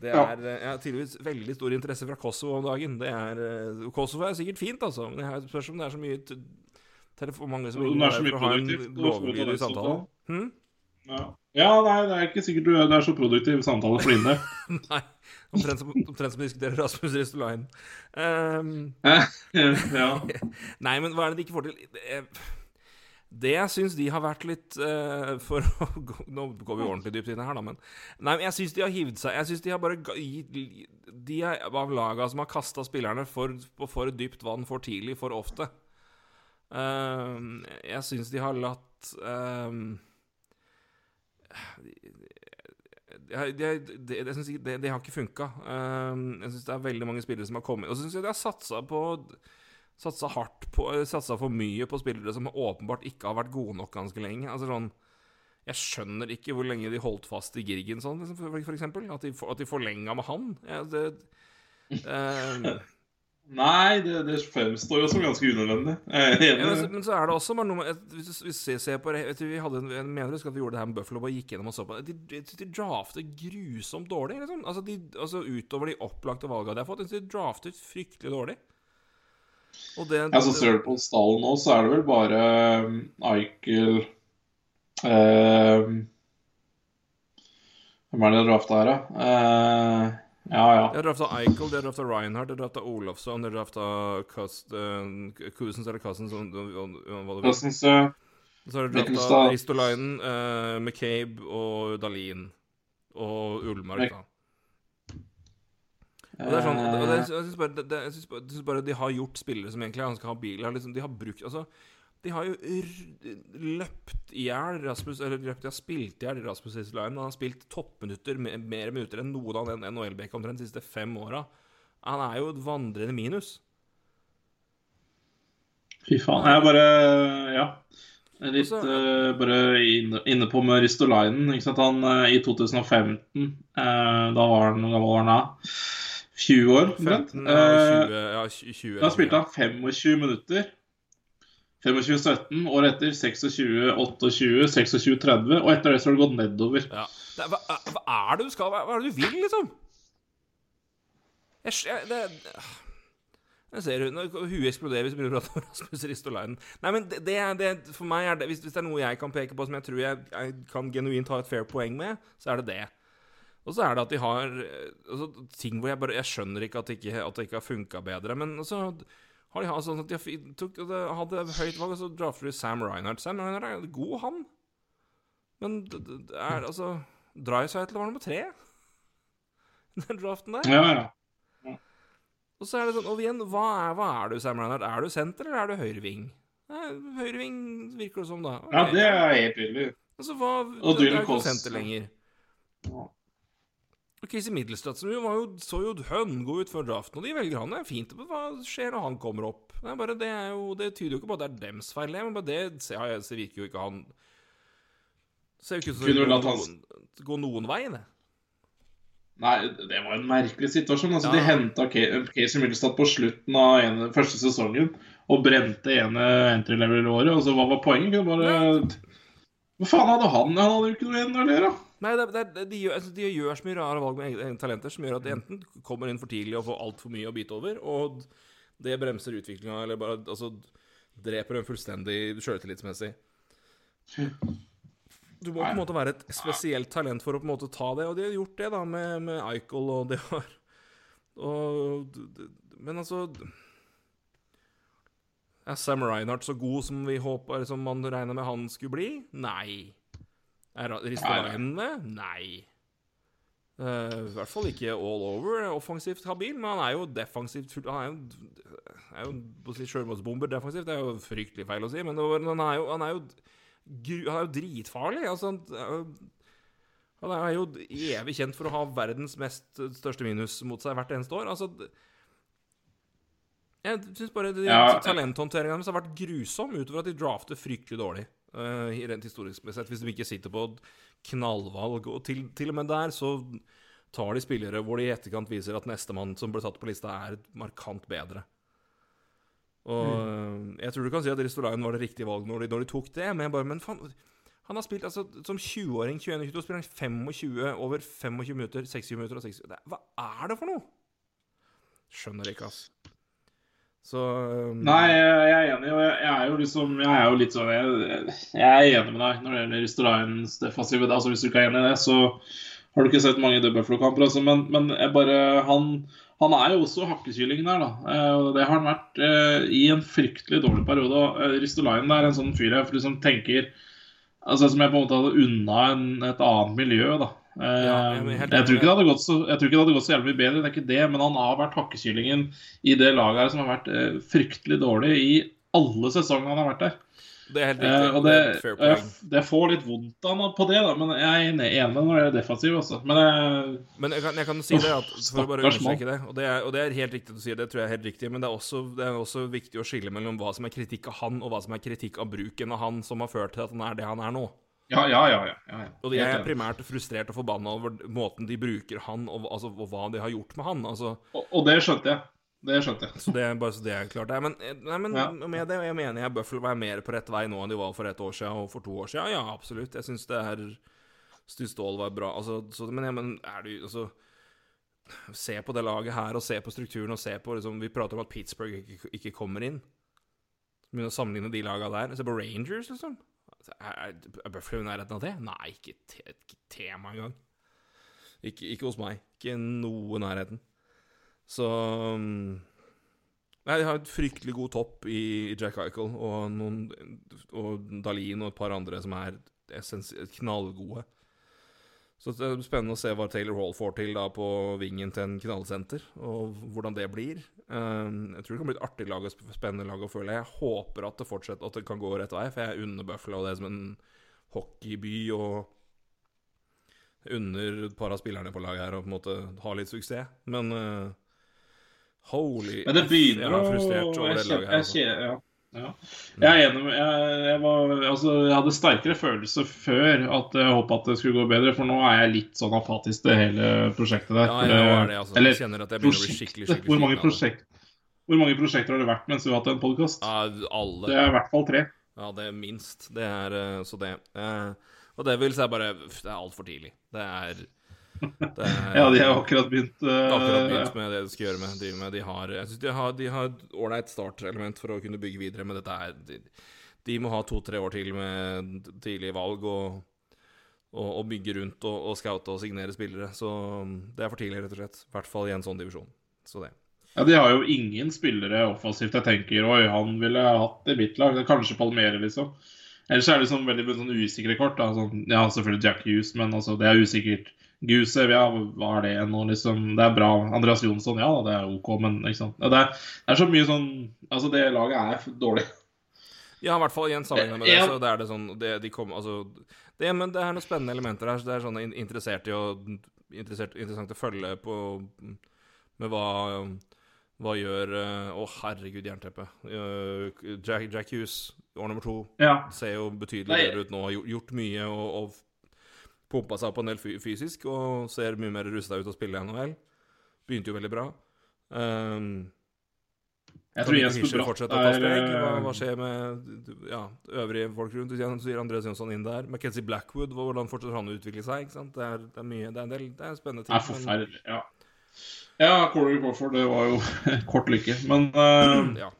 Det er ja. Jeg har tydeligvis veldig stor interesse fra Kosovo om dagen. Det er eh, Kosovo er sikkert fint, altså, men jeg spørs om det er så mye telefon, mange som ringer er for å ha en lovlydig samtale. samtalen. Ja. ja, nei, det er ikke sikkert du det er så produktiv samtale for din del. Nei. Omtrent som, omtrent som diskuterer Rasmus Ristolainen. Um, ja. Nei, men hva er det de ikke får til? Det, det jeg syns de har vært litt uh, For å gå, Nå går vi ordentlig dypt inn her, da, men Nei, men jeg syns de har hivd seg Jeg syns de har bare gitt De er av laga som har kasta spillerne for, for dypt vann for tidlig, for ofte. Uh, jeg syns de har latt ehm, jeg, jeg det, det har ikke funka. jeg syns det er veldig mange spillere som har kommet Og så syns jeg de har satsa på Satsa hardt på Satsa for mye på spillere som åpenbart ikke har vært gode nok ganske lenge. Altså sånn Jeg skjønner ikke hvor lenge de holdt fast i Girgen sånn, liksom, for, for eksempel. At de, at de forlenga med han. Jeg, det, Eh, Nei, det, det fremstår jo som ganske unødvendig. Ja, men, så- men så er det også noe med Hvis du- vi ser på det vet du, Vi hadde en, jeg mener at vi gjorde det her med Buffalo og gikk gjennom og så på det. De, de, de drafter grusomt dårlig, liksom. Altså, de, altså Utover de opplagte valgene de har fått. De drafter fryktelig dårlig. Og det, Ja, så ser du på stallen nå, så er det vel bare um, Eichel um, Hvem er det de drafta her, da? Eh, ja, ja. De har drafta Eichel, de har drafta Reinhardt, de har drafta Olofsson, de har drafta Cousins eller Cousins vil. Cousins. Så har de drafta. Ristolainen, uh, McCabe og Dalin. Og Ullmark, da. Og det er sånn, og det, Eh, jeg syns bare, bare, de har gjort spillere som egentlig er ha bil. Liksom, de har brukt Altså, de har jo løpt i hjel Rasmus Eller løpt, de har spilt i hjel Rasmus Ristolainen. Han har spilt toppminutter, mer minutter enn noen av den NHL-bekka omtrent de siste fem åra. Han er jo et vandrende minus. Fy faen. Jeg er bare Ja. Jeg er Litt Og så- eh, bare inne, inne på med Ristolainen. Han uh, i 2015 uh, Da var han gammel var han da? 20 år, 15 Eh, 20, ja, 20 Da spilte han 25 minutter. 25-17. Året etter 26-28, 26-30. Og etter det så har det gått nedover. Ja. Hva, hva er det du skal Hva er det du vil, liksom? Jeg, jeg, det, jeg ser hun, Huet eksploderer hvis vi begynner å prate om Rasmus Ristolainen. Nei, men det, det For meg er det hvis, hvis det er noe jeg kan peke på som jeg tror jeg, jeg kan genuint ha et fair poeng med, så er det det. Og så er det at de har eh, altså, ting hvor jeg bare Jeg skjønner ikke at det ikke, at det ikke har funka bedre. Men så har de hatt sånn at de tok, hadde høyt valg, og så drafter de Sam Reinhardt. Sam Reinhardt er god, han. Men det, det er altså Drycytle var nummer tre. Den draften der. Ja, ja. Og så er det sånn Og igjen, hva er, hva er du, Sam Reinhardt? Er du senter, eller er du høyreving? Høyreving virker det som, da. Okay. ja, det er helt tydelig. Altså, hva Og du er ikke senter lenger. Ja. Og Casey Middlestad som jo var jo, så jo høngod ut før draften, og de velger han. Det er fint. Hva skjer når han kommer opp? Det, bare, det, jo, det tyder jo ikke på at det er dems feil, men bare det ser, jeg, så virker jo ikke han Ser jo ikke ut som det går noen, går noen vei, det. Nei, det var en merkelig situasjon. Altså, Ja. De henta Casey Middlestad på slutten av ene, første sesongen og brente ene entry level-året. Og så hva var poenget? Bare Hva faen hadde han? Han hadde jo ikke noe igjen å gjøre. Nei, det, det, de, gjør, altså, de gjør så mye rare valg med egne egne talenter som gjør at de enten kommer inn for tidlig og får altfor mye å bite over, og det bremser utviklinga, eller bare altså, dreper dem fullstendig sjøltillitsmessig. Du må på en måte være et spesielt talent for å på en måte ta det, og de har gjort det da med, med Eichel, og det har og, Men altså Er Sam Reinhardt så god som vi håper, som man regna med han skulle bli? Nei. Er Ristolainen hendene? Nei. Uh, I hvert fall ikke all over offensivt habil, men han er jo defensivt full- Han er jo, på å si defensivt. Det er jo fryktelig feil å si, men han er jo, han er jo, han er jo dritfarlig. Altså, han, han er jo evig kjent for å ha verdens mest største minus mot seg hvert eneste år. Altså, jeg syns bare Ja. talenthåndteringa deres har vært grusom, utover at de drafter fryktelig dårlig. I rent historisk hvis de ikke sitter på knallvalg. Og til, til og med der så tar de spillere hvor de i etterkant viser at nestemann som ble satt på lista, er markant bedre. Og mm. jeg tror du kan si at Ristolainen var det riktige valget når de, når de tok det, men jeg bare Men faen han har spilt altså som 20-åring, 21-22, spiller han 25 over 25 minutter, 60 minutter og 60 det, er- Hva er det for noe? Skjønner ikke, ass. Så um, Nei, jeg er enig. Jeg, jeg er jo liksom Jeg er jo litt sånn Jeg, jeg er enig med deg når det gjelder Ristolainens defensive. Altså, hvis du ikke er enig i det, så har du ikke sett mange Dubbelflo-kamper, Altså, men, men bare Han han er jo også hakkekyllingen der, da. Eh, Det har han vært eh, i en fryktelig dårlig periode. eh, Ristolainen er en sånn fyr jeg liksom tenker Altså Som jeg på en måte hadde unna en, et annet miljø, da. Eh, Ja, jeg jeg, tror ikke det hadde gått så, jeg tror ikke det hadde gått så jævlig bedre, det er ikke det, men han har vært hakkekyllingen i det laget her som har vært eh, fryktelig dårlig i alle sesongene han har vært der. Det er helt riktig. Eh, og det det, er jeg, det får litt vondt av meg på det, da, men jeg er enig med når det er defensiv. Også. Men jeg, Men jeg kan, jeg kan si det, at, for å bare understreke det og det, er, og det er helt riktig du sier, det tror jeg er helt riktig, men det er, også, det er også viktig å skille mellom hva som er kritikk av han, og hva som er kritikk av bruken av han som har ført til at han er det han er nå. Ja, ja, ja. ja, ja. Og jeg er primært frustrert og forbanna over måten de bruker han, og, altså, og hva de har gjort med han. Altså, Og, og det skjønte jeg. Det skjønte jeg. så det er bare så det er klart. Men, nei, men Ja. med det, jeg mener jeg Buffalo er mer på rett vei nå enn de var for et år siden og for to år siden. Ja, absolutt. Jeg syns det er Stu var bra. Altså, så, men, ja, men er du altså Se på det laget her, og se på strukturen, og se på liksom, Vi prater om at Pittsburgh ikke, ikke kommer inn. Begynner å sammenligne de laga der. Se på Rangers, liksom. Er, er Buffalo nærheten av det? Nei, ikke, te, ikke tema engang. Ikke, ikke hos meg. Ikke noe nærheten. Så um, Nei, de har et fryktelig god topp i Jack Eichel og, noen, og Dalin og et par andre som er essens, knallgode. Så det er spennende å se hva Taylor Hall får til da på vingen til en knallsenter, og hvordan det blir. Um, jeg tror det kan bli et artig lag og spennende lag å føle. Jeg håper at det fortsetter, at det kan gå rett vei, for jeg unner Buffalo det som en hockeyby, og under et par av spillerne på laget her å på en måte ha litt suksess. Men uh, holy Men det begynner å jeg jeg Altså. kjen- ja. Jeg er enig med jeg, jeg, var, altså, jeg hadde sterkere følelse før at jeg håpa at det skulle gå bedre, for nå er jeg litt sånn apatisk til hele prosjektet der. Ja, jeg er det, altså. Eller Jeg kjenner at jeg begynner å bli skikkelig, skikkelig Hvor mange, prosjekt, hvor mange prosjekter har det vært mens du har hatt en podkast? Ja, alle. Det er i hvert fall tre. Ja, det er minst. Det er eh, så det. Eh, og det vil si bare Det er altfor tidlig. Det er, er Ja, de har akkurat begynt. Uh, akkurat begynt med det de skal gjøre med. Drive med. De har, jeg synes de har, de har et ålreit startelement for å kunne bygge videre, men dette er De, de må ha to-tre år til med tidlige valg og, og, og bygge rundt og, og scoute og signere spillere. Så um, det er for tidlig, rett og slett. I hvert fall i en sånn divisjon. Så det. Ja, De har jo ingen spillere offensivt jeg tenker oi, han ville hatt i mitt lag. Kanskje Palmere, liksom. Ellers er det liksom veldig sånn usikre kort. Da. Sånn, ja, selvfølgelig Jack Hughes, men altså, det er usikkert. Gusev, ja, hva er det nå, liksom? Det er bra. Andreas Jonsson, ja, det er OK, men liksom Det er, det er så mye sånn Altså, det laget er dårlig. Ja, i hvert fall igjen sammenheng med det, så det er det sånn det, de kom, altså, det, Men det er noen spennende elementer her. så Det er sånn in- interessert i å interessert, Interessant å følge på med hva Hva gjør eh, Å, herregud, jernteppe. Eh, Jack, Jack Hughes, år nummer to, Ja. ser jo betydelig bedre ut nå. Har gjort, gjort mye og, og pumpa seg opp en del fysisk og ser mye mer rusta ut og å spille i NHL. Begynte jo veldig bra. Um, Jeg tror Jesper Bratt er? Hva, eh, hva skjer med ja, øvrige folk rundt? Så sier Andreas Jonsson inn der. McKenzie Blackwood, hvordan fortsetter han å utvikle seg? Det er, det er mye, det er en del det er spennende ting. Det er forferdelig. Ja. Ja, Corey Crawford, det var jo kort lykke. Men uh, ja,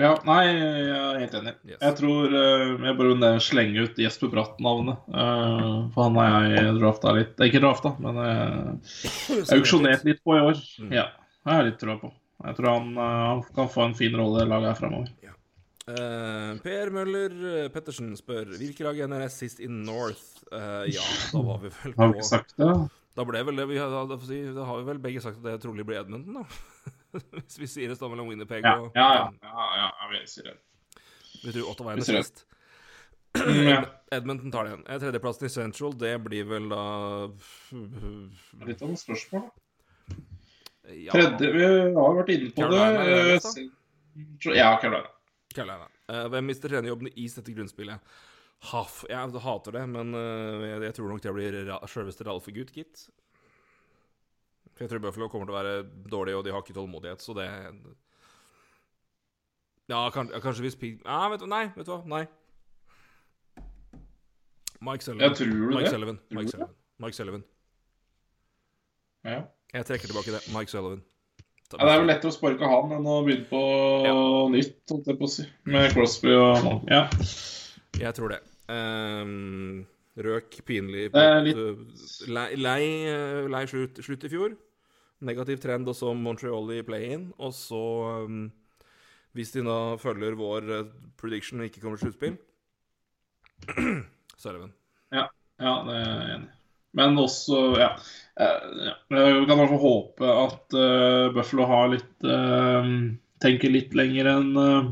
ja, nei, jeg er helt enig. Yes. Jeg tror eh, jeg bare vil slenge ut Jesper Bratt-navnet. eh, for han har jeg drafta litt eh, Ikke drafta, men uh, auksjonert litt på i år. Mm. Ja, jeg har litt trua på. Jeg tror han, eh, han kan få en fin rolle i laget her fremover. Uh, Per Møller eh, Pettersen spør hvilke lag er NRS sist in North? Uh, ja, da var vi vel Har vi på ikke sagt det? Da ble vel det vi har, da, får da har vi vel begge sagt at det trolig blir Edmundton, da. Hvis vi sier det står mellom Winnerpeg Ja, og ja, ja. ja, ja, vi sier det. Vi tror Ottawa er nest. Edmonton tar det igjen. Eh, Tredjeplassen i Central, det blir vel da Litt av noen spørsmål. ja, Tredje, vi har vært inne på Carolina, det eh, Ja, Carolina. Carolina. Eh, hvem mister trenerjobben i dette grunnspillet? Haff. Jeg hater det, men eh, jeg, tror nok det blir sjølveste Ralfe Gutt, gitt. Jeg tror Buffalo kommer til å være dårlig, og de har ikke tålmodighet, så det Ja, kanskje, kanskje hvis Pig... Ja, vet du, nei, vet du hva? Nei. Mike Sullivan. Jeg tror du Mike? Sullivan. Mike Sullivan. Mike Sullivan. Ja. Jeg trekker tilbake det. Mike Sullivan. Ja, det er vel lettere å sparke han enn å begynne på Ja. nytt, på si. Med Crosby og Ja. Jeg tror det. Um, røk pinlig er uh, lei, lei, lei slutt, slutt i fjor. Negativ trend også Montreal i play-in. Og så, um, hvis de nå følger vår uh, prediction og ikke kommer til sluttspill vel. ja, ja, det er jeg enig i. Men også, ja, eh, ja. Vi kan i hvert fall håpe at uh, Buffalo har litt uh, Tenker litt lenger enn uh,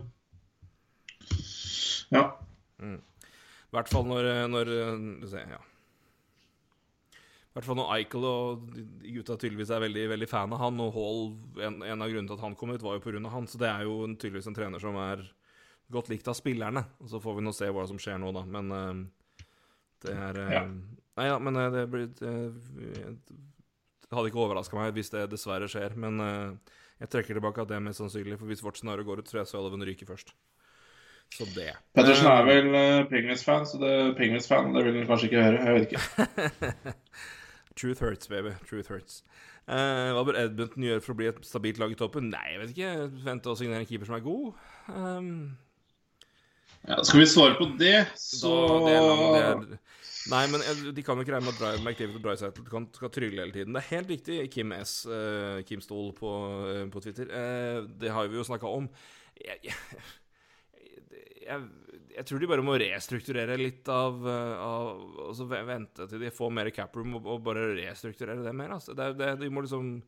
Ja. I hvert fall når, når se, ja. Hvert fall når Eichel og gutta tydeligvis er veldig, veldig fan av han, og Hall En, en av grunnene til at han kom ut, var jo pga. han, så det er jo en, tydeligvis en trener som er godt likt av spillerne. Og så får vi nå se hva som skjer nå, da. Men uh, det er uh, Ja. Nei ja, men uh, det blir Det hadde ikke overraska meg hvis det dessverre skjer, men jeg trekker tilbake at det er mest sannsynlig, for hvis vårt scenario går ut, tror jeg Sullivan ryker først. Så det. Pettersen er vel uh, Penguins-fan, så det Penguins-fan, det vil han kanskje ikke høre. Jeg vet ikke. Truth hurts, baby. Truth hurts. Eh, hva bør Edmonton gjøre for å bli et stabilt lag i toppen? Nei, jeg vet ikke. Vente og signere en keeper som er god. Um, Ja, skal vi svare på det, så det er lang, det er, Nei, men eh, de kan jo ikke regne med at McDavid og Drysettle kan, skal trylle hele tiden. Det er helt riktig, Kim S. Uh, Kim Ståhl på, uh, på Twitter. Uh, det har vi jo snakka om. Jeg, jeg, jeg, jeg tror de bare må restrukturere litt av, eh, av Altså ve- vente til de får mer caproom og, og bare restrukturere det mer. Altså. Det, det, de må liksom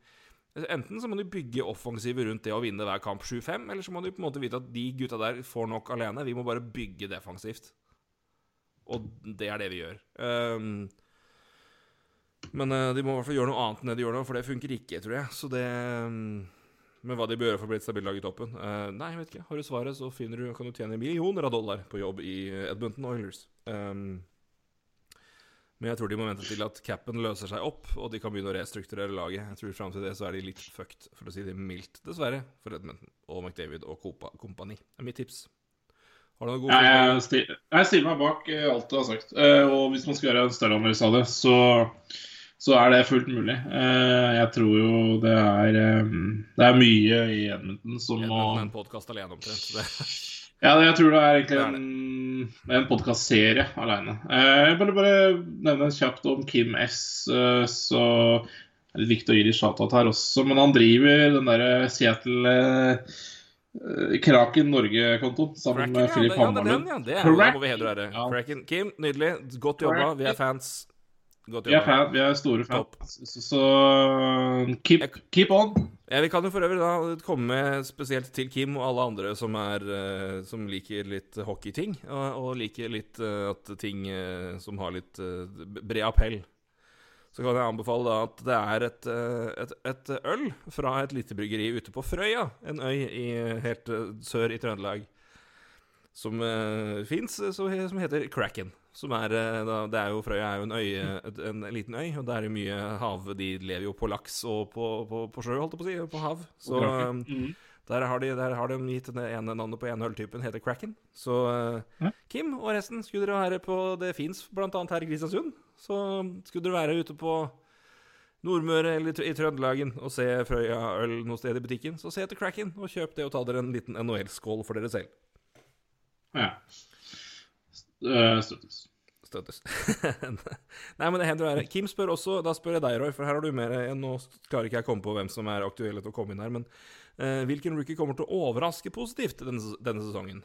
Enten så må de bygge offensivet rundt det å vinne hver kamp 7-5, eller så må de på en måte vite at de gutta der får nok alene. Vi må bare bygge defensivt. Og det er det vi gjør. Um, men eh, de må i hvert fall gjøre noe annet enn det de gjør nå, for det funker ikke, tror jeg. Så det ehm, Men hva de bør gjøre for å bli et stabilt lag i toppen Uh, Nei, jeg vet ikke. Har du svaret, så finner du, kan du tjene millioner av dollar på jobb i Edmonton Oilers. Um, men jeg tror de må vente til at capen løser seg opp, og de kan begynne å restrukturere laget. Jeg tror Fram til det så er de litt fucked, for å si det mildt, dessverre, for Edmonton og McDavid og Copa kompani. Det er mitt tips. Har du noen gode Ja, jeg, sti- jeg stiller meg bak eh, alt du har sagt. Uh, Og hvis man skal gjøre en større analyse av det, så, så er det fullt mulig. Eh, Jeg tror jo det er eh, Det er mye i Edmonton som må Edmonton er en podkast alene, omtrent. Det. Ja, jeg tror det er egentlig Det er en, er en podkastserie alene. Jeg vil bare nevne kjapt om Kim S. eh, Så det er viktig å gi litt shout-out her også, men han driver den derre Seattle eh, Kraken Norge-kontoen sammen Kraken, med ja, Philip ja, det er den, ja. Det er, det må vi hedre ære. Ja. Kraken. Kim, nydelig. Godt jobba. Vi er fans. Vi er, fan, vi er store fan fans, så, så keep, keep on. Ja, vi kan jo for øvrig da komme med spesielt til Kim og alle andre som, er, eh, som liker litt hockeyting, og, og liker litt eh, at ting eh, som har litt bred appell. Så kan jeg anbefale da at det er et, et, et øl fra et lite bryggeri ute på Frøya, en øy i, helt sør i Trøndelag, som uh, fins, som heter Kraken. Som er, eh, da, det er jo Frøya er jo en, øy, en liten øy, og det er jo mye hav. De lever jo på laks og på, på, på sjø, holdt jeg på å si, på hav. Så eh, Mhm. der har, de, der har de gitt det ene navnet på ene øltypen, heter Kraken. Så eh, Ja. Kim og resten, skulle dere være på Det fins bl.a. her i Kristiansund. Så skulle dere være ute på Nordmøre eller i Trøndelagen og se Frøya øl noe sted i butikken, så se etter Kraken og kjøp det og ta dere en liten NHL-skål for dere selv. Ja. Eh, Støttes. Støttes. Nei, men det hender å være Kim spør også, da spør jeg deg, Roy, for her har du mer Nå klarer ikke jeg å komme på hvem som er aktuelle til å komme inn her, men uh, hvilken rookie kommer til å overraske positivt denne, denne sesongen?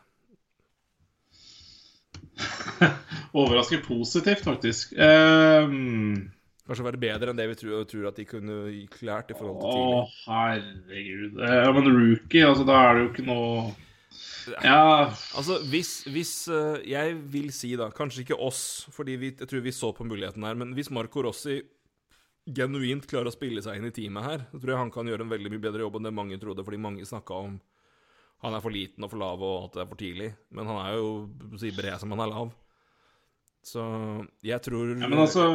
overraske positivt, faktisk. Um... Kanskje være bedre enn det vi tror, tror at de kunne klart i forhold til Å, herregud. Eh, Ja, men rookie, altså, da er det jo ikke noe Ja, Altså, hvis, hvis eh, Jeg vil si, da, kanskje ikke oss, fordi vi, jeg tror vi så på muligheten her, men hvis Marco Rossi genuint klarer å spille seg inn i teamet her, så tror jeg han kan gjøre en veldig mye bedre jobb enn det mange trodde, fordi mange snakka om han er for liten og for lav og at det er for tidlig. Men han er jo si, bred som han er lav. Så jeg tror ja men altså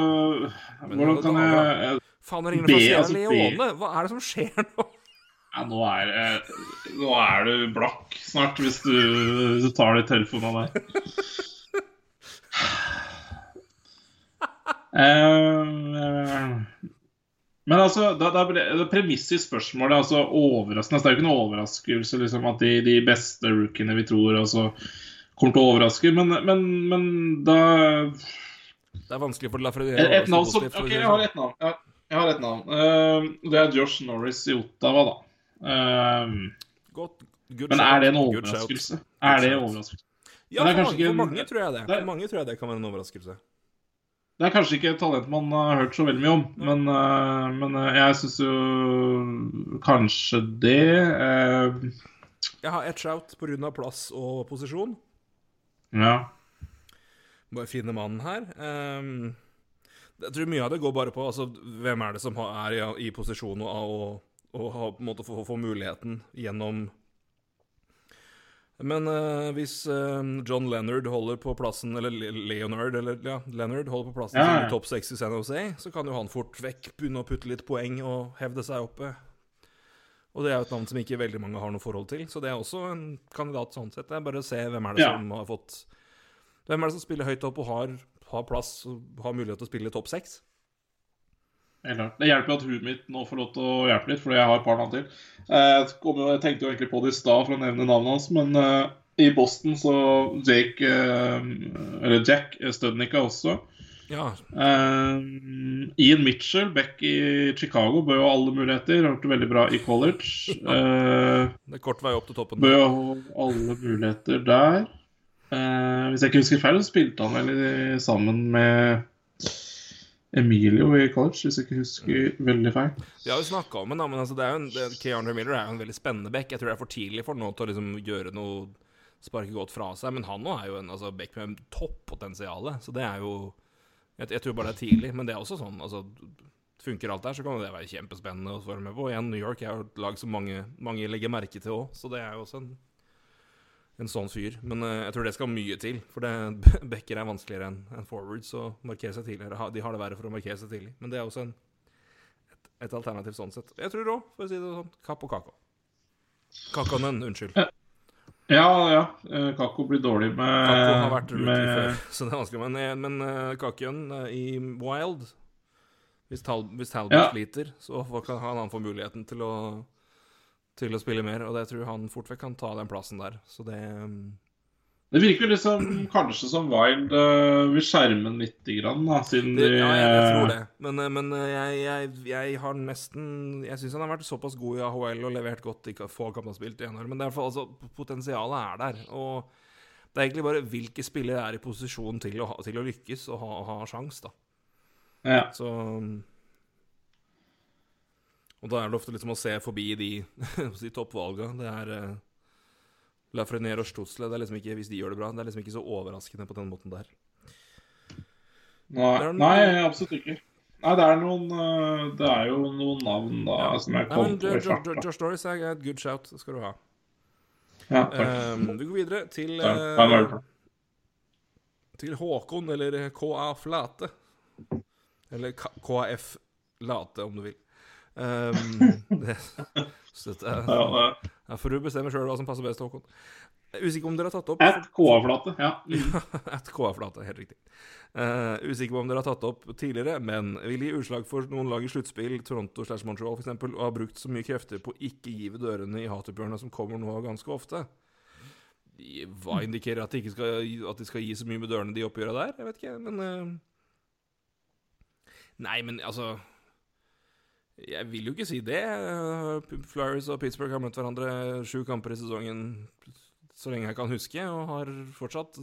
Hvordan kan jeg jeg- Faen, det ringer fra Sierra Leone! Hva er det som skjer nå? Ja, nå, er, eh, nå er du blakk snart, hvis du, hvis du tar de telefonene der. Eh, men altså, det, det premisset i spørsmålet altså overraskende. altså, Det er jo ikke noe overraskelse liksom, at de, de beste rookiene vi tror altså, kommer til å overraske, men, men, men da Det er vanskelig for for Et, et navn som OK, jeg har et navn. Jeg jeg har et navn. Uh, det er Josh Norris i Ottawa, da. Eh, good men er det en overraskelse? Er det overraskelse? Ja, det for, mange, for mange tror jeg det. det For mange tror jeg det kan være en overraskelse. Det er kanskje ikke et talent man har hørt så veldig mye om, men, eh, men eh, jeg syns jo kanskje det. eh, Jeg har ett shout pga. plass og posisjon. ja. Bare finne mannen her. Ehm, jeg tror mye av det går bare på altså, hvem er det som er i, i posisjon og, og, og ha, på en måte få, få muligheten gjennom Men uh, hvis uh, John Leonard holder på plassen Eller Leonard, eller ja, Leonard holder på plassen Ja, ja. i topp seks i San Jose, så kan jo han fort vekk begynne å putte litt poeng og hevde seg oppe. Og det er jo et navn som ikke veldig mange har noe forhold til, så det er også en kandidat sånn sett. Det er bare å se hvem er det Ja. som har fått Hvem er det som spiller høyt opp og har, har plass og har mulighet til å spille topp seks? Det hjelper jo at huet mitt nå får lov til å hjelpe litt, fordi jeg har et par navn til. Jeg, tenkte jo egentlig på det i stad for å nevne navnet hans, men uh, i Boston så Jake uh, Eller Jack Studnica også. Ja, Uh, Ian Mitchell, back i Chicago, bør jo alle muligheter. Har gjort det veldig bra i college. Det er kort vei opp til toppen. bør jo alle muligheter der. Hvis jeg ikke husker feil, så spilte han vel sammen med Emilio i college, hvis jeg ikke husker veldig feil. Vi har jo snakka om da, men altså, det er jo en, Keandre Miller er jo en veldig spennende back. Jeg tror det er for tidlig for nå til å liksom gjøre noe Sparke godt fra seg. Men han nå er jo en altså, back med toppotensial, så det er jo jeg, jeg tror bare det er tidlig, men det er også sånn altså, Funker alt der, så kan det være kjempespennende å være med på. Igjen, New York er jo et lag som mange, mange legger merke til òg, så det er jo også en, en sånn fyr. Men uh, jeg tror det skal mye til, for det, backer er vanskeligere enn en forwards å markere seg tidligere. De har det verre for å markere seg tidlig, men det er også en et, et alternativ sånn sett. Jeg tror òg, for å si det sånn, Kapp og Kako. Kakonen, unnskyld. Ja, ja. eh, Kako blir dårlig med, Kako har vært rookie med før, så det er vanskelig. Men, eh, men uh, Kakien uh, i Wild Hvis, Tal hvis Talbot Ja. sliter, så kan han, han få muligheten til å, til å spille mer. Og det tror han fort vekk kan ta den plassen der. Så det mm, Det virker liksom kanskje som Wild uh, vil skjerme den lite grann, da, siden de Ja, jeg, jeg tror det. Men, eh, men eh, jeg, jeg, jeg har nesten Jeg syns han har vært såpass god i AHL og levert godt i få kamper spilt i NHL. Men er fall, altså, potensialet er der. Og det er egentlig bare hvilke spillere er i posisjon til å, ha, til å lykkes og ha, ha sjans, da. ja. Så Og da er det ofte liksom å se forbi de, de toppvalga. Det er uh, Lafrenier og Stutzle. Det er liksom ikke, hvis de gjør det bra, det er liksom ikke så overraskende på den måten der. Nei, noen- nei, absolutt ikke. Nei, det er noen eh, Det er jo noen navn da som jeg kom på i farta. Josh Doris er et good shout. Det skal du ha. Ja, takk. Um, vi går videre til, Ja, eh, ja, til Håkon, eller KA Flate. Eller KAF Late, om du vil. Um, det, så dette Ja, for du bestemmer sjøl hva som passer best, Håkon. Er Usikker på om dere har tatt opp Et KA-flate. Ja. Et KA-flate, helt riktig. Uh, usikker på om dere har tatt opp tidligere, men vil gi utslag for noen lag i sluttspill, Toronto slash Montreal f.eks., og har brukt så mye krefter på å ikke give dørene i hatoppgjørene som kommer nå ganske ofte. Hva indikerer at de ikke skal, at de skal gi så mye med dørene de oppgjøra der? Jeg vet ikke, men uh... Nei, men altså Jeg vil jo ikke si det. Eh, Flyers og Pittsburgh har møtt hverandre sju kamper i sesongen så lenge jeg kan huske, og har fortsatt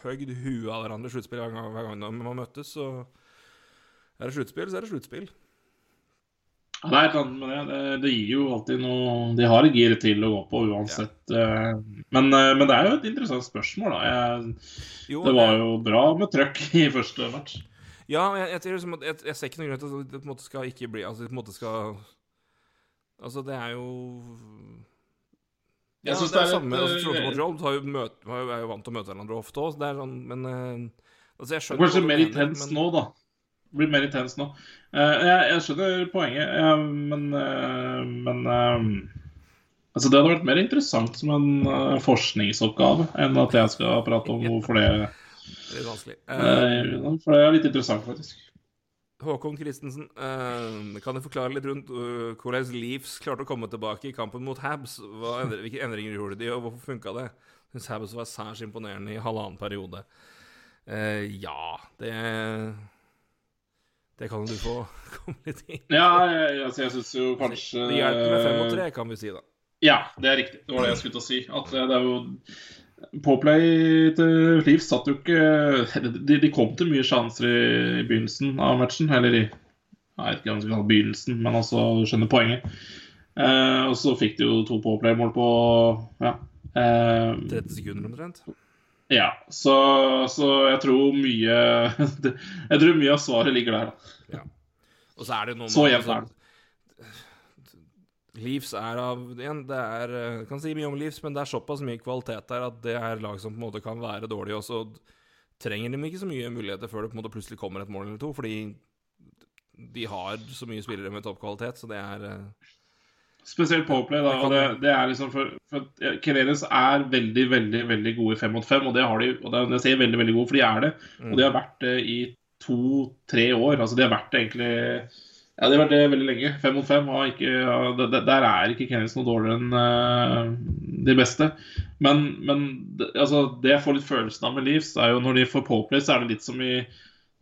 høyd huet av hverandre i sluttspill hver gang, hver gang de har møttes. Så er det sluttspill, så er det sluttspill. Ja, Det er et eller med det. det. Gir jo alltid noe De har et gir til å gå på uansett. Ja. Men, eh, men det er jo et interessant spørsmål, da. Jeg, Jo, det var jo bra med trøkk i første match. Ja, jeg, jeg, tror liksom jeg, jeg ser ikke noen grunn til at det på en måte skal ikke bli Altså, det på en måte skal Altså, det er jo Ja, Jeg synes det er det er samme. et, Altså, Toronto eh, Montreal har jo møt, har jo, er jo vant til å møte hverandre ofte òg, så det er sånn Men eh, Altså, jeg Det skjønner er kanskje mer intens nå, da. Det blir mer intens nå. Eh, jeg, jeg skjønner poenget, ja, men, eh, men eh, Altså, det hadde vært mer interessant som en eh, forskningsoppgave enn at jeg skal prate om hvorfor det Det er litt vanskelig. Uh, For det er litt interessant, faktisk. Håkon Christensen, uh, kan du forklare litt rundt uh, hvordan Leafs klarte å komme tilbake i kampen mot Habs? Endre, hvilke endringer gjorde de, og hvorfor funka det? Syns Habs var særs imponerende i halvannen periode. Uh, ja, det Det kan du få komme litt inn. Ja, jeg, altså, jeg syns jo kanskje Det hjelper med fem og tre, kan vi si, da. Ja, det er riktig. Det var det jeg skulle til å si. At det er jo Påplay til Leafs satt jo ikke de, de kom til mye sjanser i, i begynnelsen av matchen. Eller i Jeg vet ikke om skal begynnelsen, men altså, du skjønner poenget. Eh, og så fikk de jo to påplay-mål på Ja. Eh, 30 sekunder omtrent. ja. Så, så jeg tror mye Jeg tror mye av svaret ligger der. da. Og så er det noe Så jevnt er det. Leeds er av igjen, det er, eh, jeg kan si mye om Leaves, men det er såpass mye kvalitet der at det er lag som på en måte kan være dårlige, og så trenger de ikke så mye muligheter før det på en måte plutselig kommer et mål eller to, fordi de har så mye spillere med toppkvalitet, så det er eh, Spesielt Powerplay, da. Og det, det er liksom for, for Kerenes er veldig, veldig veldig gode i fem mot fem, og det har de. Og det, jeg sier veldig, veldig gode, for de er det. Og de har vært det i to-tre år. Altså de har vært det egentlig Ja, de har vært det veldig lenge. Fem mot fem. Ikke, ja, der er ikke Kerenes noe dårligere enn uh, de beste. Men, men det, altså, det jeg får litt følelsen av med Leeds, er jo når de får Powerplay, så er det litt som i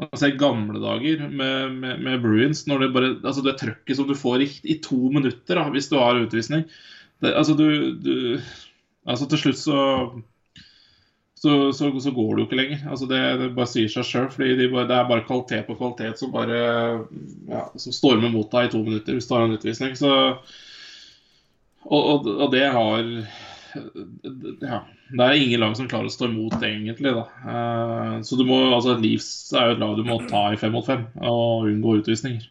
Altså gamle dager med, med, med Bruins, når det bare Altså det trøkket som du får i, i to minutter da, hvis du har utvisning det, Altså du, du Altså til slutt så så, så, så går det jo ikke lenger. Altså det, det bare sier seg sjøl. fordi de bare, det er bare kvalitet på kvalitet som bare ja, som stormer mot deg i to minutter hvis du har en utvisning. Så, og, og, og det har ja, Det er ingen lag som klarer å stå imot, egentlig. da. Eh, så du må, altså Leeds er jo et lag du må ta i fem mot fem og unngå utvisninger.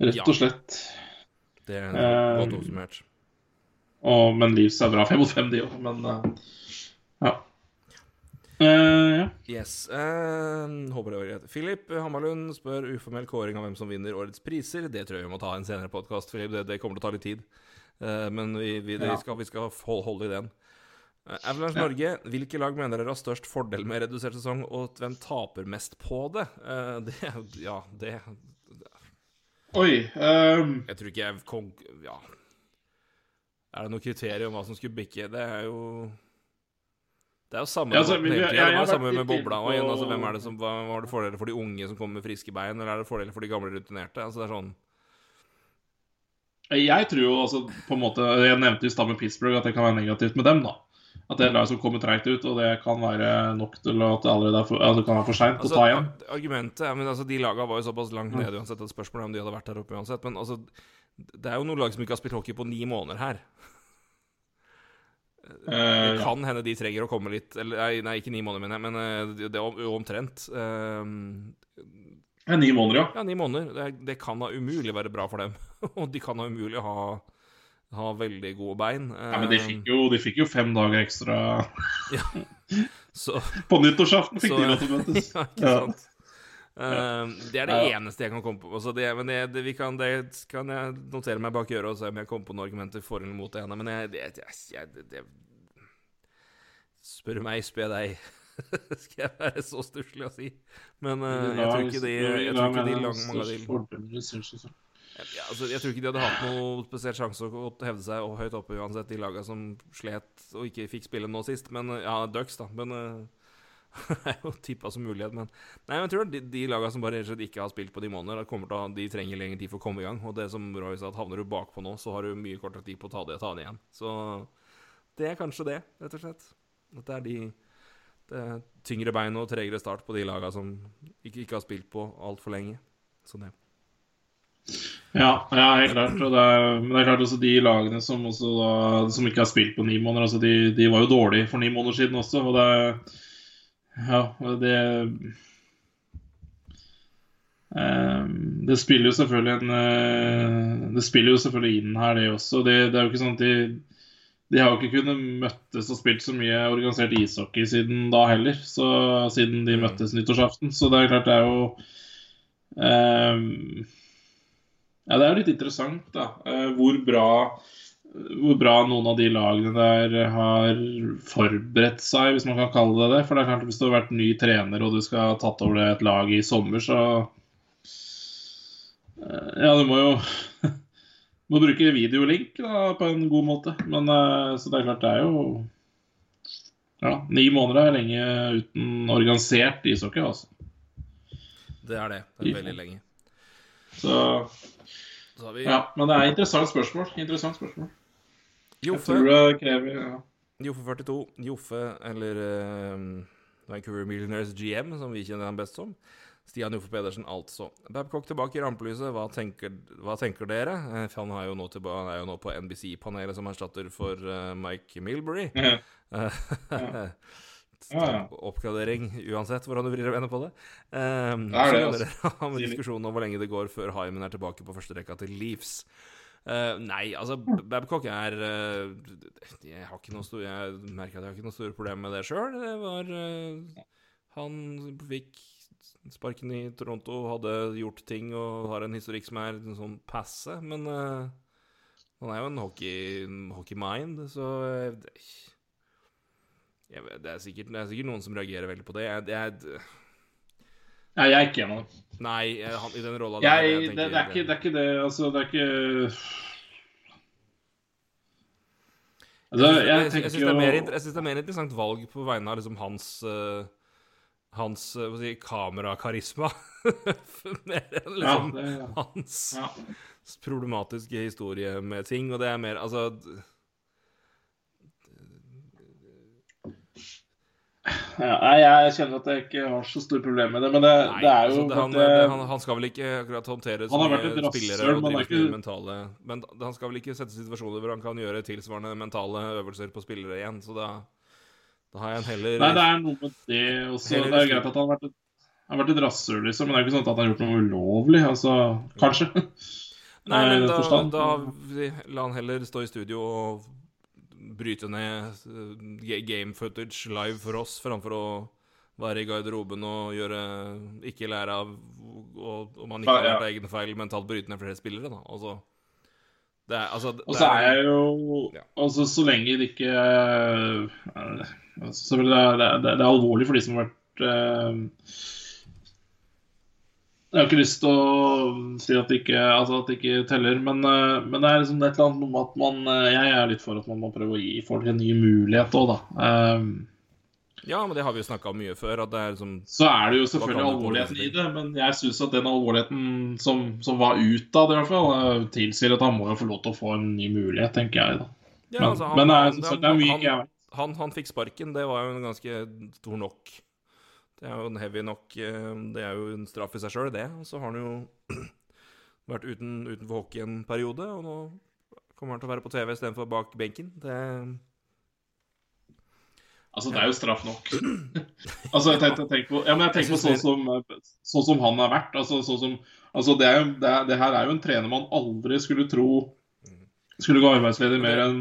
Rett og slett. Det er godt oppsummert. Og, men Leeds er bra fem mot fem, de òg. Men eh, ja. Uh, ja. Yes. eh, håper det var greit. Philip Hammarlund spør uformell kåring av hvem som vinner årets priser. Det tror jeg vi må ta en senere podkast, Philip. Det, det kommer til å ta litt tid. Uh, men vi, vi, det, Ja. skal, vi skal holde, i den. Avalanche Ja. Norge, hvilke lag mener dere har størst fordel med redusert sesong, og hvem taper mest på det? Det ja, det Oi. um... Jeg tror ikke jeg. Er det noe kriterium om hva som skulle bikke? Det er jo Det er jo samme Ja, altså, vi- jeg, jeg- jeg samme med bobla. Og igjen, altså, hvem er det som, hva var det fordeler for de unge som kommer med friske bein, eller er det fordeler for de gamle rutinerte? Altså, det er sånn Jeg tror jo altså på en måte Jeg nevnte i stad med Pittsburgh at det kan være negativt med dem. da At det er lag som kommer treigt ut, og det kan være nok til at det allerede er for, altså, det kan være for seint altså, å ta igjen. Argumentet men altså, De laga var jo såpass langt nede uansett at spørsmålet er om de hadde vært der oppe uansett. Men altså, det er jo noen lag som ikke har spilt hockey på ni måneder her. Det Eh, kan hende de trenger å komme litt eller, Nei, ikke ni måneder, mener jeg, men eh, det, er jo omtrent. Eh, Ja, ni måneder, ja. Ja, ni måneder. Det, det kan da umulig være bra for dem. Og de kan da umulig ha, ha veldig gode bein. ja men de fikk, jo, de fikk jo fem dager ekstra Så, på nyttårsaften. fikk Så- de lov til å møtes. ja, ikke Ja. Eh, det er det Ja. eneste jeg kan komme på. Altså det, men det, det, vi kan, det kan jeg notere meg bak øret og se om jeg kommer på noen argumenter for eller mot det ene. Men jeg, det, jeg, det, Spør meg, spør deg. Skal jeg være så stusslig å si? Men uh, jeg tror ikke de, jeg tror ikke de lang, mange av de ja, altså, Jeg tror ikke de hadde hatt noe spesiell sjanse å hevde seg og høyt oppe uansett, de laga som slet og ikke fikk spille nå sist. Men Ja, Ducks, da. Men eh, det er jo tippa som mulighet. Men nei, jeg tror de, de laga som bare og ikke har spilt på de ha- de trenger lengre tid for å komme i gang. Og det som Roy sa, at havner du bakpå nå, så har du mye kortere tid på å ta det, ta det igjen. Så det er kanskje det, rett og slett. At det er de det er tyngre bein og tregere start på de laga som ikke, ikke har spilt på altfor lenge. Så det. Ja, ja, helt klart. Og det er, men det er klart også de lagene som, da, som ikke har spilt på ni måneder, altså de, de var jo dårlige for ni måneder siden også. Og det Ja, og det Um, Det spiller jo selvfølgelig en uh, Det spiller jo selvfølgelig inn her, det også. Det, det er jo ikke sånn at de de har jo ikke kunnet møttes og spilt så mye organisert ishockey siden da heller. Så Siden de Mm. møttes nyttårsaften. Så det er klart det er jo um, Ja, det er jo litt interessant, da. Uh, hvor bra hvor bra noen av de lagene der har forberedt seg, hvis man kan kalle det det. For det er klart Hvis du har vært ny trener og du skal ha tatt over et lag i sommer, så eh, Ja, du må jo må bruke videolink da, på en god måte. Men eh, Så det er klart, det er jo Ja, ni måneder er lenge uten organisert ishockey, altså. Det er det. Det er veldig lenge. Så Så har vi ja. Men det er et interessant spørsmål. Interessant spørsmål. Jeg Joffe. tror det krever ja. Joffe 42. Joffe, eller eh, Vancouver Millionaires GM, som vi kjenner han best som. Stian Joffe Pedersen, altså. Babcock tilbake i rampelyset. Hva tenker, hva tenker dere? Eh, han er jo nå, tilbake, er jo nå på NBC-panelet som erstatter for uh, Mike Milbury. Ja. Ja, ja. oppgradering uansett hvordan du vrir og vender på det. Um, Det er det, altså. dere ha diskusjonen om hvor lenge det går før Hymen er tilbake på første rekka til Leafs. Eh, nei, altså Babcock er uh, Jeg har ikke noe stor, Jeg merker at jeg har ikke noe store problemer med det sjøl. Det var uh, Han fikk sparken i Toronto, hadde gjort ting og har en historikk som er sånn passe, men han er jo en hockey, hockey-mind, så det, jeg det, er sikkert, det er sikkert noen som reagerer veldig på det. Jeg, jeg, Nei, jeg er ikke enig. nei, han, i den rolla Jeg, det, det, er ikke, det er ikke det Altså, det er ikke altså, Jeg, Jeg jeg, syns det, jeg det er mer interessant valg på vegne av liksom hans uh, Hans uh, si, kamerakarisma. mer enn ja, det, ja. hans ja. problematiske historie med ting. Og det er mer Altså Ja, jeg kjenner at jeg ikke har så store problemer med det, men det, Nei, det er jo altså, han, det, det, han, han skal vel ikke akkurat håndtere så Han har vært et spillere og ikke- mentale Men han skal vel ikke sette situasjoner hvor han kan gjøre tilsvarende mentale øvelser på spillere igjen, så da, da har jeg en heller Nei, det er noe med det også. Heller Det er greit at han har vært et, han har vært et rasshøl, liksom, men det er ikke sånn at han har gjort noe ulovlig. Altså, kanskje. Nei, men da, da la han heller stå i studio og bryte ned eh, game footage live for oss, framfor å være i garderoben og gjøre Ikke lære av og, om man ikke har lært egne feil, mentalt bryte ned flere spillere, da. Altså Det er altså det Og så er jeg jo Ja. Altså, så lenge det ikke er- altså, det er, det, er, det er alvorlig for de som har vært eh, Jeg har ikke lyst til å si at det ikke, altså at det ikke teller, men, eh, men det er liksom et eller annet med at man eh, Jeg er litt for at man må prøve å gi folk en ny mulighet òg, da. Um, Ja, men det har vi jo snakka om mye før, at det er liksom Så er det jo selvfølgelig alvorligheten i det, men jeg syns at den alvorligheten som, som var utad, i hvert fall, eh, tilsier at han må jo få lov til å få en ny mulighet, tenker jeg. da. Ja, Men, altså, han- men det, er, det er mye han- ikke jeg vet. han, han fikk sparken, det var jo en ganske stor nok. Det er jo en heavy nok eh, Det er jo en straff i seg sjøl, det. Og så har han jo vært uten, utenfor hockey en periode, og nå kommer han til å være på TV istedenfor bak benken. Det Altså, det er jo straff nok. altså, jeg tenkte, tenk på, ja, men jeg tenker på sånn som, sånn som han har vært. Altså, sånn som, altså det, er jo, det, er, det her er jo en trener man aldri skulle tro skulle gå arbeidsledig mer enn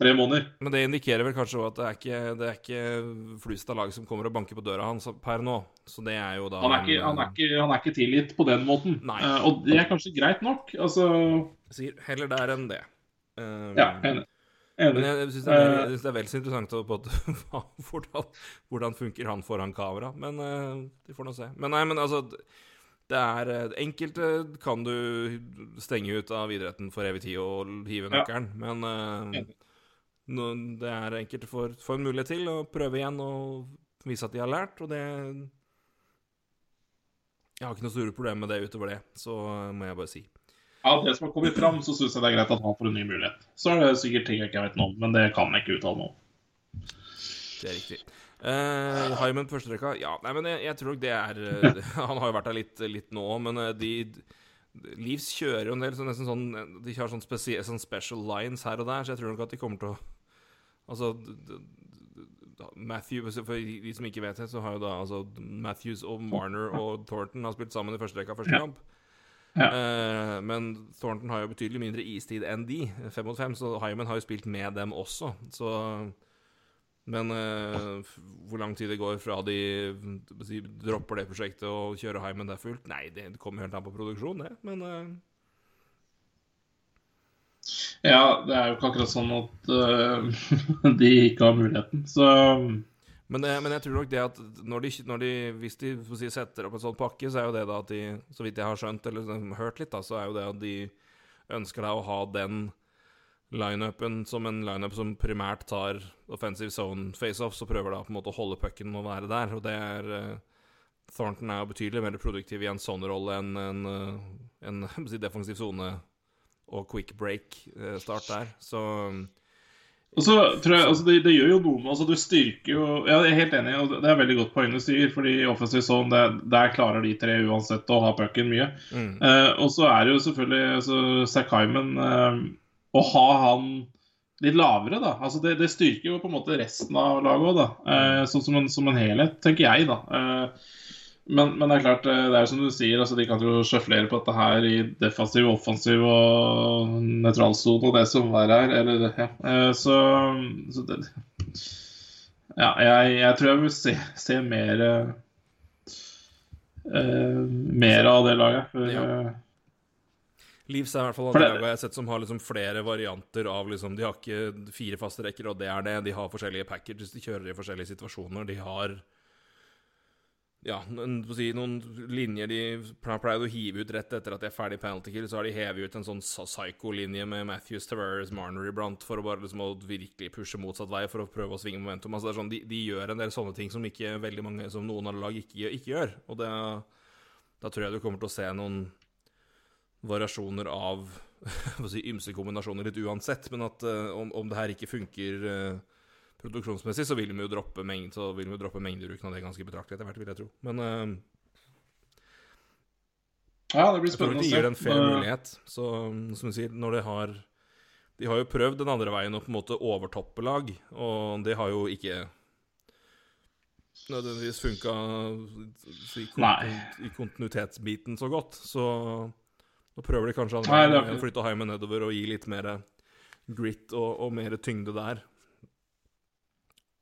tre måneder. Men det indikerer vel kanskje at det er ikke, det er ikke Flustad lag som kommer og banker på døra hans per nå. Så det er jo da Han er ikke, han er ikke, han er ikke tilgitt på den måten. Nei. Eh, og det er kanskje greit nok. Altså, sier heller der enn det. Um, ja, enig. Men jeg syns det, Eh. det er vel så interessant å- på hvordan, hvordan funker han foran kamera. Men vi får nå se. Men nei, men altså Det er Enkelte kan du stenge ut av idretten for evig tid og hive Ja. men nå, det er enkelte får, får en mulighet til å prøve igjen og vise at de har lært, og det Jeg har ikke noe store problemer med det utover det, så må jeg bare si. Av det som har kommet fram, så syns jeg det er greit at han får en ny mulighet. Så er det sikkert ting jeg ikke vet noe om, men det kan jeg ikke uttale meg om. Det er riktig. Uh, Hyman på første rekka? Ja, nei, men jeg, jeg tror nok det er uh, Han har jo vært der litt, litt nå, men uh, de Leeds kjører jo en del så nesten sånn De har sånn, spesie, sånn special lines her og der, så jeg tror nok at de kommer til å Altså Matthew, For de som ikke vet det, så har jo da altså Matthews og Marner og Thornton har spilt sammen i første rekka første Ja. kamp. Ja. Eh, men Thornton har jo betydelig mindre istid enn de, fem mot fem, så Hyman har jo spilt med dem også. Så men uh, hvor lang tid det går fra de si, dropper det prosjektet og kjører Hyman der fullt, nei, det kommer helt an på produksjon, det. Men eh, Ja, det er jo ikke akkurat sånn at uh, de ikke har muligheten. Så Men, eh, men jeg tror nok det at når de, når de hvis de si, setter opp en sånn pakke, så er jo det da at de, så vidt jeg har skjønt eller sånn, hørt litt, da, så er jo det at de ønsker da å ha den lineupen som en lineup som primært tar offensive zone faceoffs og prøver da på en måte å holde pucken og være der. Og det er eh, Thornton er jo betydelig mer produktiv i en sånn rolle enn en, en, en si, defensiv sone og quick break-start der. Så Og så tror jeg, altså det, det gjør jo noe med altså Du styrker jo ja, Jeg er helt enig, og det er veldig godt poeng du sier. fordi i offensiv zone, der, der klarer de tre uansett å ha pucken mye. mm. Eh, og så er det jo selvfølgelig altså, Zack Hyman eh, Å ha han litt lavere, da. Altså det, det, styrker jo på en måte resten av laget òg, da. Eh, sånn som en, som en, helhet, tenker jeg, da. Eh, men, men, det er klart, eh, det er jo som du sier, altså de kan jo sjøflere på dette her i defensiv, offensiv og nøytralsone og det som er her. Eller, ja. Eh, så, så det, Ja, jeg, jeg, tror jeg vil se, se mer uh, Mer av det laget. For, ja. Leaves er i hvert fall det laget jeg har sett som har liksom flere varianter av liksom De har ikke fire faste rekker, og det er det. De har forskjellige packages de kjører i forskjellige situasjoner. De har ja, si, noen linjer de pleide å hive ut rett etter at de er ferdig penalty kill. Så har de hevet ut en sånn psycho-linje med Matthews, Tavares, Marner iblant for å bare liksom å virkelig pushe motsatt vei for å prøve å svinge momentum. Altså sånn, de, de gjør en del sånne ting som ikke veldig mange, som noen av lag ikke, ikke gjør. Og det, da tror jeg du kommer til å se noen variasjoner av si, ymse kombinasjoner litt uansett. Men at uh, om, om, det her ikke funker uh, produksjonsmessig, så vil vi jo droppe, mengd, så vil vi droppe mengdebruken av det ganske betraktelig etter hvert, vil jeg tro. Men uh, ja, det blir spennende å se. Jeg tror de gir det en fair mulighet. Så som du sier, når de har De har jo prøvd den andre veien å på en måte overtoppe lag, og det har jo ikke nødvendigvis funka i, i kontinuitetsbiten så godt. Så nå prøver de kanskje å flytte heimen nedover og gi litt mer grit og, og mer tyngde der.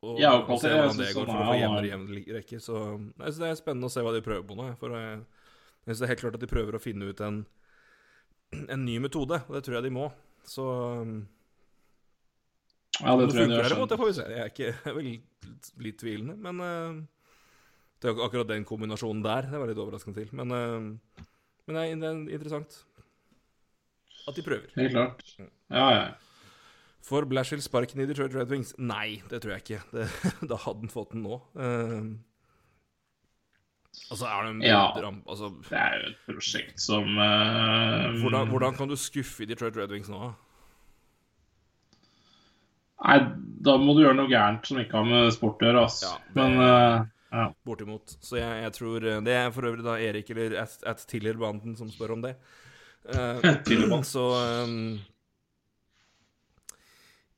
Og, ja, og, og se hvordan det går for å få jevnere jevn rekke. Så, jeg synes det er spennende å se hva de prøver på nå. For jeg, jeg synes det er helt klart at de prøver å finne ut en, en ny metode, og det tror jeg de må. Så Ja, det, det tror jeg de gjør. Det får vi se. Jeg er ikke jeg er vel litt, litt tvilende, men uh, det er akkurat den kombinasjonen der det var litt overraskende til. Men uh, men det er, det er interessant at de prøver. Helt klart. Ja, ja. Får Blashill sparken i Detroit Red Wings? Nei, det tror jeg ikke. Det, da hadde han fått den nå. Uh, altså, er det Ja, altså, det er jo et prosjekt som uh, hvordan, hvordan, kan du skuffe i Detroit Red Wings nå? Nei, da må du gjøre noe gærent som ikke har med sport å gjøre, altså. Ja, Men uh, ja. Bortimot. Så jeg, jeg, tror eh, Det er for øvrig da Erik eller at, at Tiller-banden som spør om det. Uh, så um,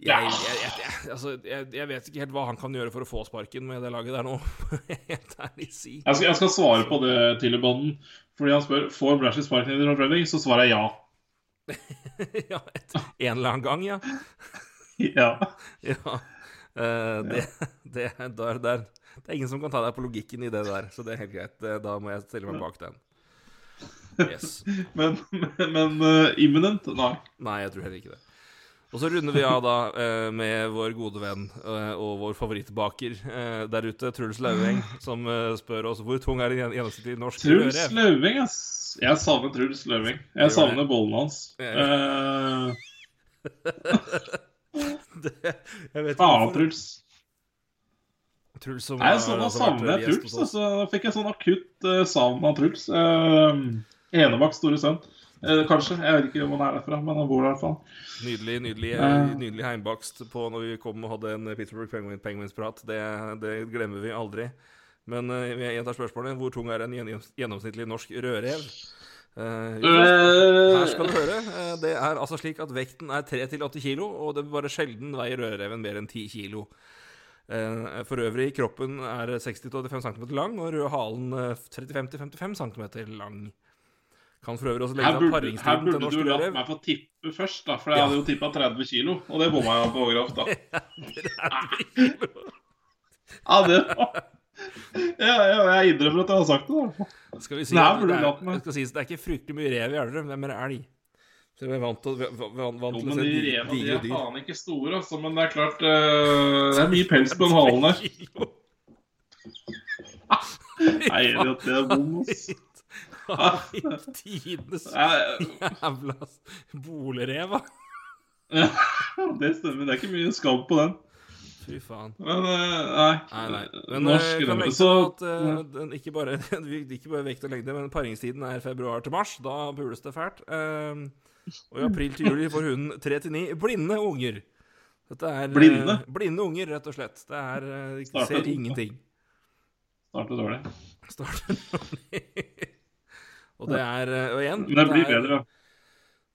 jeg, jeg, altså, jeg, vet ikke helt hva han kan gjøre for å få sparken med det laget der nå. helt ærlig si. Jeg skal, jeg skal svare på det, Tiller-banden. Fordi han spør får Brashy sparken i Reading, så svarer jeg ja. ja, et, en eller annen gang, ja. ja. ja. Uh, det, det, der, der det er ingen som kan ta deg på logikken i det der, så det er helt greit. Da må jeg stille meg bak den. Yes. men men uh, imminent? Nei. Nei, jeg tror heller ikke det. Og så runder vi av da uh, med vår gode venn uh, og vår favorittbaker der ute, Truls Lauveng, som spør oss hvor tung er en gjennomsnittlig norsk Truls Lauveng, ass. Jeg savner Truls Lauveng. Jeg savner bollen hans. det, jeg vet ikke hvorfor. Truls. Truls som Nei, sånn, Da savner jeg Truls. Altså, da fikk jeg sånn akutt uh, savn av Truls. Uh, Enebakks store sønn. Uh, kanskje. Jeg vet ikke hvor han er derfra, men han bor der i hvert fall. Nydelig nydelig, uh, nydelig heimbakst på når vi kom og hadde en Pittsburgh Penguins-prat. Det, det, glemmer vi aldri. Men uh, jeg gjentar spørsmålet. Hvor tung er en gjennomsnittlig norsk rødrev? Uh, her skal du høre. Det er altså slik at vekten er 3-8 kilo, og det bare sjelden veier rødreven mer enn 10 kilo. Uh, for øvrig, kroppen er 60-85 cm lang, og rød halen 35-55 cm lang. Kan for øvrig også legge seg paringstiden til norsk rødrev. Her burde du latt meg få tippe først, da, for jeg ja. hadde jo tippa 30 kilo, og det bomma jeg på grovt, da. ja, det var ja, ja, jeg innrømmer at jeg har sagt det. da Skal vi si, det, det, er, skal sies, det er ikke fryktelig mye rev i Elverum, det er mer elg. Så vi er vant til, vant, vant jo, men de revene de er faen ikke store, altså. Men det er klart uh, Det er mye pels på den halen der. Nei, det er bom, ass. Tidenes jævla bolerev, Ja, det stemmer. Det er ikke mye skam på den. Fy faen. Men uh, nei. nei, nei. Men Norsk rømme. så, at uh, den ikke bare, ikke bare vekt og lengde, men paringstiden er februar til mars. Da pules det fælt. Uh, og i april til juli får hunden tre til ni blinde unger. Dette er blinde? Blinde unger, rett og slett. Det er uh, Ser ingenting. Starter dårlig. Starter dårlig. og det er uh, Og igjen Men det blir bedre, da.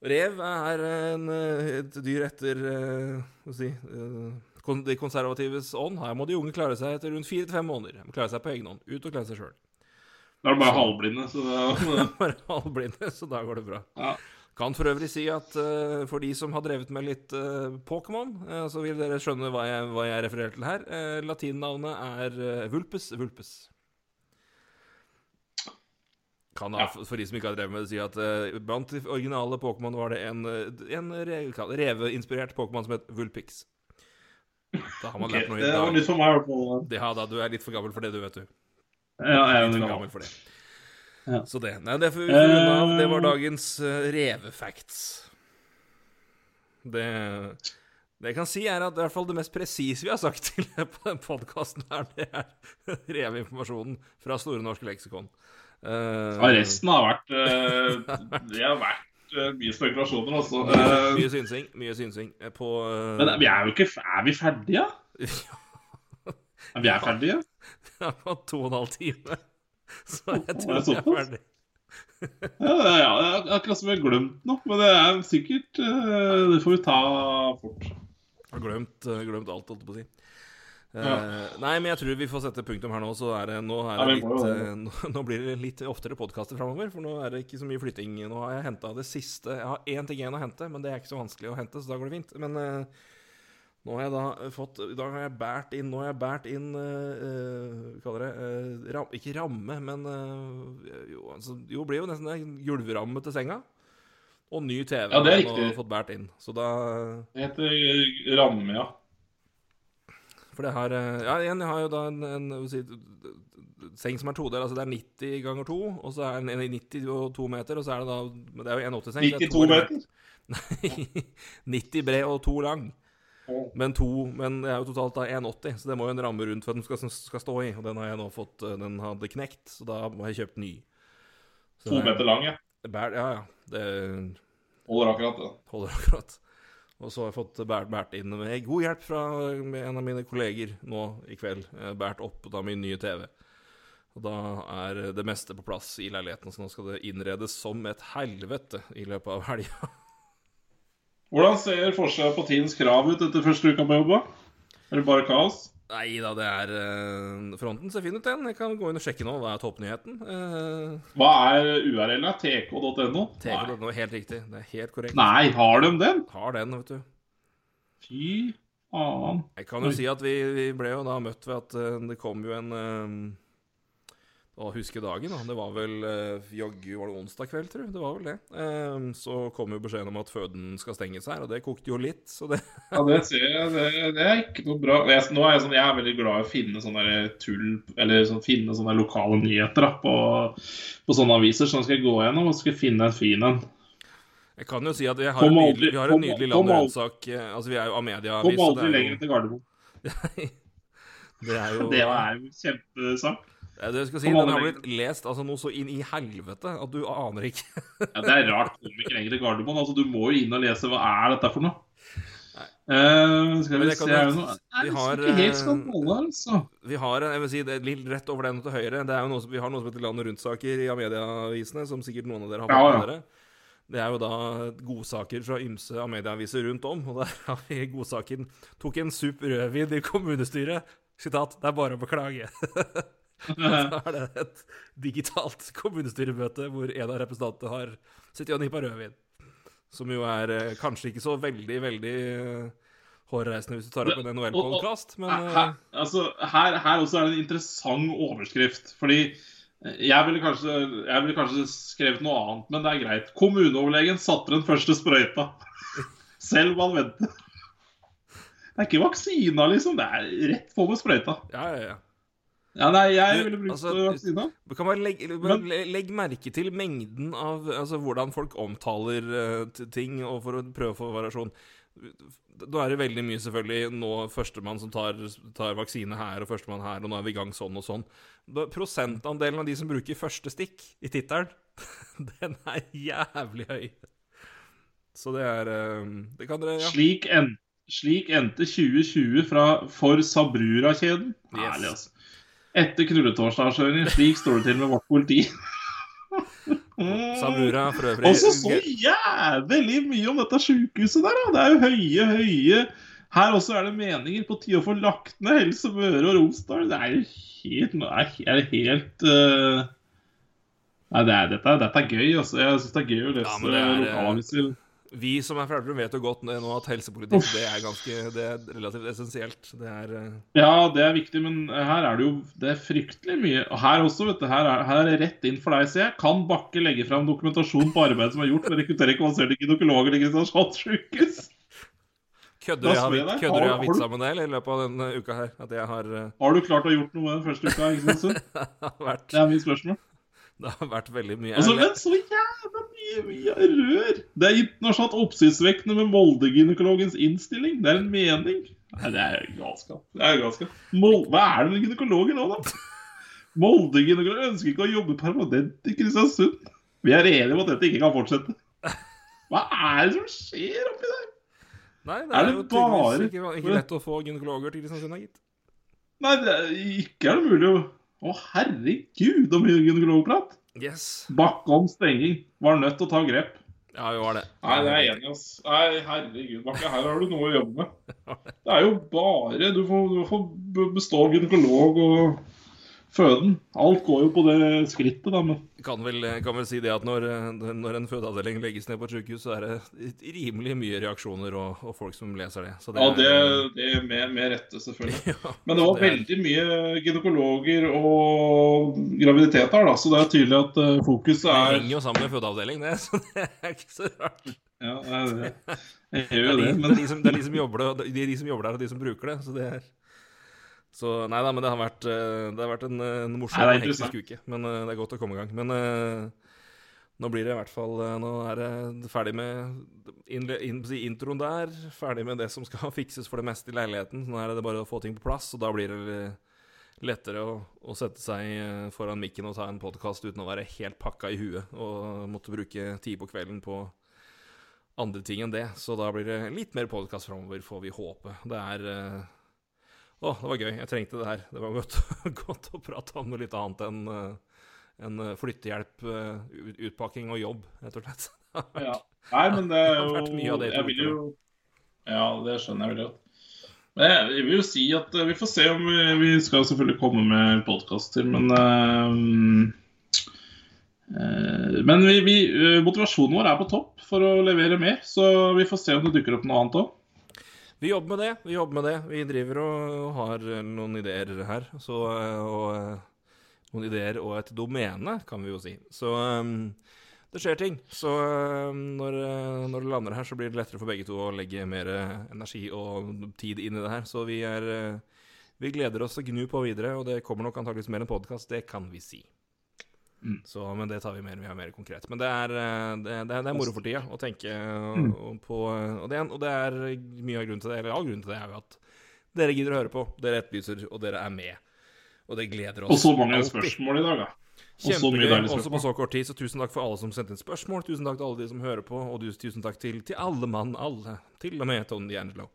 Rev er en, eh, et dyr etter eh, jeg si, eh, de konservatives ånd. Her må de unge klare seg etter rundt fire til fem måneder. De må klare seg på egen hånd. Ut og klare seg sjøl. Da er det bare halvblinde, så det Bare halvblinde, så da går det bra. ja. Kan for øvrig si at uh, for de som har drevet med litt eh, Pokémon, eh, så vil dere skjønne hva jeg, hva jeg refererer til her. Uh, latinnavnet er eh, Vulpes vulpes. Kan ha, Ja. for de som ikke har drevet med det, si at uh, blant de originale Pokémon var det en, eh, en re, reveinspirert Pokémon som het Vulpix. Da har man Ok, lært noe Det var nytt. nytt for meg, i. Det, ja, da, du er litt for gammel for det, du, vet du. Ja, jeg er Litt for gammel. for det. Ja. Så det. Nei, det vi runde. Det var Eh. dagens uh, revefacts. Det det jeg kan si, er at i hvert fall det mest presise vi har sagt til på den podkasten her, det er reveinformasjonen fra Store norske leksikon. Eh, Ja, resten har vært eh, Det har vært eh, mye spekulasjoner, altså. mye, Eh, mye synsing. Mye synsing eh, på eh, Men vi er jo ikke Er vi ferdige? Vi er ferdige? Det har på to og en halv time. Så jeg tror vi er ferdige. ferdig. Ja, ja, ja, akkurat som vi har glemt noe. Men det er sikkert eh, Det får vi ta fort. Har glemt, eh, glemt alt, holdt jeg på å si. Eh, Ja. Nei, men jeg tror vi får sette punktum her nå. Så er det, nå, er det litt, eh, nå, blir det litt oftere podkaster framover. For nå er det ikke så mye flytting. Nå har jeg henta det siste Jeg har én ting igjen å hente, men det er ikke så vanskelig å hente, så da går det fint. Men eh, nå har jeg da fått I dag har jeg båret inn Nå har jeg båret inn Hva kaller det uh, ram, Ikke ramme, men uh, jo, altså, jo, blir jo nesten det. gulvramme til senga. Og ny TV Ja, det er riktig. fått båret inn. Så da Det heter ramme, ja. For det har eh, Ja, igjen, jeg har jo da en, en si, seng som er todel. Altså det er 90 ganger 2, og så er den 92 meter, og så er det da Det er jo 1,80-seng. 92 meter. Nei, 90 bred og 2 lang. Men, to, men det er jo totalt da 1,80, så det må jo en ramme rundt for at den skal, skal stå i. Og den har jeg nå fått eh, Den hadde knekt, så da må jeg kjøpt ny. Så To er- meter lang, ja. Bær, ja, ja. Det Holder akkurat det. holder akkurat. Og så har jeg fått båret inn med god hjelp fra en av mine kolleger nå i kveld. Båret opp da min nye TV. Og da er det meste på plass i leiligheten, så nå skal det innredes som et helvete i løpet av helga. Hvordan ser forskjellen på tidens krav ut etter første uka på jobb? Er det bare kaos? Nei da, det er uh, Fronten ser fin ut, den. Jeg kan gå inn og sjekke nå. Hva er toppnyheten? Uh, Hva er URL? -a? tk.no? tk.no, helt riktig. Det er helt korrekt. Nei, har de den? Har den, vet du. Fy faen. Jeg kan jo si at vi, vi ble jo da møtt ved at uh, det kom jo en Å huske dagen. Det var vel uh, jaggu var det onsdag kveld, tror jeg. Det var vel det. Eh, så kom jo beskjeden om at føden skal stenges her, og det kokte jo litt, så det Ja, det ser jeg. Det, det er ikke noe bra. Jeg, nå er jeg, sånn, jeg er veldig glad i å finne sånne tull Eller sånn, finne sånne lokale nyheter da, på, på sånne aviser. Så nå skal jeg gå gjennom og skal finne en fin en. Jeg kan jo si at vi har, Kom en nydelig, vi har en nydelig kom rundsak eh, Altså, vi er jo Amedia-avis. Kom aldri er lenger jo- til Gardermoen. Det er jo Det er jo kjempesak. Det skal si, Den har blitt lest altså noe så inn i helvete at du aner ikke. Ja, det er rart. Kom vi krenger til Gardermoen. Altså, du må jo inn og lese. Hva er dette for noe? Uh, skal vi se her er noe vi har, ikke helt eh, altså. Vi har jeg vil si, det litt rett over den og til høyre. Det er jo noe, som- vi har noe som heter Land- rundt-saker i Amedia-avisene, som sikkert noen av dere har fått ja. med dere. Det er jo da godsaker fra ymse Amedia-aviser rundt om, og der har vi godsaken 'Tok en sup rødvin i kommunestyret'. Sitat 'Det er bare å beklage'. Da er det et digitalt kommunestyremøte hvor en av representantene har sittet og nippa rødvin. Som jo er eh, kanskje ikke så veldig, veldig eh, hårreisende hvis du tar opp en NHL-podkast, men eh, her, altså, her, her også er det en interessant overskrift. Fordi eh, jeg ville kanskje, jeg ville kanskje skrevet noe annet, men det er greit. Kommuneoverlegen satte den første sprøyta. Selv om han venter. Det er ikke vaksina, liksom. Det er rett på med sprøyta. ja, ja, ja. Ja, nei, jeg ville brukt altså, vaksina. Du kan bare legge, bare Men, legg merke til mengden av Altså hvordan folk omtaler uh, ting, og for å prøve å få variasjon. Da er det veldig mye selvfølgelig nå førstemann som tar, tar vaksine her, og førstemann her, og nå er vi i gang sånn og sånn. Da, prosentandelen av de som bruker første stikk i tittelen, den er jævlig høy. Så det er eh, Det kan dere Ja. Slik, en, slik endte 2020 fra for Sabrura-kjeden. Yes. Herlig, altså. Etter knulletorsdagsavsløringen. Slik står det til med vårt politi. Samura for øvrig Også så jævlig mye om dette sjukehuset der, da. Det er jo høye, høye Her også er det meninger på tide å få lagt ned Helse Møre og Romsdal. Det er jo helt Det er helt uh... Nei, det er, dette, dette, er gøy. Altså. Jeg syns det er gøy å lese ja, eh, lokalaviser. Vi som er fra vet jo godt nå at helsepolitikk det er ganske, det er relativt essensielt. Det er uh... Ja, det er viktig, men her er det jo det er fryktelig mye. Og her også, vet du, her er, her er det rett inn for deg, ser jeg. Kan Bakke legge fram dokumentasjon på arbeidet som er gjort med å rekruttere kvalifiserte gynekologer til Kristiansand sykehus? Kødder jeg jeg, jeg har vitsa med det eller, i løpet av denne uka her? At jeg har uh... Har du klart å ha gjort noe den første uka? ikke sant? det er mitt spørsmål. Det har vært veldig mye altså, Men så jævla mye, mye rør! Det er internasjonalt oppsiktsvekkende med Molde-gynekologens innstilling. Det er en mening. Nei, det er galskap. Det er galskap. Hva er det med gynekologer nå, da? Molde-gynekologer ønsker ikke å jobbe permanent i Kristiansund. Vi er enige om at dette ikke kan fortsette. Hva er det som skjer oppi der? Nei, det er, er det jo bare ikke, ikke lett å få gynekologer til Kristiansund, gitt. Nei, det er, ikke er det mulig å å, herregud, så mye gynekologprat! Yes. Bakke om stenging. Var nødt til å ta grep. Ja, vi var det. Nei, det er jeg enig i, ass. Nei, herregud, Bakke, her har du noe å jobbe med. Det er jo bare Du får, du får bestå gynekolog og føden. Alt går jo på det skrittet, da. Men... Kan vel, kan vel si det at når, når en fødeavdeling legges ned på et sykehus, så er det rimelig mye reaksjoner og, og folk som leser det. det ja, det, det er med, med rette, selvfølgelig. ja, men det var det er... veldig mye gynekologer og graviditeter, da, så det er tydelig at uh, fokuset er Det henger jo sammen med fødeavdeling, det, så det er ikke så rart. Ja, det er det. Jeg gjør jo det, men... Det er de som jobber der, og de som bruker det. så det er... Så nei da, men det har vært, eh, det har vært en, en morsom og hektisk uke. Men uh, det er godt å komme i gang. Men uh, nå blir det i hvert fall uh, Nå er det ferdig med in, in, introen der. Ferdig med det som skal fikses for det meste i leiligheten. Nå er det bare å få ting på plass, og da blir det lettere å, å sette seg foran mikken og ta en podkast uten å være helt pakka i huet og måtte bruke tid på kvelden på andre ting enn det. Så da blir det litt mer podkast framover, får vi håpe. Det er å, det var gøy. Jeg trengte det her. Det var godt, godt å prate om noe litt annet enn uh, en eh, flyttehjelp, uh, utpakking og jobb, rett og slett. ja. Nei, men det er jo det Jeg vil jo Ja, det skjønner jeg veldig godt. Men jeg vil jo si at vi får se om vi, vi skal selvfølgelig komme med podkaster, men uh, Men vi, vi, motivasjonen vår er på topp for å levere mer, så vi får se om det dukker opp noe annet òg. Vi jobber med det. Vi jobber med det. Vi driver og har noen ideer her. Så, og eh, noen ideer og et domene, kan vi jo si. Så det skjer ting. Så når, når, det lander her, så blir det lettere for begge to å legge mer energi og tid inn i det her. Så vi er Vi gleder oss å gnu på videre, og det kommer nok antakeligvis mer enn podkast. Det kan vi si. Mm. Så, men det tar vi mer, vi har mer konkret. Men det er, eh, det, det er, det er moro for tida å tenke mm. på og det, og det, er mye av grunnen til det, eller all grunnen til det, er jo at dere gidder å høre på, dere etterlyser, og dere er med. Og det gleder oss. Og så mange alltid. spørsmål i dag, da. Kjempegøy, også på så kort tid. Så tusen takk for alle som sendte inn spørsmål. Tusen takk til alle de som hører på, og tusen takk til, til alle mann, alle. Til og med Tony Angelo.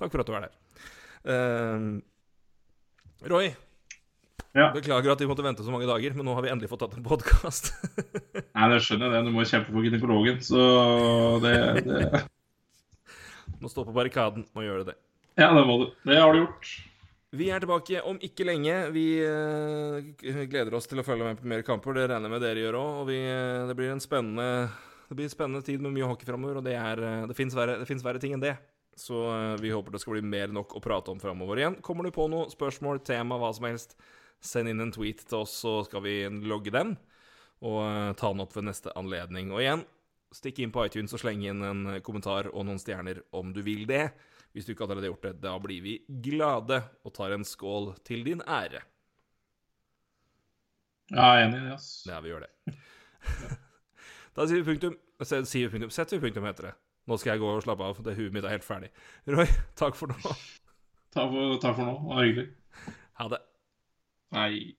Takk for at du er der. Uh, Roy, ja. Beklager at vi måtte vente så mange dager, men nå har vi endelig fått tatt en podkast. Nei, det skjønner jeg. Du må kjempe for gynekologen, så det, det... Må stå på barrikaden og gjøre det. Ja, det må du. Det har du gjort. Vi er tilbake om ikke lenge. Vi uh, gleder oss til å følge med på mer kamper. Det regner jeg med dere gjør òg. Og vi, uh, det blir en spennende Det blir en spennende tid med mye hockey framover, og det, er, uh, det fins verre, verre, ting enn det. Så vi håper det skal bli mer nok å prate om framover igjen. Kommer du på noe spørsmål, tema, hva som helst, Send inn en tweet til oss, så skal vi logge den. Og uh, ta den opp ved neste anledning. Og igjen, stikk inn på iTunes og sleng inn en kommentar og noen stjerner om du vil det. Hvis du ikke allerede har gjort det, da blir vi glade og tar en skål til din ære. Ja, jeg er enig i det, ass. Ja, vi gjør det. da sier vi punktum. Sier vi punktum. Setter vi punktum, heter det. Nå skal jeg gå og slappe av. Det Huet mitt er helt ferdig. Roy, takk for nå. Takk for, takk for nå. Det var hyggelig. Ha det. I